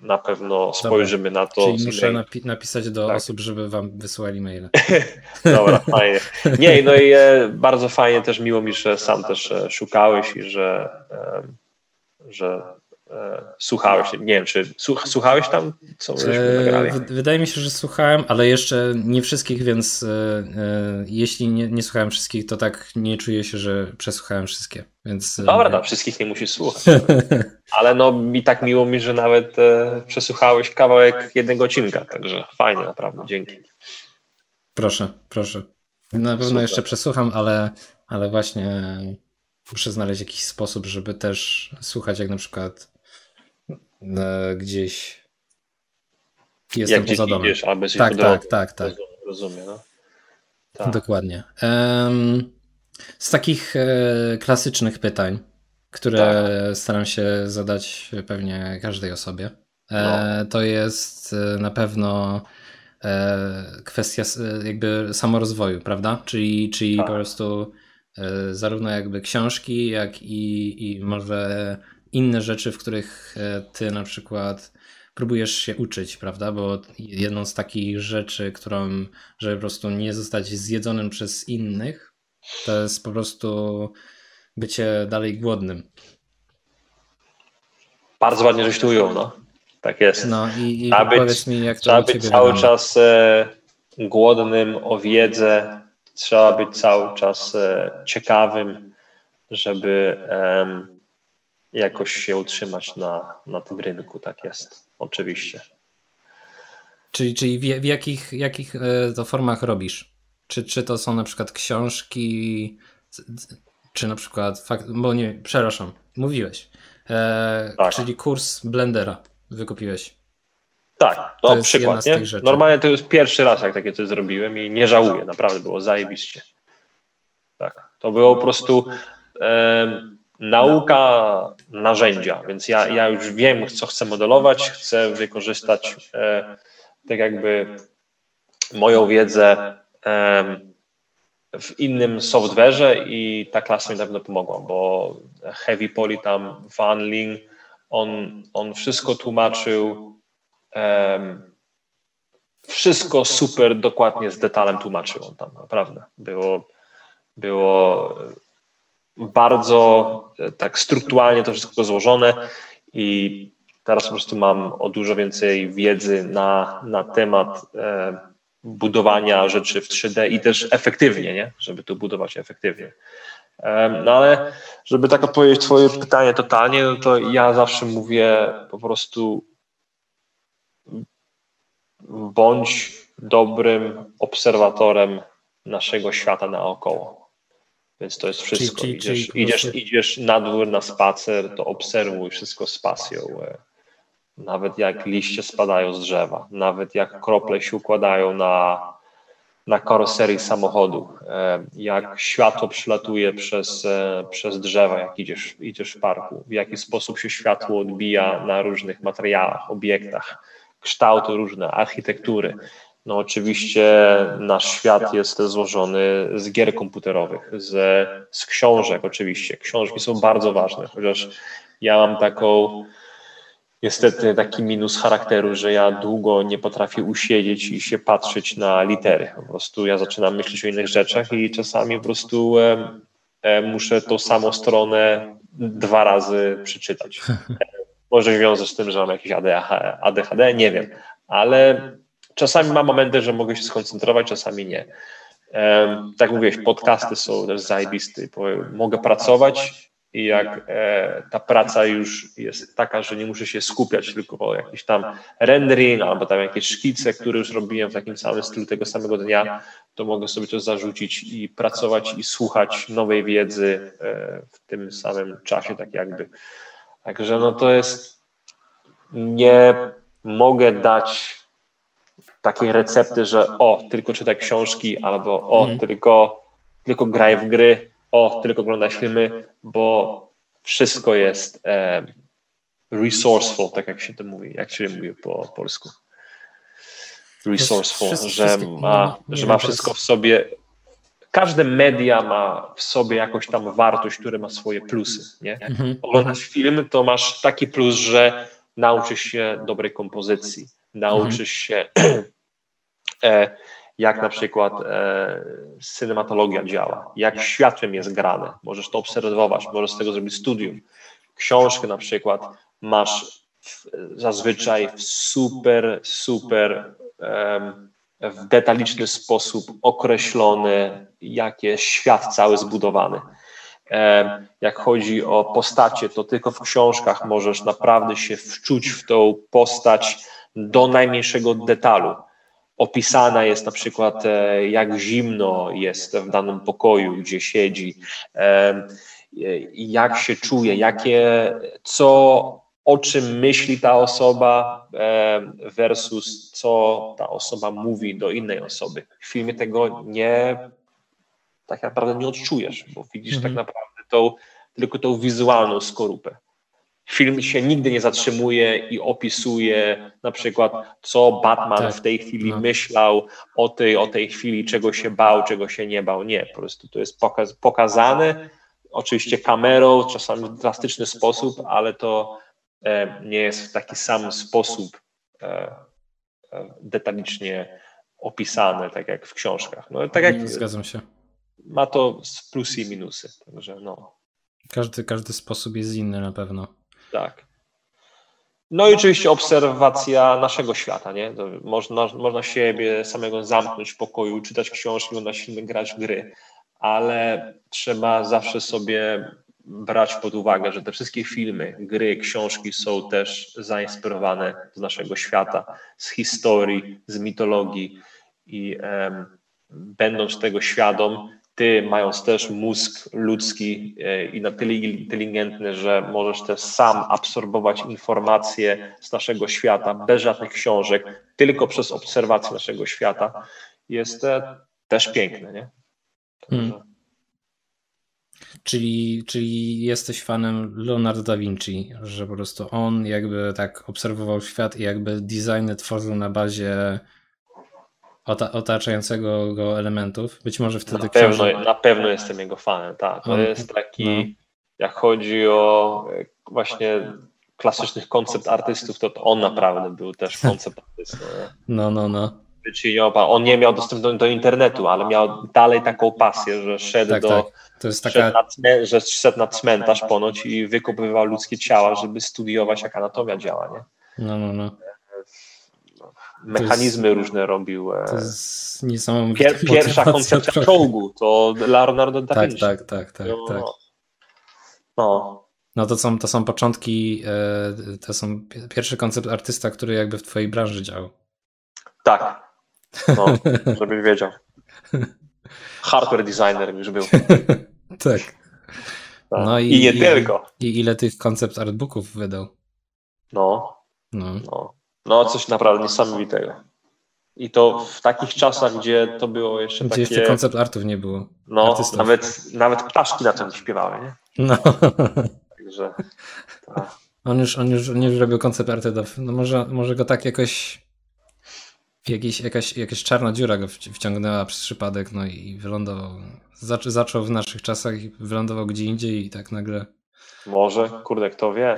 na pewno spojrzymy Dobra. na to. Czyli muszę napi napisać do tak. osób, żeby wam wysłali maile. <laughs> Dobra, fajnie. Nie, no i e, bardzo fajnie też miło mi, że sam też e, szukałeś i że, e, że E, słuchałeś, nie wiem, czy słuchałeś tam, co e, nagrali? Wydaje mi się, że słuchałem, ale jeszcze nie wszystkich, więc e, jeśli nie, nie słuchałem wszystkich, to tak nie czuję się, że przesłuchałem wszystkie. Więc, Dobra, no, wszystkich nie musisz słuchać. <laughs> ale no mi tak miło mi, że nawet przesłuchałeś kawałek jednego odcinka, także fajnie, naprawdę, dzięki. Proszę, proszę. Na pewno Super. jeszcze przesłucham, ale, ale właśnie muszę znaleźć jakiś sposób, żeby też słuchać, jak na przykład gdzieś jestem jak poza domem. Idziesz, albo tak, tak, tak, tak. Rozumiem, no. tak. Dokładnie. Um, z takich e, klasycznych pytań, które tak. staram się zadać pewnie każdej osobie, e, no. to jest e, na pewno e, kwestia e, jakby samorozwoju, prawda? Czyli, czyli tak. po prostu e, zarówno jakby książki, jak i, i może inne rzeczy, w których e, ty na przykład próbujesz się uczyć, prawda? Bo jedną z takich rzeczy, którą, żeby po prostu nie zostać zjedzonym przez innych, to jest po prostu bycie dalej głodnym. Bardzo ładnie żeś tu ujął, no. Tak jest. No i, i trzeba powiedz mi, jak to Trzeba być cały wygląda. czas e, głodnym o wiedzę, trzeba być cały czas e, ciekawym, żeby jakoś się utrzymać na, na tym rynku. Tak jest, oczywiście. Czyli, czyli w, w jakich, jakich e, to formach robisz? Czy, czy to są na przykład książki, czy na przykład, fakt, bo nie, przepraszam, mówiłeś, e, tak. czyli kurs Blendera wykupiłeś. Tak, to, to przykład. Nie? Normalnie to jest pierwszy raz, jak takie coś zrobiłem i nie żałuję, naprawdę było zajebiście. Tak, to było po prostu nauka narzędzia, więc ja, ja już wiem, co chcę modelować, chcę wykorzystać e, tak jakby moją wiedzę e, w innym software'ze i ta klasa mi na pewno pomogła, bo Heavy Poly tam, Van Ling, on, on wszystko tłumaczył, e, wszystko super dokładnie z detalem tłumaczył on tam, naprawdę. Było, było bardzo e, tak strukturalnie to wszystko złożone i teraz po prostu mam o dużo więcej wiedzy na, na temat e, budowania rzeczy w 3D i też efektywnie, nie? żeby to budować efektywnie. E, no ale żeby tak odpowiedzieć twoje pytanie totalnie, no to ja zawsze mówię po prostu bądź dobrym obserwatorem naszego świata naokoło. Więc to jest wszystko. Czyli, czyli, idziesz, czyli idziesz, idziesz na dwór na spacer, to obserwuj wszystko z pasją. E, nawet jak liście spadają z drzewa, nawet jak krople się układają na, na karoserii samochodu, e, jak światło przylatuje przez, e, przez drzewa, jak idziesz, idziesz w parku, w jaki sposób się światło odbija na różnych materiałach, obiektach, kształty różne, architektury. No oczywiście nasz świat jest złożony z gier komputerowych, z, z książek oczywiście. Książki są bardzo ważne, chociaż ja mam taką niestety taki minus charakteru, że ja długo nie potrafię usiedzieć i się patrzeć na litery. Po prostu ja zaczynam myśleć o innych rzeczach i czasami po prostu e, e, muszę tą samą stronę dwa razy przeczytać. <laughs> Może wiąże z tym, że mam jakieś ADHD, nie wiem, ale czasami mam momenty, że mogę się skoncentrować, czasami nie. tak jak mówiłeś, podcasty są też zajebiste. Mogę pracować i jak e, ta praca już jest taka, że nie muszę się skupiać tylko o jakiś tam rendering albo tam jakieś szkice, które już robiłem w takim samym stylu tego samego dnia, to mogę sobie to zarzucić i pracować i słuchać nowej wiedzy e, w tym samym czasie, tak jakby. Także no to jest, nie mogę dać takiej recepty, że o, tylko czytaj książki albo o, mm. tylko, tylko graj w gry, o, tylko oglądaj filmy, bo wszystko jest e, resourceful, tak jak się to mówi, jak się mówi po polsku. Resourceful, że ma, że ma wszystko w sobie. Każde media ma w sobie jakąś tam wartość, która ma swoje plusy. Nie? Mhm. Oglądasz film, to masz taki plus, że nauczysz się dobrej kompozycji, nauczysz mhm. się <clears throat> e, jak na przykład e, cinematologia działa, jak światłem jest grane. Możesz to obserwować, możesz z tego zrobić studium. Książkę na przykład masz w, zazwyczaj w super, super w detaliczny sposób określony, jak jest świat cały zbudowany. Jak chodzi o postacie, to tylko w książkach możesz naprawdę się wczuć w tą postać do najmniejszego detalu opisana jest na przykład, e, jak zimno jest w danym pokoju, gdzie siedzi, e, jak się czuje, jakie, co, o czym myśli ta osoba e, versus co ta osoba mówi do innej osoby. W filmie tego nie, tak naprawdę nie odczujesz, bo widzisz tak mhm. tak naprawdę tą, tylko tą wizualną skorupę film się nigdy nie zatrzymuje i opisuje na przykład, co Batman tak. w tej chwili no. myślał o tej, o tej chwili, czego się bał, czego się nie bał. Nie, po prostu to jest pokaz, pokazane, oczywiście kamerą, czasami w drastyczny sposób, ale to e, nie jest w taki sam sposób e, e, detalicznie opisane, tak jak w książkach. No, tak jak, Zgadzam się. Ma to plusy i minusy, także no. Każdy, każdy sposób jest inny na pewno. Tak. No i oczywiście obserwacja naszego świata, nie? To można, można siebie samego zamknąć w pokoju, czytać książki, oglądać filmy, grać w gry, ale trzeba zawsze sobie brać pod uwagę, że te wszystkie filmy, gry, książki są też zainspirowane z naszego świata, z historii, z mitologii i um, będąc tego świadom, ty mając też mózg ludzki e, i na tyle inteligentny, że możesz też sam absorbować informacje z naszego świata bez żadnych książek, tylko przez obserwację naszego świata, jest e, też piękne, nie? Hmm. Czyli, czyli jesteś fanem Leonardo da Vinci, że po prostu on jakby tak obserwował świat i jakby designy tworzył na bazie otaczającego go elementów. Być może wtedy na pewno, książę... na pewno jestem jego fanem, tak. To on, jest taki, no. jak chodzi o e, właśnie klasycznych koncept artystów, to, to on naprawdę był też koncept artystą. No, no, no. On nie miał dostępu do, do, internetu, ale miał dalej taką pasję, że szedł tak, do. Tak. To jest taka... na, że szedł na cmentarz ponoć i wykopywał ludzkie ciała, żeby studiować, jak anatomia działa, nie? No, no, no mechanizmy jest, różne robił. E, to jest niesamowite. Pier, pierwsza <laughs> koncepcja czołgu to Leonardo da tak, Vinci. Tak, tak, tak, tak, no, tak. No. No to są, to są początki, e, to są pierwszy koncept artysta, który jakby w twojej branży działał. Tak. No, <laughs> żebyś wiedział. Hardware designer już był. <laughs> tak. tak. No i, I nie i, tylko. I ile tych koncept artbooków wydał? No. No. no. No, coś naprawdę niesamowitego. I to w takich czasach, gdzie to było jeszcze gdzie takie... jeszcze koncept artów nie było. No, nawet, nawet ptaszki na tym śpiewały, nie? No. <laughs> Także... Tak. On już, on, już, on już robił koncept arty, do, no może, może go tak jakoś jakiś, jakaś, jakaś czarna dziura go wciągnęła przez przypadek, no i wylądował. Zac, zaczął w naszych czasach i wylądował gdzie indziej i tak nagle Może, kurde, kto wie.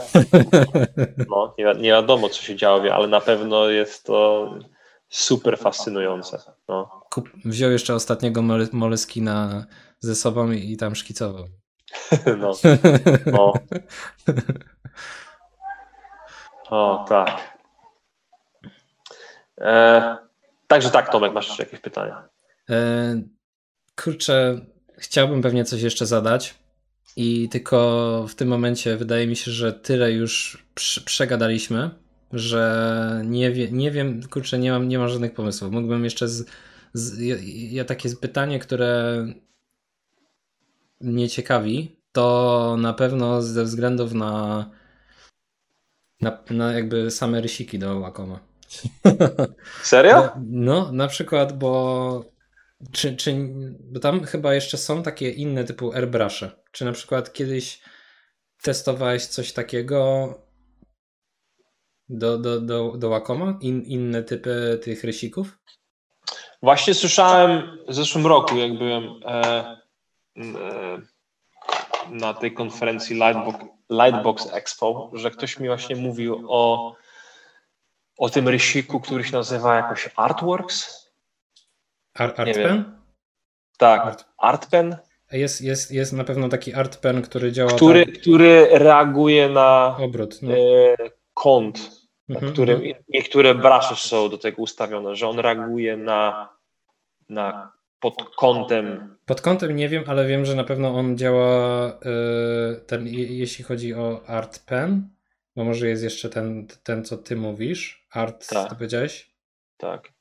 <laughs> No, nie, nie wiadomo, co się działo, ale na pewno jest to super fascynujące. No. Kup, wziął jeszcze ostatniego Moleskina ze sobą i, i tam szkicował. <laughs> No. no. O, tak. E, także tak, Tomek, masz jeszcze jakieś pytania? E, kurczę, chciałbym pewnie coś jeszcze zadać. I tylko w tym momencie wydaje mi się, że tyle już przegadaliśmy, że nie, wie, nie wiem, kurczę, nie mam, nie mam żadnych pomysłów. Mógłbym jeszcze z, z ja, takie pytanie, które mnie ciekawi, to na pewno ze względów na na, na jakby same rysiki do Wacoma. <laughs> Serio? No, na przykład, bo czy, czy, bo tam chyba jeszcze są takie inne typu airbrushe. Czy na przykład kiedyś testowałeś coś takiego do, do, do, do Wacoma? In, inne typy tych rysików? Właśnie słyszałem w zeszłym roku, jak byłem e, e, na tej konferencji Lightbox, Lightbox Expo, że ktoś mi właśnie mówił o, o tym rysiku, który się nazywa jakoś Artworks. Ar Artpen? Tak, Art. Artpen. Jest, jest, jest na pewno taki Artpen, który działa. Który, tak... który reaguje na obrót. No. E, kąt, mhm, na którym mhm. niektóre brushy są do tego ustawione, że on reaguje na, na pod kątem. Pod kątem nie wiem, ale wiem, że na pewno on działa yy, ten, jeśli chodzi o Art Pen, bo może jest jeszcze ten, ten co ty mówisz. Art, tak. to powiedziałeś? Tak.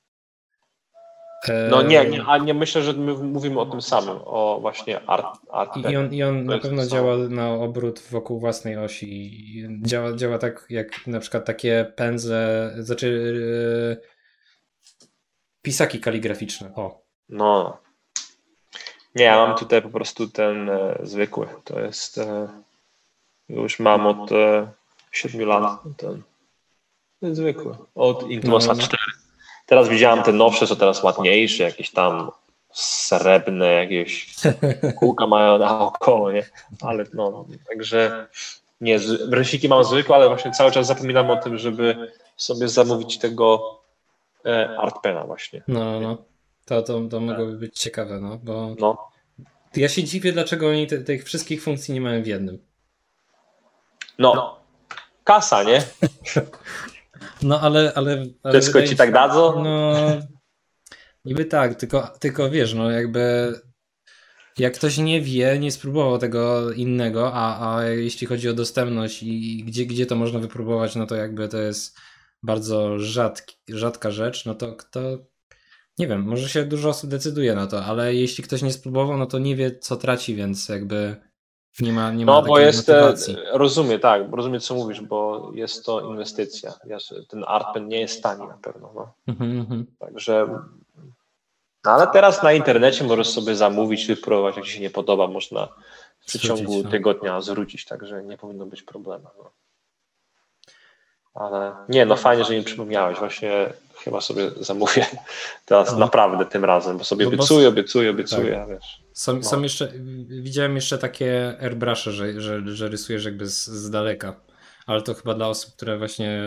E, no nie, nie, a nie myślę, że my mówimy o tym samym, o właśnie art. art I on, i on na pewno działa na obrót wokół własnej osi. Działa, działa tak jak na przykład takie pędzle, znaczy yy, pisaki kaligraficzne. O, no. Nie, ja mam tutaj po prostu ten e, zwykły. To jest. E, już mam od e, 7 lat ten, ten zwykły. Od Inkmosa 4. No. Teraz widziałem te nowsze, co teraz ładniejsze, jakieś tam srebrne, jakieś <laughs> kółka mają naokoło, nie? Ale no, także nie, rysiki mam zwykłe, ale właśnie cały czas zapominam o tym, żeby sobie zamówić tego e, Artpena właśnie. No, no. To, to, to mogłoby być ciekawe, no, bo no. ja się dziwię, dlaczego oni te, tych wszystkich funkcji nie mają w jednym. No, kasa, nie? <laughs> No, ale... ale, ale Wszystko ci tak dadzą? No, niby tak, tylko, tylko wiesz, no jakby jak ktoś nie wie, nie spróbował tego innego, a, a jeśli chodzi o dostępność i gdzie, gdzie to można wypróbować, no to jakby to jest bardzo rzadki, rzadka rzecz, no to kto, nie wiem, może się dużo osób decyduje na to, ale jeśli ktoś nie spróbował, no to nie wie, co traci, więc jakby nie ma, nie ma No, bo jest, e, motywacji. rozumiem, tak, rozumiem, co mówisz, bo jest to inwestycja. Ten Artpen nie jest tani na pewno. No. Mhm, mhm. Także, no ale teraz na internecie możesz sobie zamówić, wypróbować, jak ci się nie podoba, można w przeciągu no. tygodnia zwrócić, także nie powinno być problemu. No. Ale nie, no fajnie, że mi przypomniałeś. Właśnie chyba sobie zamówię <laughs> teraz no. naprawdę tym razem, bo sobie no obiecuję, obiecuję, obiecuję, tak. wiesz. Są, no. są jeszcze, widziałem jeszcze takie airbrushe, że, że, że rysujesz jakby z, z daleka, ale to chyba dla osób, które właśnie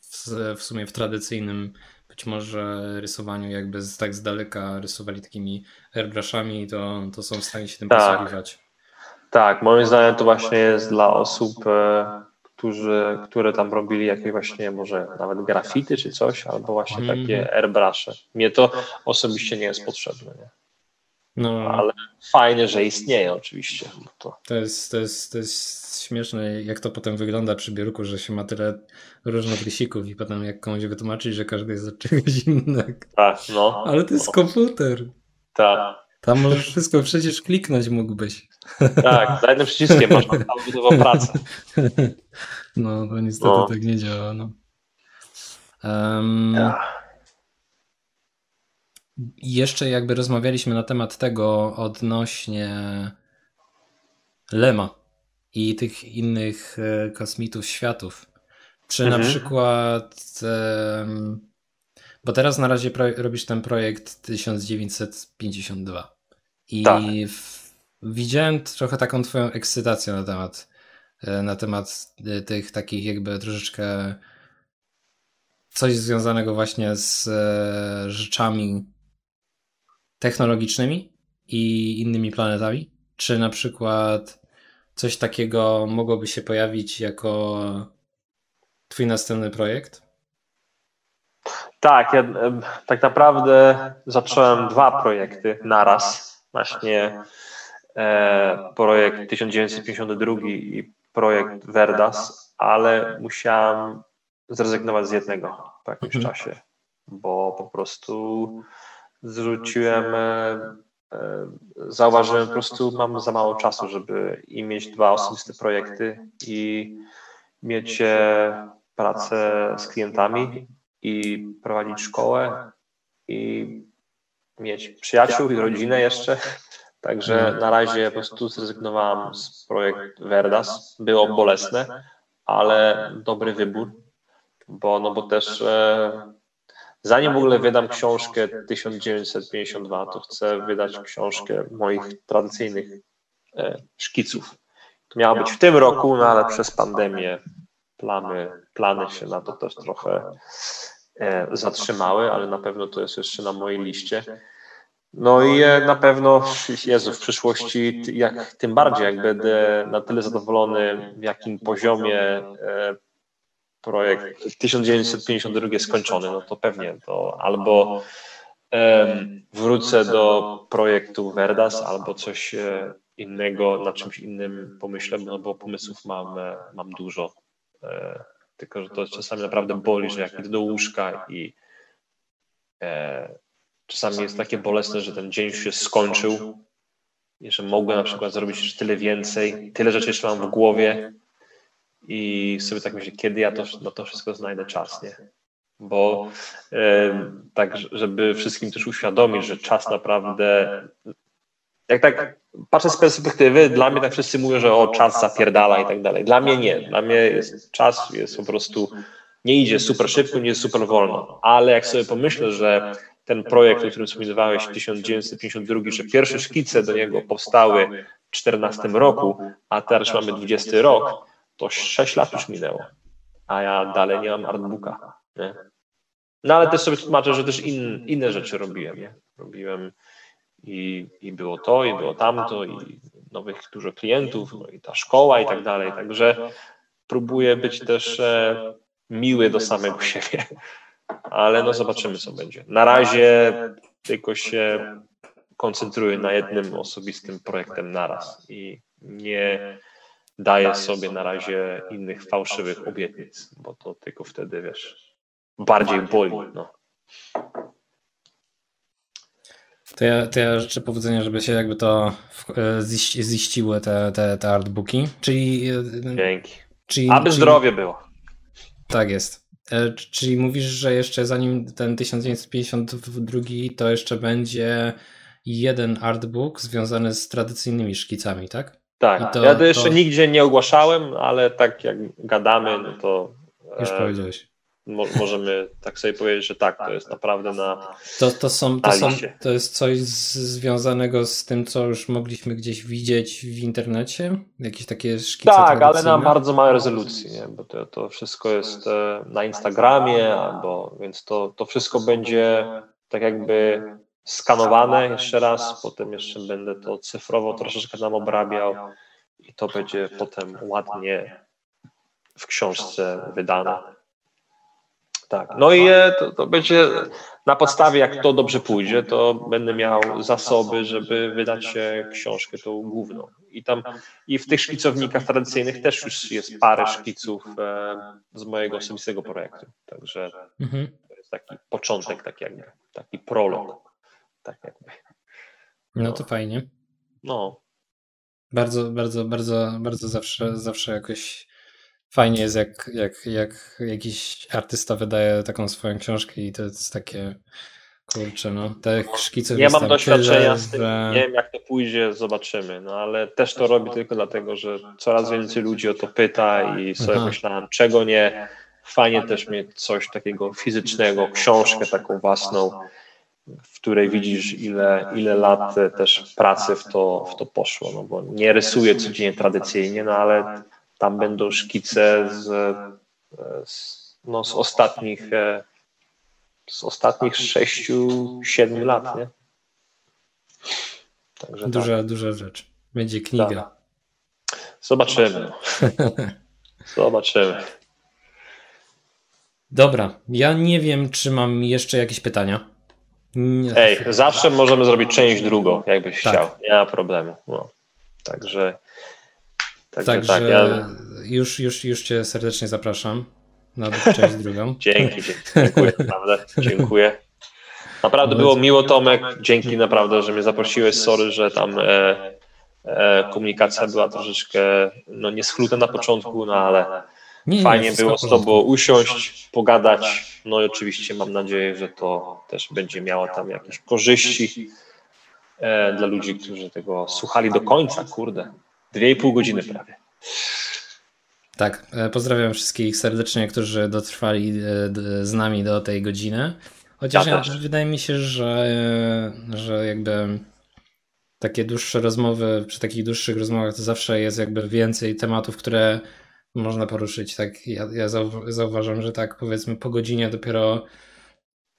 w, w sumie w tradycyjnym być może rysowaniu jakby z, tak z daleka rysowali takimi airbrushami, to, to są w stanie się tym tak. posługiwać. Tak, moim zdaniem to właśnie jest dla osób e, którzy, które tam robili jakieś właśnie może nawet grafity czy coś, albo właśnie mm. takie airbrushe. Mnie to osobiście nie jest potrzebne, nie? No. Ale fajnie, że istnieje oczywiście. To... To, jest, to, jest, to jest śmieszne, jak to potem wygląda przy biurku, że się ma tyle różnych rysików i potem jak komuś wytłumaczyć, że każdy jest od czegoś innego. Tak, no. Ale to jest no. komputer. Tak. Tam możesz wszystko przecież kliknąć mógłbyś. Tak, za jednym przyciskiem masz tam pracę. No, to niestety no. tak nie działa. No. Um, Jeszcze jakby rozmawialiśmy na temat tego odnośnie Lema i tych innych e, kosmitów światów. Czy mhm. na przykład um, bo teraz na razie robisz ten projekt 1952 i tak. w, widziałem trochę taką twoją ekscytację na temat e, na temat e, tych takich jakby troszeczkę coś związanego właśnie z rzeczami technologicznymi i innymi planetami? Czy na przykład coś takiego mogłoby się pojawić jako Twój następny projekt? Tak, ja tak naprawdę zacząłem dwa projekty naraz. Właśnie e, projekt 1952 i projekt Verdas, ale musiałem zrezygnować z jednego po jakimś mhm. czasie, bo po prostu zrzuciłem, e, e, zauważyłem po prostu mam za mało czasu, żeby i mieć dwa osobiste projekty i mieć e, pracę z klientami i prowadzić szkołę i mieć przyjaciół i rodzinę jeszcze. Także na razie po prostu zrezygnowałam z projektu Verdas. Było bolesne, ale dobry wybór, bo, no bo też e, zanim w ogóle wydam książkę 1952, to chcę wydać książkę moich tradycyjnych e, szkiców. To miało być w tym roku, no ale przez pandemię plany, plany się na to też trochę e, zatrzymały, ale na pewno to jest jeszcze na mojej liście. No i e, na pewno, Jezu, w przyszłości, jak, tym bardziej, jak będę na tyle zadowolony, w jakim poziomie e, projekt 1952 skończony, no to pewnie to albo wrócę do projektu Verdas, albo coś innego, na czymś innym pomyślę, no bo pomysłów mam, mam dużo. E, tylko, że to czasami naprawdę boli, że jak idę do łóżka i e, czasami jest takie bolesne, że ten dzień już się skończył i że mogłem na przykład zrobić tyle więcej, tyle rzeczy jeszcze mam w głowie i sobie tak myślę, kiedy ja to, na to wszystko znajdę czas, nie? Bo e, tak, żeby wszystkim też uświadomić, że czas naprawdę jak tak patrzę z perspektywy, dla mnie tak wszyscy mówią, że o czas zapierdala i tak dalej. Dla mnie nie. Dla mnie jest, czas jest po prostu, nie idzie super szybko, nie jest super wolno. Ale jak sobie pomyślę, że ten projekt, o którym wspominałeś, 1952, że pierwsze szkice do niego powstały w 14 roku, a teraz mamy 20 rok, to 6 lat już minęło. A ja dalej nie mam artbooka. Nie? No ale też sobie tłumaczę, że też in, inne rzeczy robiłem. Nie? Robiłem i, i było to, i było tamto, i nowych dużo klientów, no i ta szkoła i tak dalej. Także próbuję być też e, miły do samego siebie, ale no zobaczymy, co będzie. Na razie tylko się koncentruję na jednym osobistym projektem naraz i nie daję sobie na razie innych fałszywych obietnic, bo to tylko wtedy, wiesz, bardziej boli. No. To ja, to ja życzę powodzenia, żeby się jakby to e, ziściły te, te, te artbooki. Czyli. E, Dzięki. Czyli, Aby czyli, zdrowie było. Tak jest. E, czyli mówisz, że jeszcze zanim ten 1952 to jeszcze będzie jeden artbook związany z tradycyjnymi szkicami, tak? Tak. To, ja to jeszcze to... nigdzie nie ogłaszałem, ale tak jak gadamy, no to. Już powiedziałeś możemy tak sobie powiedzieć, że tak, to jest naprawdę na. To, to, są, to, są, to jest coś z, związanego z tym, co już mogliśmy gdzieś widzieć w internecie? Jakieś takie szkice Tak, ale na bardzo małej rezolucji, nie? bo to, to wszystko jest e, na Instagramie, albo więc to, to wszystko będzie tak jakby skanowane jeszcze raz, potem jeszcze będę to cyfrowo troszeczkę nam obrabiał i to będzie potem ładnie w książce wydane. Tak. No i e, to, to, będzie na podstawie, jak to dobrze pójdzie, to będę miał zasoby, żeby wydać książkę tą główną. I tam i w tych szkicownikach tradycyjnych też już jest parę szkiców e, z mojego osobistego projektu. Także mhm. to jest taki początek, tak jakby, taki prolog. Tak jakby. No, no to fajnie. No. Bardzo, bardzo, bardzo, bardzo zawsze, zawsze jakoś fajnie jest, jak, jak, jak jakiś artysta wydaje taką swoją książkę i to jest takie kurczę, no, te szkice Nie mam doświadczenia tyle, z tym, że... nie wiem jak to pójdzie, zobaczymy, no ale też to robię tylko dlatego, że coraz więcej ludzi o to pyta i sobie Aha. myślałem, czego nie, fajnie też mieć coś takiego fizycznego, książkę taką własną, w której widzisz, ile, ile lat też pracy w to, w to poszło. No bo nie rysuję codziennie tradycyjnie, no ale tam będą szkice z, z, no, z ostatnich z ostatnich sześciu, siedmiu lat, nie? Także duża, tak. duża rzecz. Będzie kniga. Tak. Zobaczymy. <laughs> Zobaczymy. Dobra, ja nie wiem, czy mam jeszcze jakieś pytania. Nie. Ej, zawsze możemy zrobić część drugą, jakbyś tak. chciał. Nie ma problemu. No. Także. Także, także tak, ja... już, już, już Cię serdecznie zapraszam na <laughs> część drugą. Dzięki, dziękuję, <laughs> naprawdę. Dziękuję. Naprawdę było miło, Tomek. Dzięki naprawdę, że mnie zaprosiłeś. Sorry, że tam e, e, komunikacja była troszeczkę no, nieschluta na początku, no ale nie, fajnie nie, było z Tobą usiąść, pogadać. No i oczywiście mam nadzieję, że to też będzie miało tam jakieś korzyści e, dla ludzi, którzy tego słuchali do końca. Kurde, dwie i pół godziny prawie. Tak, e, pozdrawiam wszystkich serdecznie, którzy dotrwali e, z nami do tej godziny. Chociaż ja ja, wydaje mi się, że, że jakby takie dłuższe rozmowy, przy takich dłuższych rozmowach to zawsze jest jakby więcej tematów, które można poruszyć. Tak, ja, ja zauważam, że tak powiedzmy po godzinie dopiero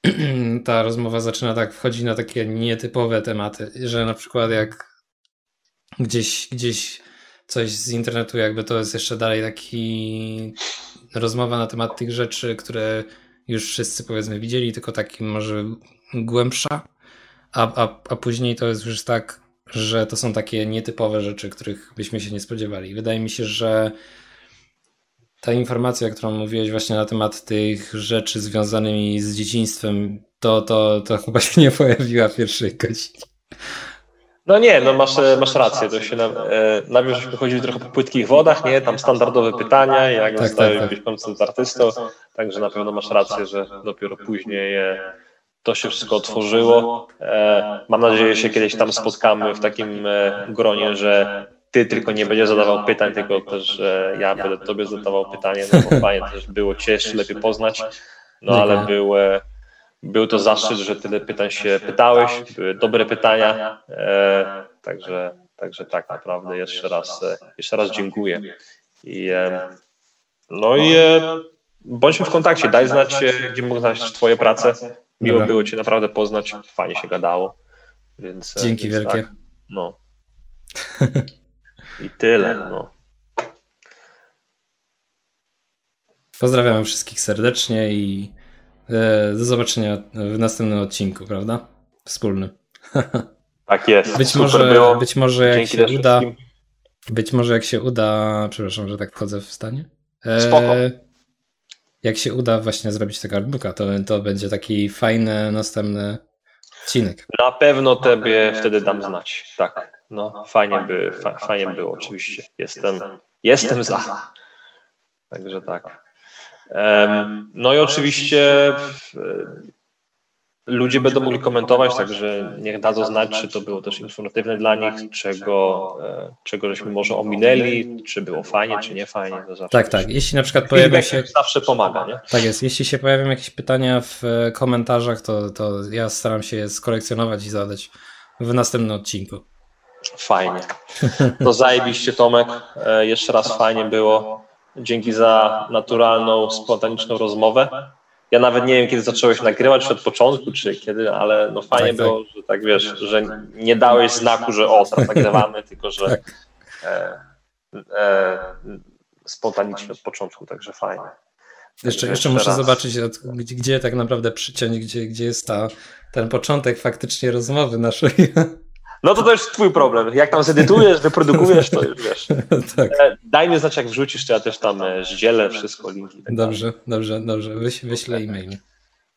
<clears throat> ta rozmowa zaczyna tak wchodzić na takie nietypowe tematy, że na przykład jak gdzieś, gdzieś coś z internetu, jakby to jest jeszcze dalej taki rozmowa na temat tych rzeczy, które już wszyscy powiedzmy widzieli, tylko taki może głębsza, a, a, a później to jest już tak, że to są takie nietypowe rzeczy, których byśmy się nie spodziewali. Wydaje mi się, że ta informacja, którą mówiłeś właśnie na temat tych rzeczy związanymi z dzieciństwem, to, to, to chyba się nie pojawiła w pierwszej godzinie. No nie, no masz, masz rację. To się na, e, najpierw żeśmy chodzili trochę po płytkich wodach, nie? Tam standardowe pytania, jak tak, zostaje tak, tak. z artystą. Także na pewno masz rację, że dopiero później e, to się wszystko otworzyło. E, mam nadzieję, że się kiedyś tam spotkamy w takim e, gronie, że ty tylko nie będziesz zadawał pytań, tylko też że ja będę tobie zadawał pytanie, no <laughs> bo fajnie też było cię lepiej poznać, no ale był, e, był to zaszczyt, że tyle pytań się pytałeś, były dobre pytania, e, także, także tak naprawdę jeszcze raz, e, jeszcze raz dziękuję. I, e, no i bądźmy w kontakcie, daj znać, gdzie mogę znaleźć twoje prace. Miło Dobra. było cię naprawdę poznać, fajnie się gadało. Więc, Dzięki więc wielkie. Tak, no. I tyle. No. Pozdrawiam wszystkich serdecznie i do zobaczenia w następnym odcinku, prawda? Wspólny. <laughs> Tak jest. Być może, było. być może jak Dzięki się uda. Wszystkim. Być może jak się uda, przepraszam, że tak wchodzę w stanie. E, Spoko. Jak się uda właśnie zrobić tego artbooka, to, to będzie taki fajny następny odcinek. Na pewno tobie wtedy dam znać. Tak. No, fajnie, by, fa, fajnie było, oczywiście. Jestem, jestem za. Także tak. No i oczywiście ludzie będą mogli komentować, także niech dadzą znać, czy to było też informatywne dla nich, czego, e, czego żeśmy może ominęli, czy było fajnie, czy nie fajnie. tak, tak. Jeśli na przykład pojawia się... Zawsze pomaga, nie? Tak jest. Jeśli się pojawią jakieś pytania w e, komentarzach, to, to ja staram się je skolekcjonować i zadać w następnym odcinku. Fajnie. To zajebiście Tomek. E, jeszcze raz fajnie było. Dzięki za naturalną, spontaniczną rozmowę. Ja nawet nie wiem, kiedy zacząłeś nagrywać, czy od początku, czy kiedy, ale no fajnie tak, tak. było, tak. że tak wiesz, że nie dałeś znaku, że o, teraz nagrywamy, <laughs> tylko że tak. e, e, spontanicznie od początku, także fajnie. Jeszcze, jeszcze, muszę zobaczyć, gdzie, gdzie tak naprawdę przyciąć, gdzie, gdzie jest ta, ten początek faktycznie rozmowy naszej. <laughs> No to też twój problem. Jak tam zedytujesz, wyprodukujesz, to już wiesz. <laughs> tak. E, daj mi znać, jak wrzucisz, to ja też tam e, zdzielę wszystko, linki. Tak dobrze, dalej. dobrze, dobrze. Wyś, wyślę e-mail.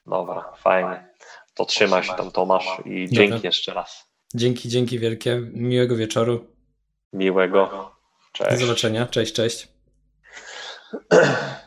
Dobra, fajnie. To trzymaj się tam, Tomasz i dzięki Dobra. jeszcze raz. Dzięki, dzięki wielkie. Miłego wieczoru. Miłego. Cześć. Do zobaczenia. Cześć, cześć. <clears throat>